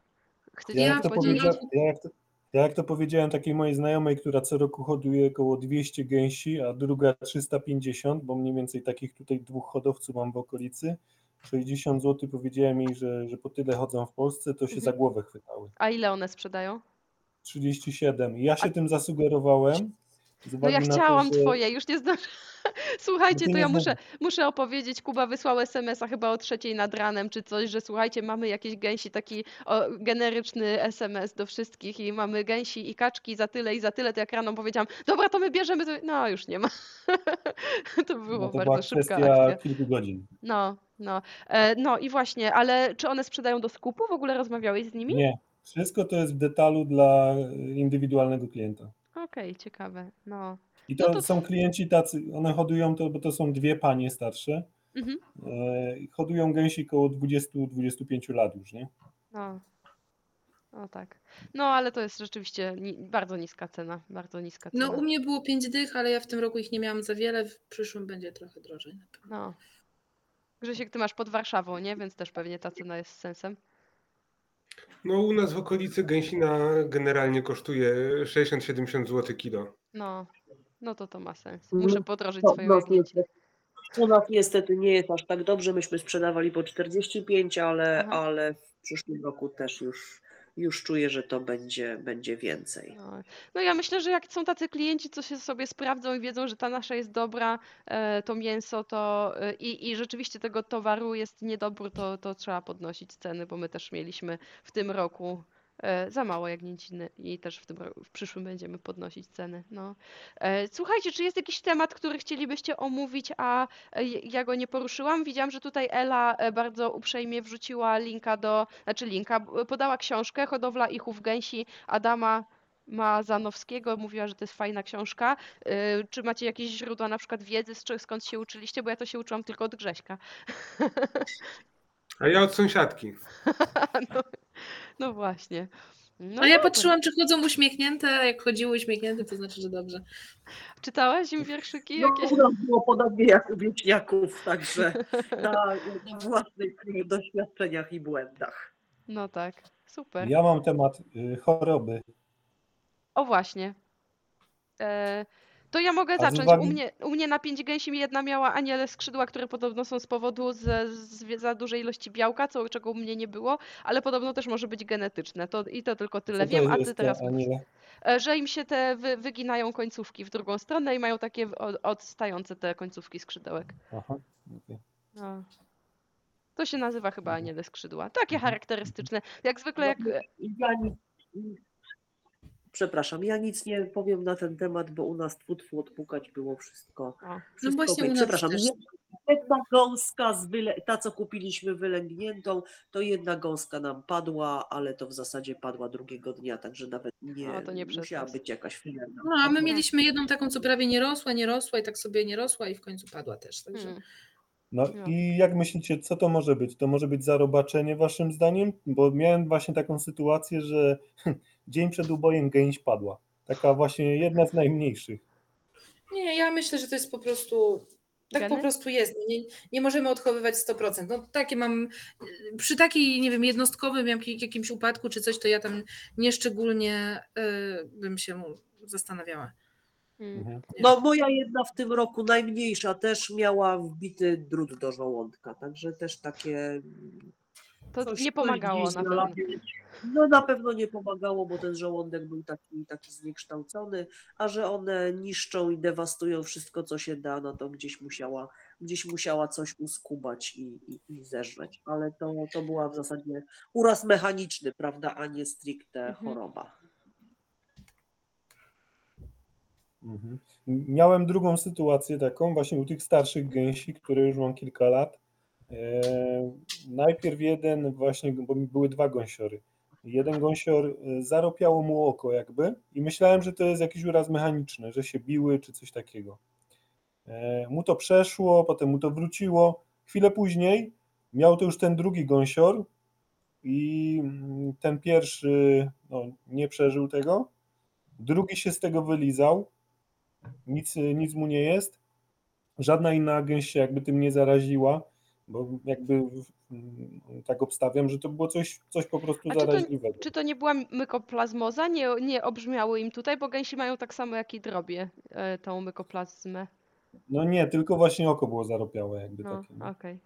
A: Chcecie
E: Ja jak, to
A: podzielić?
E: ja, jak to, ja jak to powiedziałem takiej mojej znajomej, która co roku hoduje około 200 gęsi, a druga 350, bo mniej więcej takich tutaj dwóch hodowców mam w okolicy. 60 zł powiedziałem jej, że, że po tyle chodzą w Polsce, to się
A: Mhm.
E: za głowę chwytały.
A: A ile one sprzedają?
E: 37. I Ja się tym zasugerowałem.
A: No ja
E: na to,
A: chciałam
E: że-
A: twoje, już nie zdążę. Słuchajcie,
E: ty
A: to ja muszę, muszę opowiedzieć. Kuba wysłał SMS-a chyba o trzeciej nad ranem czy coś, że słuchajcie, mamy jakieś gęsi, taki o, generyczny SMS do wszystkich i mamy gęsi i kaczki za tyle i za tyle. To jak rano powiedziałam, dobra, to my bierzemy, to no już nie ma. to było
E: no to
A: bardzo
E: była
A: szybka
E: kwestia
A: akcja.
E: kilku godzin.
A: No, no. E, no i właśnie, ale czy one sprzedają do skupu? W ogóle rozmawiałeś z nimi?
E: Nie. Wszystko to jest w detalu dla e, indywidualnego klienta.
A: Okej, ciekawe. No.
E: I
A: No
E: to
A: to-
E: są klienci tacy, one hodują to, bo to są dwie panie starsze.
A: Mhm.
E: E, hodują gęsi koło 20-25 lat już, nie?
A: No. No tak. No ale to jest rzeczywiście ni bardzo niska cena, bardzo niska cena.
F: No u mnie było 5 dych, ale ja w tym roku ich nie miałam za wiele, w przyszłym będzie trochę drożej na pewno.
A: No. Grzesiek, ty masz pod Warszawą, nie? Więc też pewnie ta cena jest sensem.
B: No u nas w okolicy gęsina generalnie kosztuje 60-70 zł kilo.
A: No. No to to ma sens.
C: No,
A: Muszę podrożyć
C: To
A: swoją
C: u nas
A: jagnięcie.
C: niestety, u nas niestety nie jest aż tak dobrze. Myśmy sprzedawali po 45, ale,
A: Aha.
C: ale w przyszłym roku też już, już czuję, że to będzie, będzie więcej.
A: No. no ja myślę, że jak są tacy klienci, co się sobie sprawdzą i wiedzą, że ta nasza jest dobra, e, to mięso, to e, i, i rzeczywiście tego towaru jest niedobór, to, to trzeba podnosić ceny, bo my też mieliśmy w tym roku za mało jagnięciny i też w tym w przyszłym będziemy podnosić ceny. No. E, słuchajcie, czy jest jakiś temat, który chcielibyście omówić, a e, ja go nie poruszyłam? Widziałam, że tutaj Ela e, bardzo uprzejmie wrzuciła linka do, znaczy linka, podała książkę Hodowla i chów gęsi Adama Mazanowskiego. Mówiła, że to jest fajna książka. E, Czy macie jakieś źródła na przykład wiedzy, skąd się uczyliście? Bo ja to się uczyłam tylko od Grześka.
B: A ja od sąsiadki.
A: No, no właśnie. No
F: A ja
A: dobra.
F: patrzyłam, czy chodzą uśmiechnięte, a jak chodziły uśmiechnięte, to znaczy, że dobrze.
A: Czytałaś im wierszyki
C: No,
A: jakieś?
C: u nas było podobnie jak u wieśniaków, także na, na własnych doświadczeniach i błędach.
A: No tak, super.
E: Ja mam temat y, choroby.
A: O właśnie. E, to ja mogę zacząć.
E: uwagi-
A: U mnie, u mnie na pięć gęsi jedna miała aniele skrzydła, które podobno są z powodu z, z za dużej ilości białka, co, czego u mnie nie było, ale podobno też może być genetyczne. To, I to tylko tyle
E: Co
A: wiem, a ty teraz
E: aniele?
A: E, Że im się te wy, wyginają końcówki w drugą stronę i mają takie odstające te końcówki skrzydełek.
E: Aha, okej.
A: No. To się nazywa chyba
E: Mhm.
A: aniele skrzydła. Takie
E: Mhm.
A: charakterystyczne. Jak zwykle jak...
C: przepraszam, ja nic nie powiem na ten temat, bo u nas tfu odpukać było wszystko.
A: O,
C: wszystko
F: właśnie u nas
C: Przepraszam,
F: też.
C: jedna gąska, z wyle, ta co kupiliśmy wylęgniętą, to jedna gąska nam padła, ale to w zasadzie padła drugiego dnia, także nawet nie,
A: O, to nie
C: musiała być jakaś filerna.
F: No, a my mieliśmy jedną taką, co prawie nie rosła, nie rosła i tak sobie nie rosła i w końcu padła też. Także
A: hmm.
E: No
A: No.
E: i jak myślicie, co to może być? To może być zarobaczenie waszym zdaniem? Bo miałem właśnie taką sytuację, że dzień przed ubojem gęś padła. Taka właśnie jedna z najmniejszych.
F: Nie, ja myślę, że to jest po prostu. Tak
A: Geny?
F: po prostu jest. Nie, nie możemy odchowywać 100%. No takie mam. Przy takiej, nie wiem, jednostkowym jak- jakimś upadku czy coś, to ja tam nieszczególnie y, bym się zastanawiała.
A: Hmm.
E: Mhm.
C: No moja jedna w tym roku, najmniejsza, też miała wbity drut do żołądka, także też takie...
A: To
C: coś-
A: nie pomagało na pewno.
C: znalazłem. No na pewno nie pomagało, bo ten żołądek był taki, taki zniekształcony, a że one niszczą i dewastują wszystko, co się da, no to gdzieś musiała, gdzieś musiała coś uskubać i, i, i zeżreć. Ale to, to była w zasadzie uraz mechaniczny, prawda, a nie stricte
A: Mhm.
C: choroba.
E: Mhm. Miałem drugą sytuację taką właśnie u tych starszych gęsi, które już mam kilka lat. E, najpierw jeden właśnie, bo były dwa gąsiory. Jeden gąsior e, zaropiało mu oko jakby i myślałem, że to jest jakiś uraz mechaniczny, że się biły czy coś takiego. E, mu to przeszło, potem mu to wróciło. Chwilę później miał to już ten drugi gąsior i mm, ten pierwszy no, nie przeżył tego. Drugi się z tego wylizał, nic, nic mu nie jest. Żadna inna gęś się jakby tym nie zaraziła, bo jakby mm, tak obstawiam, że to było coś, coś po prostu
A: A czy to-
E: zaraźliwego.
A: Czy to nie była mykoplazmoza? Nie, nie obrzmiały im tutaj, bo gęsi mają tak samo jak i drobie e, tą mykoplazmę.
E: No nie, tylko właśnie oko było zaropiałe jakby
A: No,
E: takie. nie?
A: okej.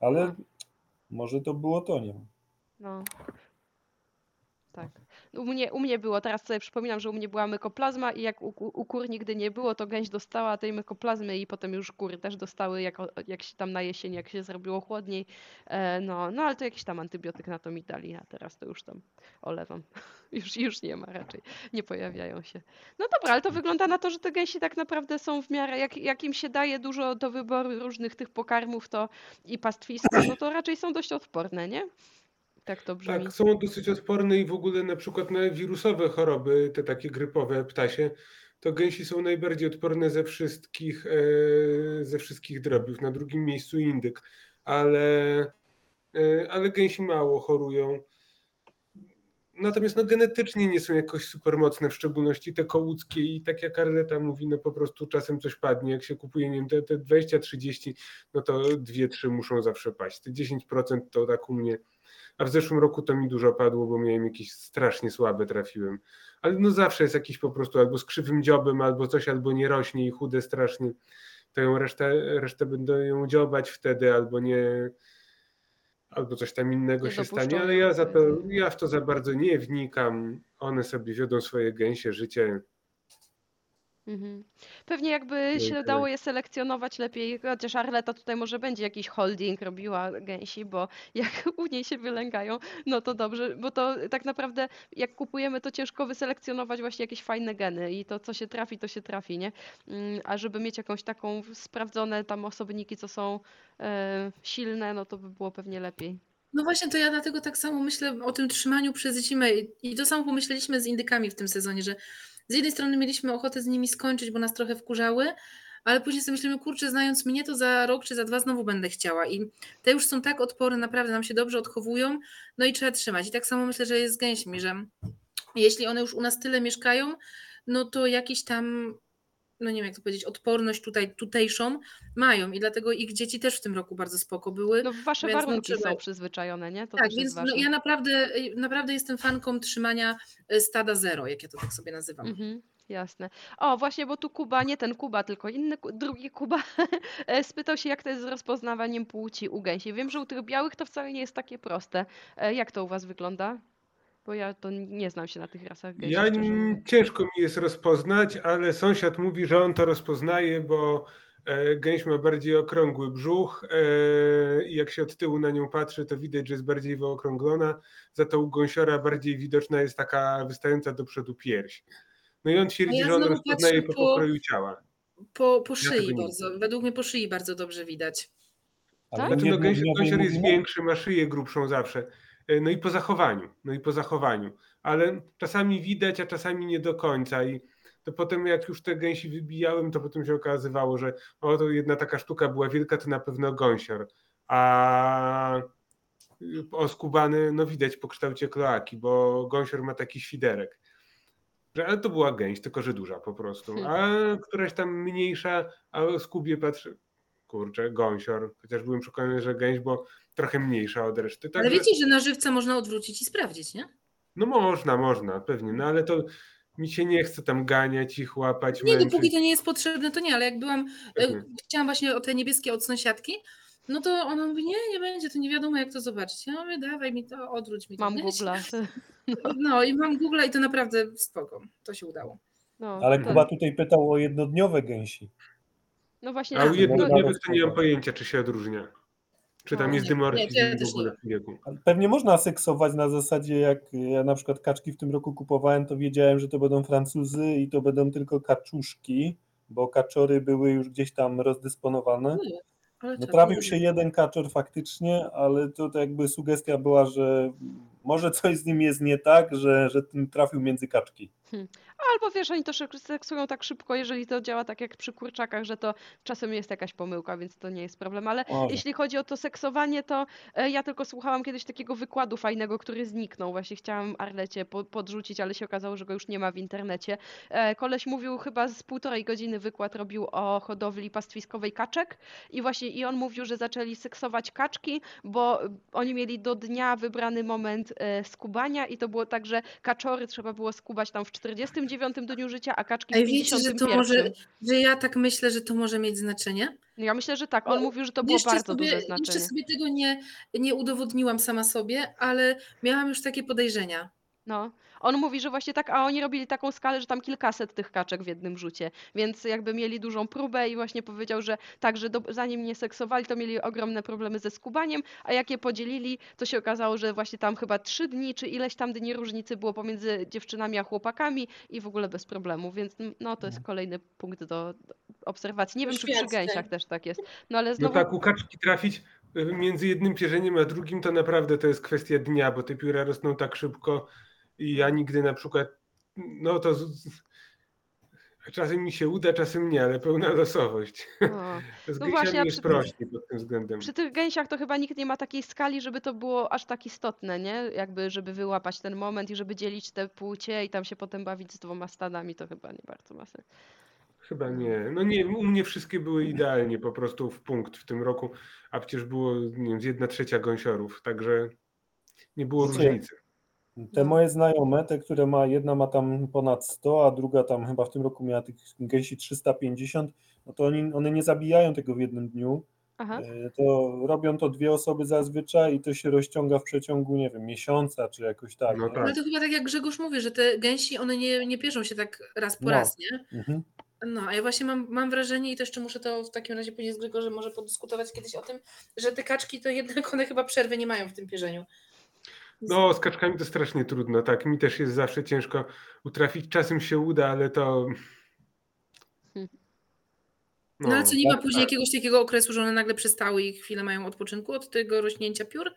E: Ale
A: a.
E: może to było to, nie wiem.
A: No. Tak. U mnie, u mnie było, teraz sobie przypominam, że u mnie była mykoplazma i jak u, u kur nigdy nie było, to gęś dostała tej mykoplazmy i potem już kury też dostały, jak, jak się tam na jesień, jak się zrobiło chłodniej. E, no, no ale to jakiś tam antybiotyk na to mi dali, a teraz to już tam olewam. już, już nie ma raczej, nie pojawiają się. No dobra, ale to wygląda na to, że te gęsi tak naprawdę są w miarę, jak, jak im się daje dużo do wyboru różnych tych pokarmów to i pastwiska, no to raczej są dość odporne, nie? Tak to brzmi.
B: Tak, są dosyć odporne i w ogóle na przykład na wirusowe choroby, te takie grypowe ptasie, to gęsi są najbardziej odporne ze wszystkich, e, ze wszystkich drobiów. Na drugim miejscu indyk, ale, e, ale gęsi mało chorują. Natomiast no, genetycznie nie są jakoś super mocne, w szczególności te kołuckie i tak jak Arleta mówi, no po prostu czasem coś padnie, jak się kupuje, nie wiem, te, te 20-30, no to 2-3 muszą zawsze paść. Te 10% to tak u mnie, a w zeszłym roku to mi dużo padło, bo miałem jakieś strasznie słabe trafiłem. Ale no zawsze jest jakiś po prostu albo z krzywym dziobem, albo coś, albo nie rośnie i chude strasznie. To ją resztę, resztę będą ją dziobać wtedy, albo nie, albo coś tam innego
A: Nie
B: się
A: dopuszczą
B: stanie, ale ja za to, ja w to za bardzo nie wnikam. One sobie wiodą swoje gęsie życie.
A: Mhm. Pewnie jakby się dało je selekcjonować lepiej, chociaż Arleta tutaj może będzie jakiś holding robiła gęsi, bo jak u niej się wylęgają, no to dobrze, bo to tak naprawdę jak kupujemy, to ciężko wyselekcjonować właśnie jakieś fajne geny i to co się trafi, to się trafi, nie? Mm, a żeby mieć jakąś taką sprawdzone tam osobniki, co są e, silne, no to by było pewnie lepiej.
F: No właśnie, to ja dlatego tak samo myślę o tym trzymaniu przez zimę i to samo pomyśleliśmy z indykami w tym sezonie, że z jednej strony mieliśmy ochotę z nimi skończyć, bo nas trochę wkurzały, ale później sobie myślimy, kurczę, znając mnie, to za rok czy za dwa znowu będę chciała i te już są tak odporne, naprawdę nam się dobrze odchowują, no i trzeba trzymać. I tak samo myślę, że jest z gęśmi, że jeśli one już u nas tyle mieszkają, no to jakiś tam, no nie wiem jak to powiedzieć, odporność tutaj, tutejszą mają i dlatego ich dzieci też w tym roku bardzo spoko były.
A: No wasze
F: Więc no
A: warunki
F: trzeba-
A: są przyzwyczajone, nie? To
F: tak, więc no, ja naprawdę, naprawdę jestem fanką trzymania y, stada zero, jak ja to tak sobie nazywam.
A: Mhm, jasne. O, właśnie, bo tu Kuba, nie ten Kuba, tylko inny, drugi Kuba, e, spytał się, jak to jest z rozpoznawaniem płci u gęsi. Wiem, że u tych białych to wcale nie jest takie proste. E, Jak to u was wygląda? Bo ja to nie znam się na tych rasach
B: Ja
A: szczerze
B: n-
A: mówiąc.
B: ciężko mi jest rozpoznać, ale sąsiad mówi, że on to rozpoznaje, bo e, gęś ma bardziej okrągły brzuch e, i jak się od tyłu na nią patrzy, to widać, że jest bardziej wyokrąglona. Za to u gąsiora bardziej widoczna jest taka wystająca do przodu pierś. No i on twierdzi,
F: ja
B: że on rozpoznaje po
F: po-
B: pokroju ciała.
F: Po, po
B: Ja
F: szyi
B: nie
F: bardzo, według mnie po szyi bardzo dobrze widać.
A: Tak?
B: Znaczy, no, gęś,
E: jednodniowy
B: gąsior jest większy, ma szyję grubszą zawsze. E, No i po zachowaniu, no i po zachowaniu. Ale czasami widać, a czasami nie do końca. I to potem jak już te gęsi wybijałem, to potem się okazywało, że o, to jedna taka sztuka była wielka, to na pewno gąsior. A oskubany, no widać po kształcie kloaki, bo gąsior ma taki świderek. Ale to była gęś, tylko że duża po prostu. A któraś tam mniejsza, a o skubie patrzy, kurczę, gąsior. Chociaż byłem przekonany, że gęś, bo trochę mniejsza od reszty.
F: Ale
B: Także,
F: wiecie, że na żywca można odwrócić i sprawdzić, nie?
B: no można, można, pewnie, no ale to mi się nie chce tam ganiać ich, łapać,
F: Nie,
B: męczyć.
F: dopóki to nie jest potrzebne, to nie, ale jak byłam,
B: Pewnie.
F: e, chciałam właśnie o te niebieskie od sąsiadki, no to ona mówi, nie, nie będzie, to nie wiadomo jak to zobaczyć. Ja mówię, dawaj mi to, odwróć mi to.
A: Mam
F: Nie?
A: Google'a.
F: No i mam Google i to naprawdę spoko, to się udało.
A: No,
E: Ale Kuba tutaj pytał o jednodniowe gęsi.
A: No właśnie,
B: A u
A: no,
B: jednodniowych to nie mam pojęcia, czy się odróżnia. Czy tam
A: No,
B: jest dymorfizm w ogóle w wieku.
E: Pewnie można seksować na zasadzie, jak ja na przykład kaczki w tym roku kupowałem, to wiedziałem, że to będą Francuzy i to będą tylko kaczuszki, bo kaczory były już gdzieś tam rozdysponowane. No
F: tak,
E: trafił się jeden kaczor faktycznie, ale to tak jakby sugestia była, że może coś z nim jest nie tak, że, że ten trafił między kaczki.
A: Albo wiesz, oni to seksują tak szybko, jeżeli to działa tak jak przy kurczakach, że to czasem jest jakaś pomyłka, więc to nie jest problem. Ale
E: Może.
A: jeśli chodzi o to seksowanie, to e, ja tylko słuchałam kiedyś takiego wykładu fajnego, który zniknął. Właśnie chciałam Arlecie po, podrzucić, ale się okazało, że go już nie ma w internecie. E, Koleś mówił chyba z półtorej godziny wykład robił o hodowli pastwiskowej kaczek i właśnie i on mówił, że zaczęli seksować kaczki, bo oni mieli do dnia wybrany moment e, skubania i to było tak, że kaczory trzeba było skubać tam w 49 dniu życia, a kaczki w
F: Ej, wiecie, że
A: 51.
F: to może, że ja tak myślę, że to może mieć znaczenie?
A: Ja myślę, że tak. On mówił, że to było
F: Jeszcze
A: bardzo
F: sobie,
A: duże
F: jeszcze
A: znaczenie.
F: sobie tego nie, nie udowodniłam sama sobie, ale miałam już takie podejrzenia.
A: No. On mówi, że właśnie tak, a oni robili taką skalę, że tam kilkaset tych kaczek w jednym rzucie, więc jakby mieli dużą próbę i właśnie powiedział, że tak, że do, zanim nie seksowali, to mieli ogromne problemy ze skubaniem, a jak je podzielili, to się okazało, że właśnie tam chyba trzy dni, czy ileś tam dni różnicy było pomiędzy dziewczynami a chłopakami i w ogóle bez problemu, więc mm, no to jest kolejny punkt do, do obserwacji. Nie wiem, czy przy gęsiach też tak jest, no ale
B: No
A: znowu...
B: tak, u kaczki trafić y, między jednym pierzeniem a drugim to naprawdę to jest kwestia dnia, bo te pióra rosną tak szybko i ja nigdy na przykład, no to z, z, czasem mi się uda, czasem nie, ale pełna losowość.
A: O.
B: Z
A: No
B: gęsiami
A: właśnie,
B: jest prościej pod tym względem.
A: Przy tych gęsiach to chyba nikt nie ma takiej skali, żeby to było aż tak istotne, nie? Jakby, żeby wyłapać ten moment i żeby dzielić te płcie i tam się potem bawić z dwoma stadami, to chyba nie bardzo ma sens.
B: Chyba nie. No nie, u mnie wszystkie były idealnie po prostu w punkt w tym roku, a przecież było nie wiem, z jedna trzecia gąsiorów, także nie było różnicy.
E: Te
A: No.
E: moje znajome, te, które ma, jedna ma tam ponad 100, a druga tam chyba w tym roku miała tych gęsi 350, no to oni, one nie zabijają tego w jednym dniu.
A: Aha.
E: E, To robią to dwie osoby zazwyczaj i to się rozciąga w przeciągu, nie wiem, miesiąca czy jakoś tak.
B: No
E: nie?
B: tak.
F: Ale to chyba tak jak Grzegorz mówi, że te gęsi, one nie, nie pierzą się tak raz po
E: No.
F: raz, nie?
E: Mhm.
F: No, a ja właśnie mam, mam wrażenie i to jeszcze muszę to w takim razie później z Grzegorzem może podyskutować kiedyś o tym, że te kaczki to jednak one chyba przerwy nie mają w tym pierzeniu.
B: No, z kaczkami to strasznie trudno, tak. Mi też jest zawsze ciężko utrafić. Czasem się uda, ale to.
F: No, ale co nie ma
B: tak,
F: później
B: tak.
F: jakiegoś takiego okresu, że one nagle przestały i chwilę mają odpoczynku od tego rośnięcia piór?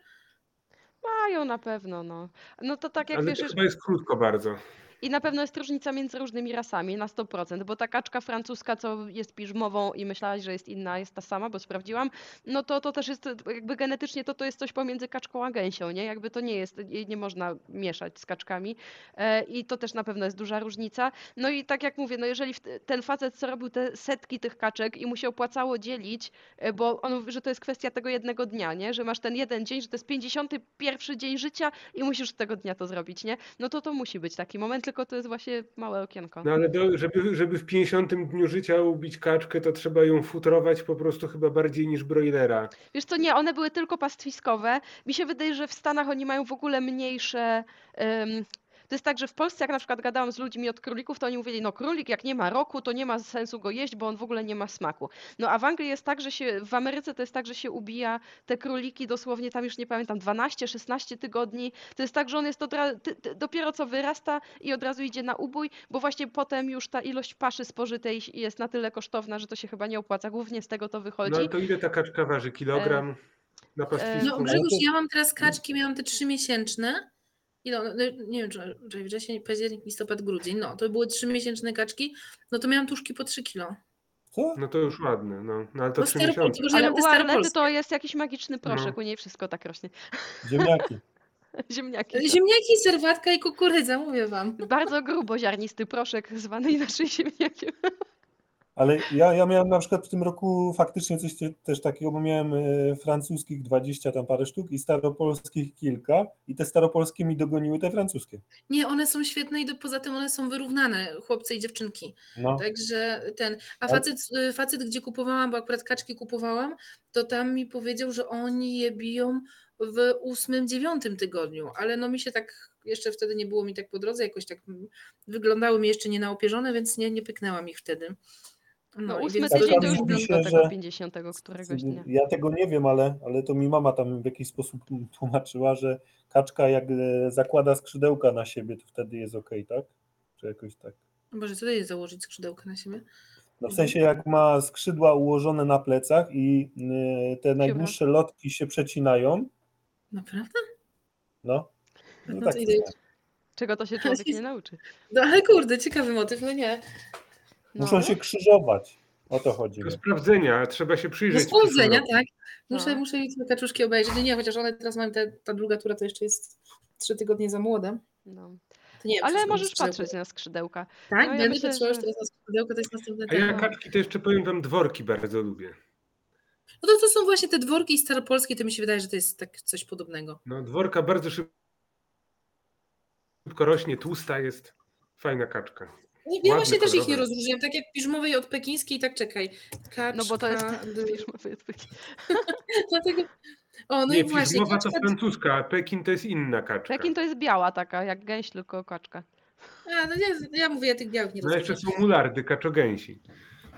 A: Mają na pewno, no. No to tak jak
B: Ale
A: wiesz,
B: to chyba jest krótko bardzo.
A: I na pewno jest różnica między różnymi rasami na 100%, bo ta kaczka francuska, co jest piżmową i myślałaś, że jest inna, jest ta sama, bo sprawdziłam, no to to też jest jakby genetycznie to, to jest coś pomiędzy kaczką a gęsią, nie? Jakby to nie jest, nie można mieszać z kaczkami e, i to też na pewno jest duża różnica. No i tak jak mówię, no jeżeli ten facet co robił te setki tych kaczek i mu się opłacało dzielić, e, bo on mówi, że to jest kwestia tego jednego dnia, nie? Że masz ten jeden dzień, że to jest 51 dzień życia i musisz tego dnia to zrobić, nie? No to to musi być taki moment, tylko to jest właśnie małe okienko.
B: No ale do, żeby, żeby w 50 dniu życia ubić kaczkę, to trzeba ją futrować po prostu chyba bardziej niż broilera.
A: Wiesz co, nie, one były tylko pastwiskowe. Mi się wydaje, że w Stanach oni mają w ogóle mniejsze. em, to jest tak, że w Polsce, jak na przykład gadałam z ludźmi od królików, to oni mówili, no królik jak nie ma roku, to nie ma sensu go jeść, bo on w ogóle nie ma smaku. No a w Anglii jest tak, że się, w Ameryce to jest tak, że się ubija te króliki dosłownie tam już nie pamiętam, 12-16 tygodni. To jest tak, że on jest od ra- ty, ty, dopiero co wyrasta i od razu idzie na ubój, bo właśnie potem już ta ilość paszy spożytej jest na tyle kosztowna, że to się chyba nie opłaca. Głównie z tego to wychodzi.
B: No ale to ile ta kaczka waży? Kilogram na pastwisku?
F: No Grzegorz, ja mam teraz kaczki, miałam te trzymiesięczne. Ile one, no, nie wiem, czy, czy wrzesień, październik, listopad, grudzień. No, to były trzymiesięczne kaczki, no to miałam tuszki po 3 kilo.
E: Co?
B: No to już ładne, no, no ale to
F: No
B: trzy miesiące.
A: Ale u Arlety to jest jakiś magiczny proszek,
B: No.
A: u niej wszystko tak rośnie.
E: Ziemniaki.
A: Ziemniaki. są.
F: Ziemniaki, serwatka i kukurydza, mówię wam.
A: Bardzo gruboziarnisty proszek, zwany inaczej ziemniakiem.
E: Ale ja, ja miałem na przykład w tym roku faktycznie coś te- też takiego, bo miałem e, francuskich 20 tam parę sztuk i staropolskich kilka i te staropolskie mi dogoniły te francuskie.
F: Nie, one są świetne i do, poza tym one są wyrównane, chłopcy i dziewczynki.
E: No,
F: Także ten. A facet, y, facet, gdzie kupowałam, bo akurat kaczki kupowałam, to tam mi powiedział, że oni je biją w ósmym, dziewiątym tygodniu, ale no mi się tak, jeszcze wtedy nie było mi tak po drodze, jakoś tak wyglądały mi jeszcze nie naopierzone, więc nie, nie pyknęłam ich wtedy.
A: No,
F: i
A: ósmy
F: więc
E: Tak,
A: tydzień to
E: tam
A: już blisko tego
E: że-
A: 50 któregoś dnia.
E: ja tego nie wiem, ale, ale to mi mama tam w jakiś sposób tłumaczyła, że kaczka jak e, zakłada skrzydełka na siebie, to wtedy jest ok, tak? Czy jakoś tak?
F: Boże, co to jest założyć skrzydełka na siebie?
E: No w sensie jak ma skrzydła ułożone na plecach i y, te najdłuższe lotki się przecinają,
F: Naprawdę?
E: no. No,
F: No
E: tak,
F: to idę.
A: Czego to się człowiek nie nauczy.
F: No ale kurde, ciekawy motyw, no nie.
A: No.
E: Muszą się krzyżować. O to chodzi.
B: Do sprawdzenia, trzeba się
F: Do
B: przyjrzeć. w
F: sprawdzenia, tak. Muszę,
A: No.
F: muszę te kaczuszki obejrzeć. Nie, chociaż one teraz mają, te, ta druga tura to jeszcze jest trzy tygodnie za młoda.
A: No.
F: To nie
A: Ale możesz patrzeć na skrzydełka.
F: Tak,
A: No, ja
F: będę
A: myślę,
F: patrzyła już
A: że-
F: teraz na skrzydełko, to jest następny
B: roku. A ja kaczki to jeszcze powiem wam dworki bardzo lubię.
F: No to, to są właśnie te dworki staropolskie, to mi się wydaje, że to jest tak coś podobnego.
B: No dworka bardzo szybko rośnie, tłusta jest. Fajna kaczka.
F: Nie, ja właśnie też ich nie rozróżniam, tak jak piżmowej od pekińskiej, tak czekaj. Kaczka,
A: No bo to jest.
F: d-
A: Wiesz, ma być-
F: Dlatego... O, no
B: nie,
F: i właśnie.
B: piżmowa to francuska, a Pekin to jest inna kaczka.
A: Pekin to jest biała taka, jak gęś, tylko kaczka.
F: A, no ja, ja mówię, ja tych białych nie
B: No jeszcze
F: rozróżniam.
B: są mulardy, kaczogęsi.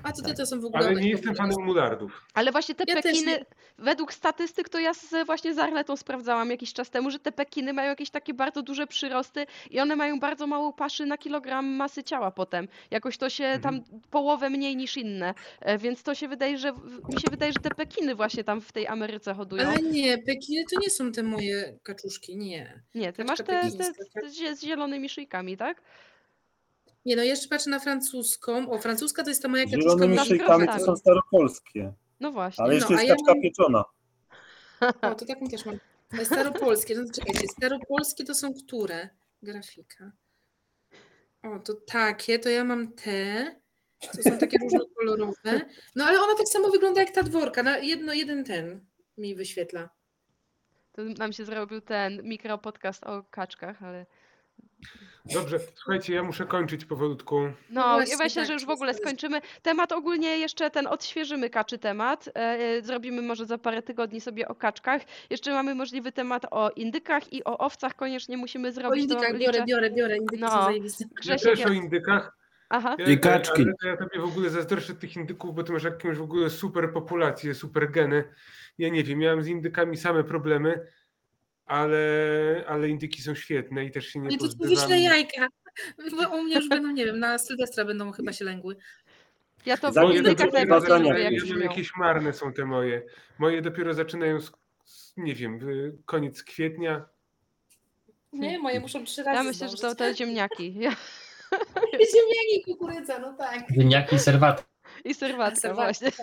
F: A to, to, to są w ogóle...
B: Ale nie jestem fanem mulardów.
A: Ale właśnie te
F: Ja
A: Pekiny, według statystyk, to ja z, właśnie z Arletą sprawdzałam jakiś czas temu, że te Pekiny mają jakieś takie bardzo duże przyrosty i one mają bardzo mało paszy na kilogram masy ciała potem. Jakoś to się tam połowę mniej niż inne. E, Więc to się wydaje, że mi się wydaje, że te Pekiny właśnie tam w tej Ameryce hodują.
F: Ale nie, Pekiny to nie są te moje kaczuszki, nie.
A: Nie, ty
F: kaczka
A: masz te, te,
F: tak?
A: te zie- z zielonymi szyjkami, tak?
F: Nie, no jeszcze patrzę na francuską. O, francuska to jest ta moja
E: Z
F: kaczuszka.
E: zielonymi szyjkami to są staropolskie.
A: No właśnie.
E: Ale jeszcze
F: No, a
E: jest
F: ja
E: kaczka
F: mam-
E: pieczona.
F: O, to taką też mam. Ale Staropolskie, no czekajcie, staropolskie to są które? Grafika. O, to takie, to ja mam te. To są takie różnokolorowe. No ale ona tak samo wygląda jak ta dworka. Na jedno, jeden ten mi wyświetla.
A: To nam się zrobił ten mikropodcast o kaczkach, ale
B: Dobrze, słuchajcie, ja muszę kończyć powolutku.
A: No,
F: właśnie,
A: ja myślę,
F: tak,
A: że już w ogóle
F: jest-
A: skończymy. Temat ogólnie jeszcze ten odświeżymy kaczy temat. E, e, zrobimy może za parę tygodni sobie o kaczkach. Jeszcze mamy możliwy temat o indykach i o owcach koniecznie musimy zrobić. to
F: indykach
A: liczę.
F: biorę, biorę, biorę. Indyki
A: No.
F: są zajebiste.
B: Ja
A: Grzesiek,
B: też o indykach,
A: Aha.
B: Ja,
D: I kaczki.
B: Ale to ja tobie w ogóle zazdroszczę tych indyków, bo ty masz jakąś w ogóle super populację, super geny. Ja nie wiem, miałem z indykami same problemy, ale, ale indyki są świetne i też się nie
F: Nie, to tu
B: pozbywam.
F: wyślę jajka. Bo u mnie już będą, nie wiem, na Sylwestra będą chyba się lęgły.
A: Ja to w
E: Zanim
B: Moje
E: to
A: indykach
E: drugie
A: najbardziej
E: badania
A: lubię, jak
B: ja jakieś marne są te moje. Moje dopiero zaczynają, z, z, nie wiem, koniec kwietnia.
F: Nie, moje muszą trzy razy
A: Ja myślę, że to
F: zdążyć.
A: te ziemniaki. Ja,
F: Ziemniaki i kukurydza, no tak.
G: Ziemniaki i serwaty.
A: I serwatka
F: Serwatka.
A: właśnie.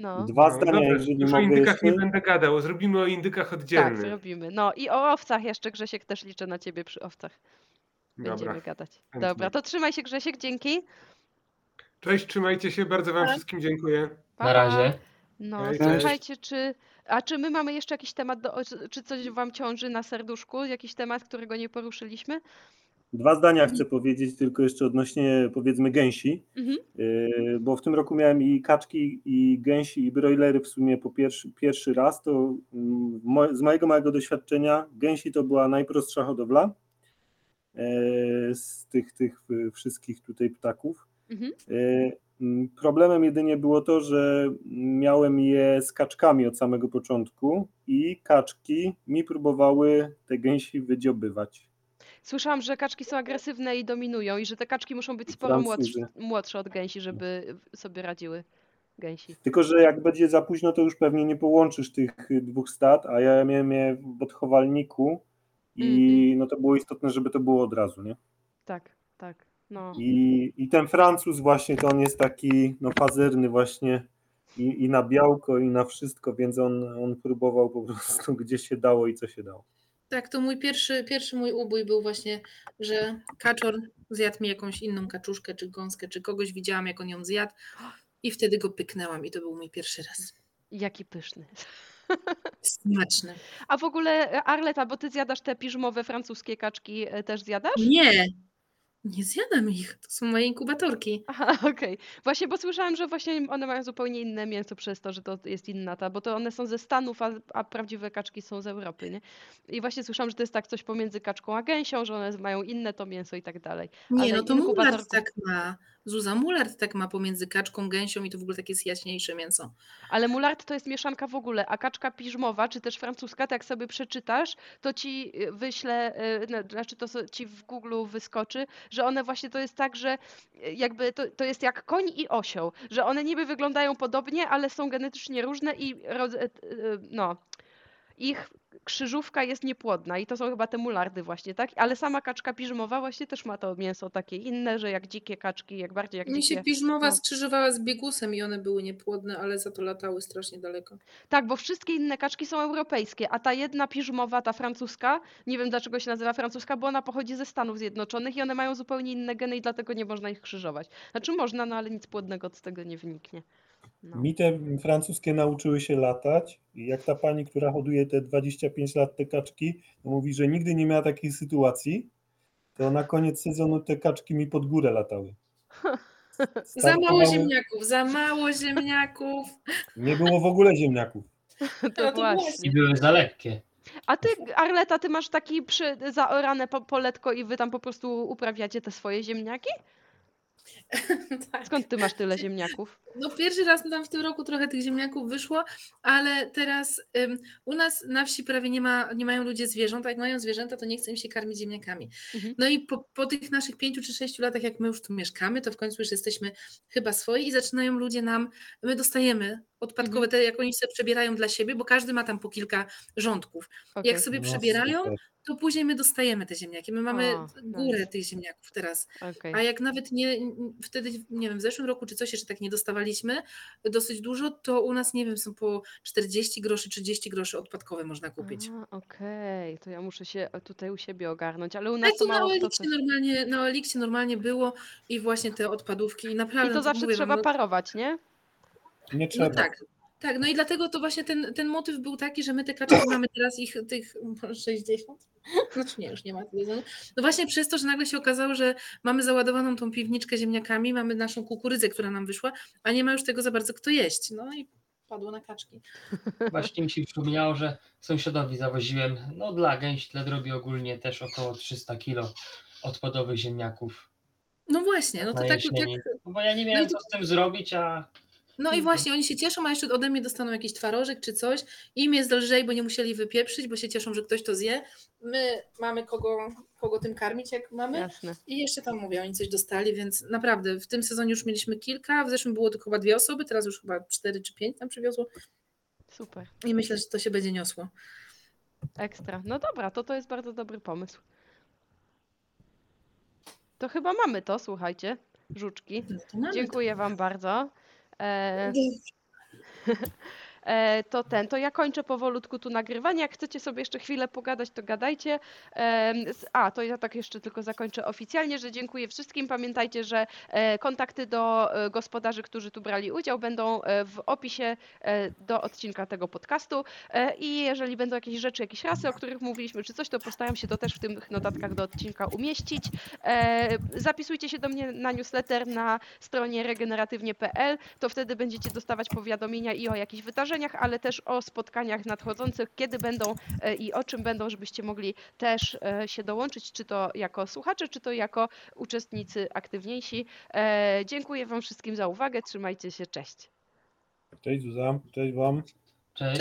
A: No.
E: Dwa
B: No,
E: zdania,
B: dobra,
E: jeżeli
B: już o
E: mogę
B: indykach
E: jeszcze.
B: nie będę gadał, zrobimy o indykach
A: Tak,
B: oddzielnie.
A: zrobimy. No i o owcach jeszcze, Grzesiek, też liczę na ciebie przy owcach.
B: Dobra.
A: Będziemy gadać.
B: chętnie.
A: Dobra, to trzymaj się Grzesiek, dzięki.
B: Cześć, trzymajcie się, bardzo wam wszystkim dziękuję.
A: Pa,
G: Na razie.
A: No,
B: Cześć.
A: słuchajcie, czy, a czy my mamy jeszcze jakiś temat, do, czy coś wam ciąży na serduszku? Jakiś temat, którego nie poruszyliśmy?
E: Dwa zdania chcę powiedzieć tylko jeszcze odnośnie powiedzmy gęsi,
A: Mhm.
E: Yy, bo w tym roku miałem i kaczki, i gęsi, i broilery w sumie po pierwszy, pierwszy raz, to mm, z mojego małego doświadczenia gęsi to była najprostsza hodowla yy, z tych, tych y, wszystkich tutaj ptaków.
A: Mhm.
E: Yy, mm, Problemem jedynie było to, że miałem je z kaczkami od samego początku i kaczki mi próbowały te gęsi wydziobywać.
A: Słyszałam, że kaczki są agresywne i dominują i że te kaczki muszą być sporo młodsze, młodsze od gęsi, żeby sobie radziły gęsi.
E: Tylko, że jak będzie za późno, to już pewnie nie połączysz tych y, dwóch stad, a ja miałem je w odchowalniku i
A: Mhm.
E: no to było istotne, żeby to było od razu, nie?
A: Tak, tak. No.
E: I, i ten Francuz właśnie, to on jest taki no pazerny właśnie i, i na białko i na wszystko, więc on, on próbował po prostu gdzie się dało i co się dało.
F: Tak, to mój pierwszy, pierwszy mój ubój był właśnie, że kaczor zjadł mi jakąś inną kaczuszkę, czy gąskę, czy kogoś widziałam, jak on ją zjadł i wtedy go pyknęłam i to był mój pierwszy raz.
A: Jaki pyszny.
F: Smaczny.
A: A w ogóle Arleta, bo ty zjadasz te piżmowe francuskie kaczki, e, też zjadasz?
F: Nie, nie zjadam ich, to są moje inkubatorki.
A: Aha, okej. Właśnie, bo słyszałam, że właśnie one mają zupełnie inne mięso przez to, że to jest inna ta, bo to one są ze Stanów, a, a prawdziwe kaczki są z Europy, nie? I właśnie słyszałam, że to jest tak coś pomiędzy kaczką a gęsią, że one mają inne to mięso i tak dalej.
F: Nie,
A: Ale
F: no to
A: inkubatorku-
F: tak ma. Zuza Mullard tak ma pomiędzy kaczką, gęsią i to w ogóle takie jest jaśniejsze mięso.
A: Ale mulard to jest mieszanka w ogóle, a kaczka piżmowa, czy też francuska, to jak sobie przeczytasz, to ci y, wyślę, y, znaczy to ci w Google wyskoczy, że one właśnie to jest tak, że y, jakby to, to jest jak koń i osioł, że one niby wyglądają podobnie, ale są genetycznie różne i no, ich krzyżówka jest niepłodna i to są chyba te mulardy właśnie, tak? Ale sama kaczka piżmowa właśnie też ma to mięso takie inne, że jak dzikie kaczki, jak bardziej jak
F: Mi się
A: dzikie.
F: piżmowa
A: no.
F: skrzyżowała z biegusem i one były niepłodne, ale za to latały strasznie daleko.
A: Tak, bo wszystkie inne kaczki są europejskie, a ta jedna piżmowa, ta francuska, nie wiem dlaczego się nazywa francuska, bo ona pochodzi ze Stanów Zjednoczonych i one mają zupełnie inne geny i dlatego nie można ich krzyżować. Znaczy można, no ale nic płodnego z tego nie wyniknie. No.
E: Mi te francuskie nauczyły się latać i jak ta pani, która hoduje te 25 lat te kaczki, to mówi, że nigdy nie miała takiej sytuacji, to na koniec sezonu te kaczki mi pod górę latały.
F: Za mało
E: Startowały-
F: ziemniaków, za mało ziemniaków.
E: Nie było w ogóle ziemniaków.
A: To
F: to
A: właśnie.
G: I były za lekkie.
A: A ty, Arleta, ty masz taki przy, zaorane po, poletko i wy tam po prostu uprawiacie te swoje ziemniaki?
F: tak.
A: Skąd ty masz tyle ziemniaków?
F: No pierwszy raz tam w tym roku trochę tych ziemniaków wyszło, ale teraz ym, u nas na wsi prawie nie, ma, nie mają ludzie zwierząt, a jak mają zwierzęta, to nie chce im się karmić ziemniakami.
A: Mhm.
F: No i po, po tych naszych pięciu czy sześciu latach, jak my już tu mieszkamy, to w końcu już jesteśmy chyba swoi i zaczynają ludzie nam, my dostajemy odpadkowe,
A: Mhm.
F: te jak oni sobie przebierają dla siebie, bo każdy ma tam po kilka rządków.
A: Okej.
F: Jak sobie
E: No,
F: przebierają,
E: super.
F: to później my dostajemy te ziemniaki. My mamy
A: O,
F: górę
A: nice.
F: tych ziemniaków teraz.
A: okej.
F: A jak nawet nie, wtedy, nie wiem, w zeszłym roku czy coś jeszcze tak nie dostawaliśmy dosyć dużo, to u nas, nie wiem, są po 40 groszy, 30 groszy odpadkowe można kupić.
A: Okej, to ja muszę się tutaj u siebie ogarnąć, ale u nas
F: to
A: to
F: na
A: mało
F: Eliksie
A: chce.
F: normalnie, na Eliksie normalnie było i właśnie te odpadówki i naprawdę
A: I to zawsze
F: mówię wam,
A: trzeba
F: no,
A: parować, nie?
E: Nie trzeba.
F: No tak. Tak, no i dlatego to właśnie ten, ten motyw był taki, że my te kaczki mamy teraz ich tych 60. Znaczy nie, już nie ma tyle. za- No właśnie przez to, że nagle się okazało, że mamy załadowaną tą piwniczkę ziemniakami, mamy naszą kukurydzę, która nam wyszła, a nie ma już tego za bardzo kto jeść. No i padło na kaczki.
G: Właśnie mi się przypomniało, że sąsiadowi zawoziłem, no dla dla drobi ogólnie też około 300 kilo odpadowych ziemniaków.
F: No właśnie, no to tak, tak.
G: No bo ja nie
F: No
G: wiem,
F: i to-
G: co z tym zrobić, a
F: No i właśnie, oni się cieszą, a jeszcze ode mnie dostaną jakiś twarożek czy coś. Im jest lżej, bo nie musieli wypieprzyć, bo się cieszą, że ktoś to zje. My mamy kogo, kogo tym karmić, jak mamy.
A: Jasne.
F: I jeszcze tam mówię, oni coś dostali, więc naprawdę w tym sezonie już mieliśmy kilka, w zeszłym było tylko chyba dwie osoby, teraz już chyba cztery czy pięć tam przywiozło
A: Super.
F: i myślę, że to się będzie niosło.
A: Ekstra. No dobra, to to jest bardzo dobry pomysł. To chyba mamy to, słuchajcie, żuczki.
F: No to mamy
A: Dziękuję Wam bardzo. E,
F: to.
A: e, to ten, to ja kończę powolutku tu nagrywanie. Jak chcecie sobie jeszcze chwilę pogadać, to gadajcie. S- A, to ja tak jeszcze tylko zakończę oficjalnie, że dziękuję wszystkim. Pamiętajcie, że e, kontakty do e, gospodarzy, którzy tu brali udział, będą e, w opisie e, do odcinka tego podcastu. E, I jeżeli będą jakieś rzeczy, jakieś rasy, o których mówiliśmy, czy coś, to postaram się to też w tych notatkach do odcinka umieścić. E, Zapisujcie się do mnie na newsletter na stronie regeneratywnie.pl, to wtedy będziecie dostawać powiadomienia i o jakichś wydarzeniach, ale też o spotkaniach nadchodzących, kiedy będą e, i o czym będą, żebyście mogli też e, się dołączyć, czy to jako słuchacze, czy to jako uczestnicy aktywniejsi. E, Dziękuję Wam wszystkim za uwagę, trzymajcie się, cześć.
E: Cześć Zuza, cześć Wam.
G: cześć.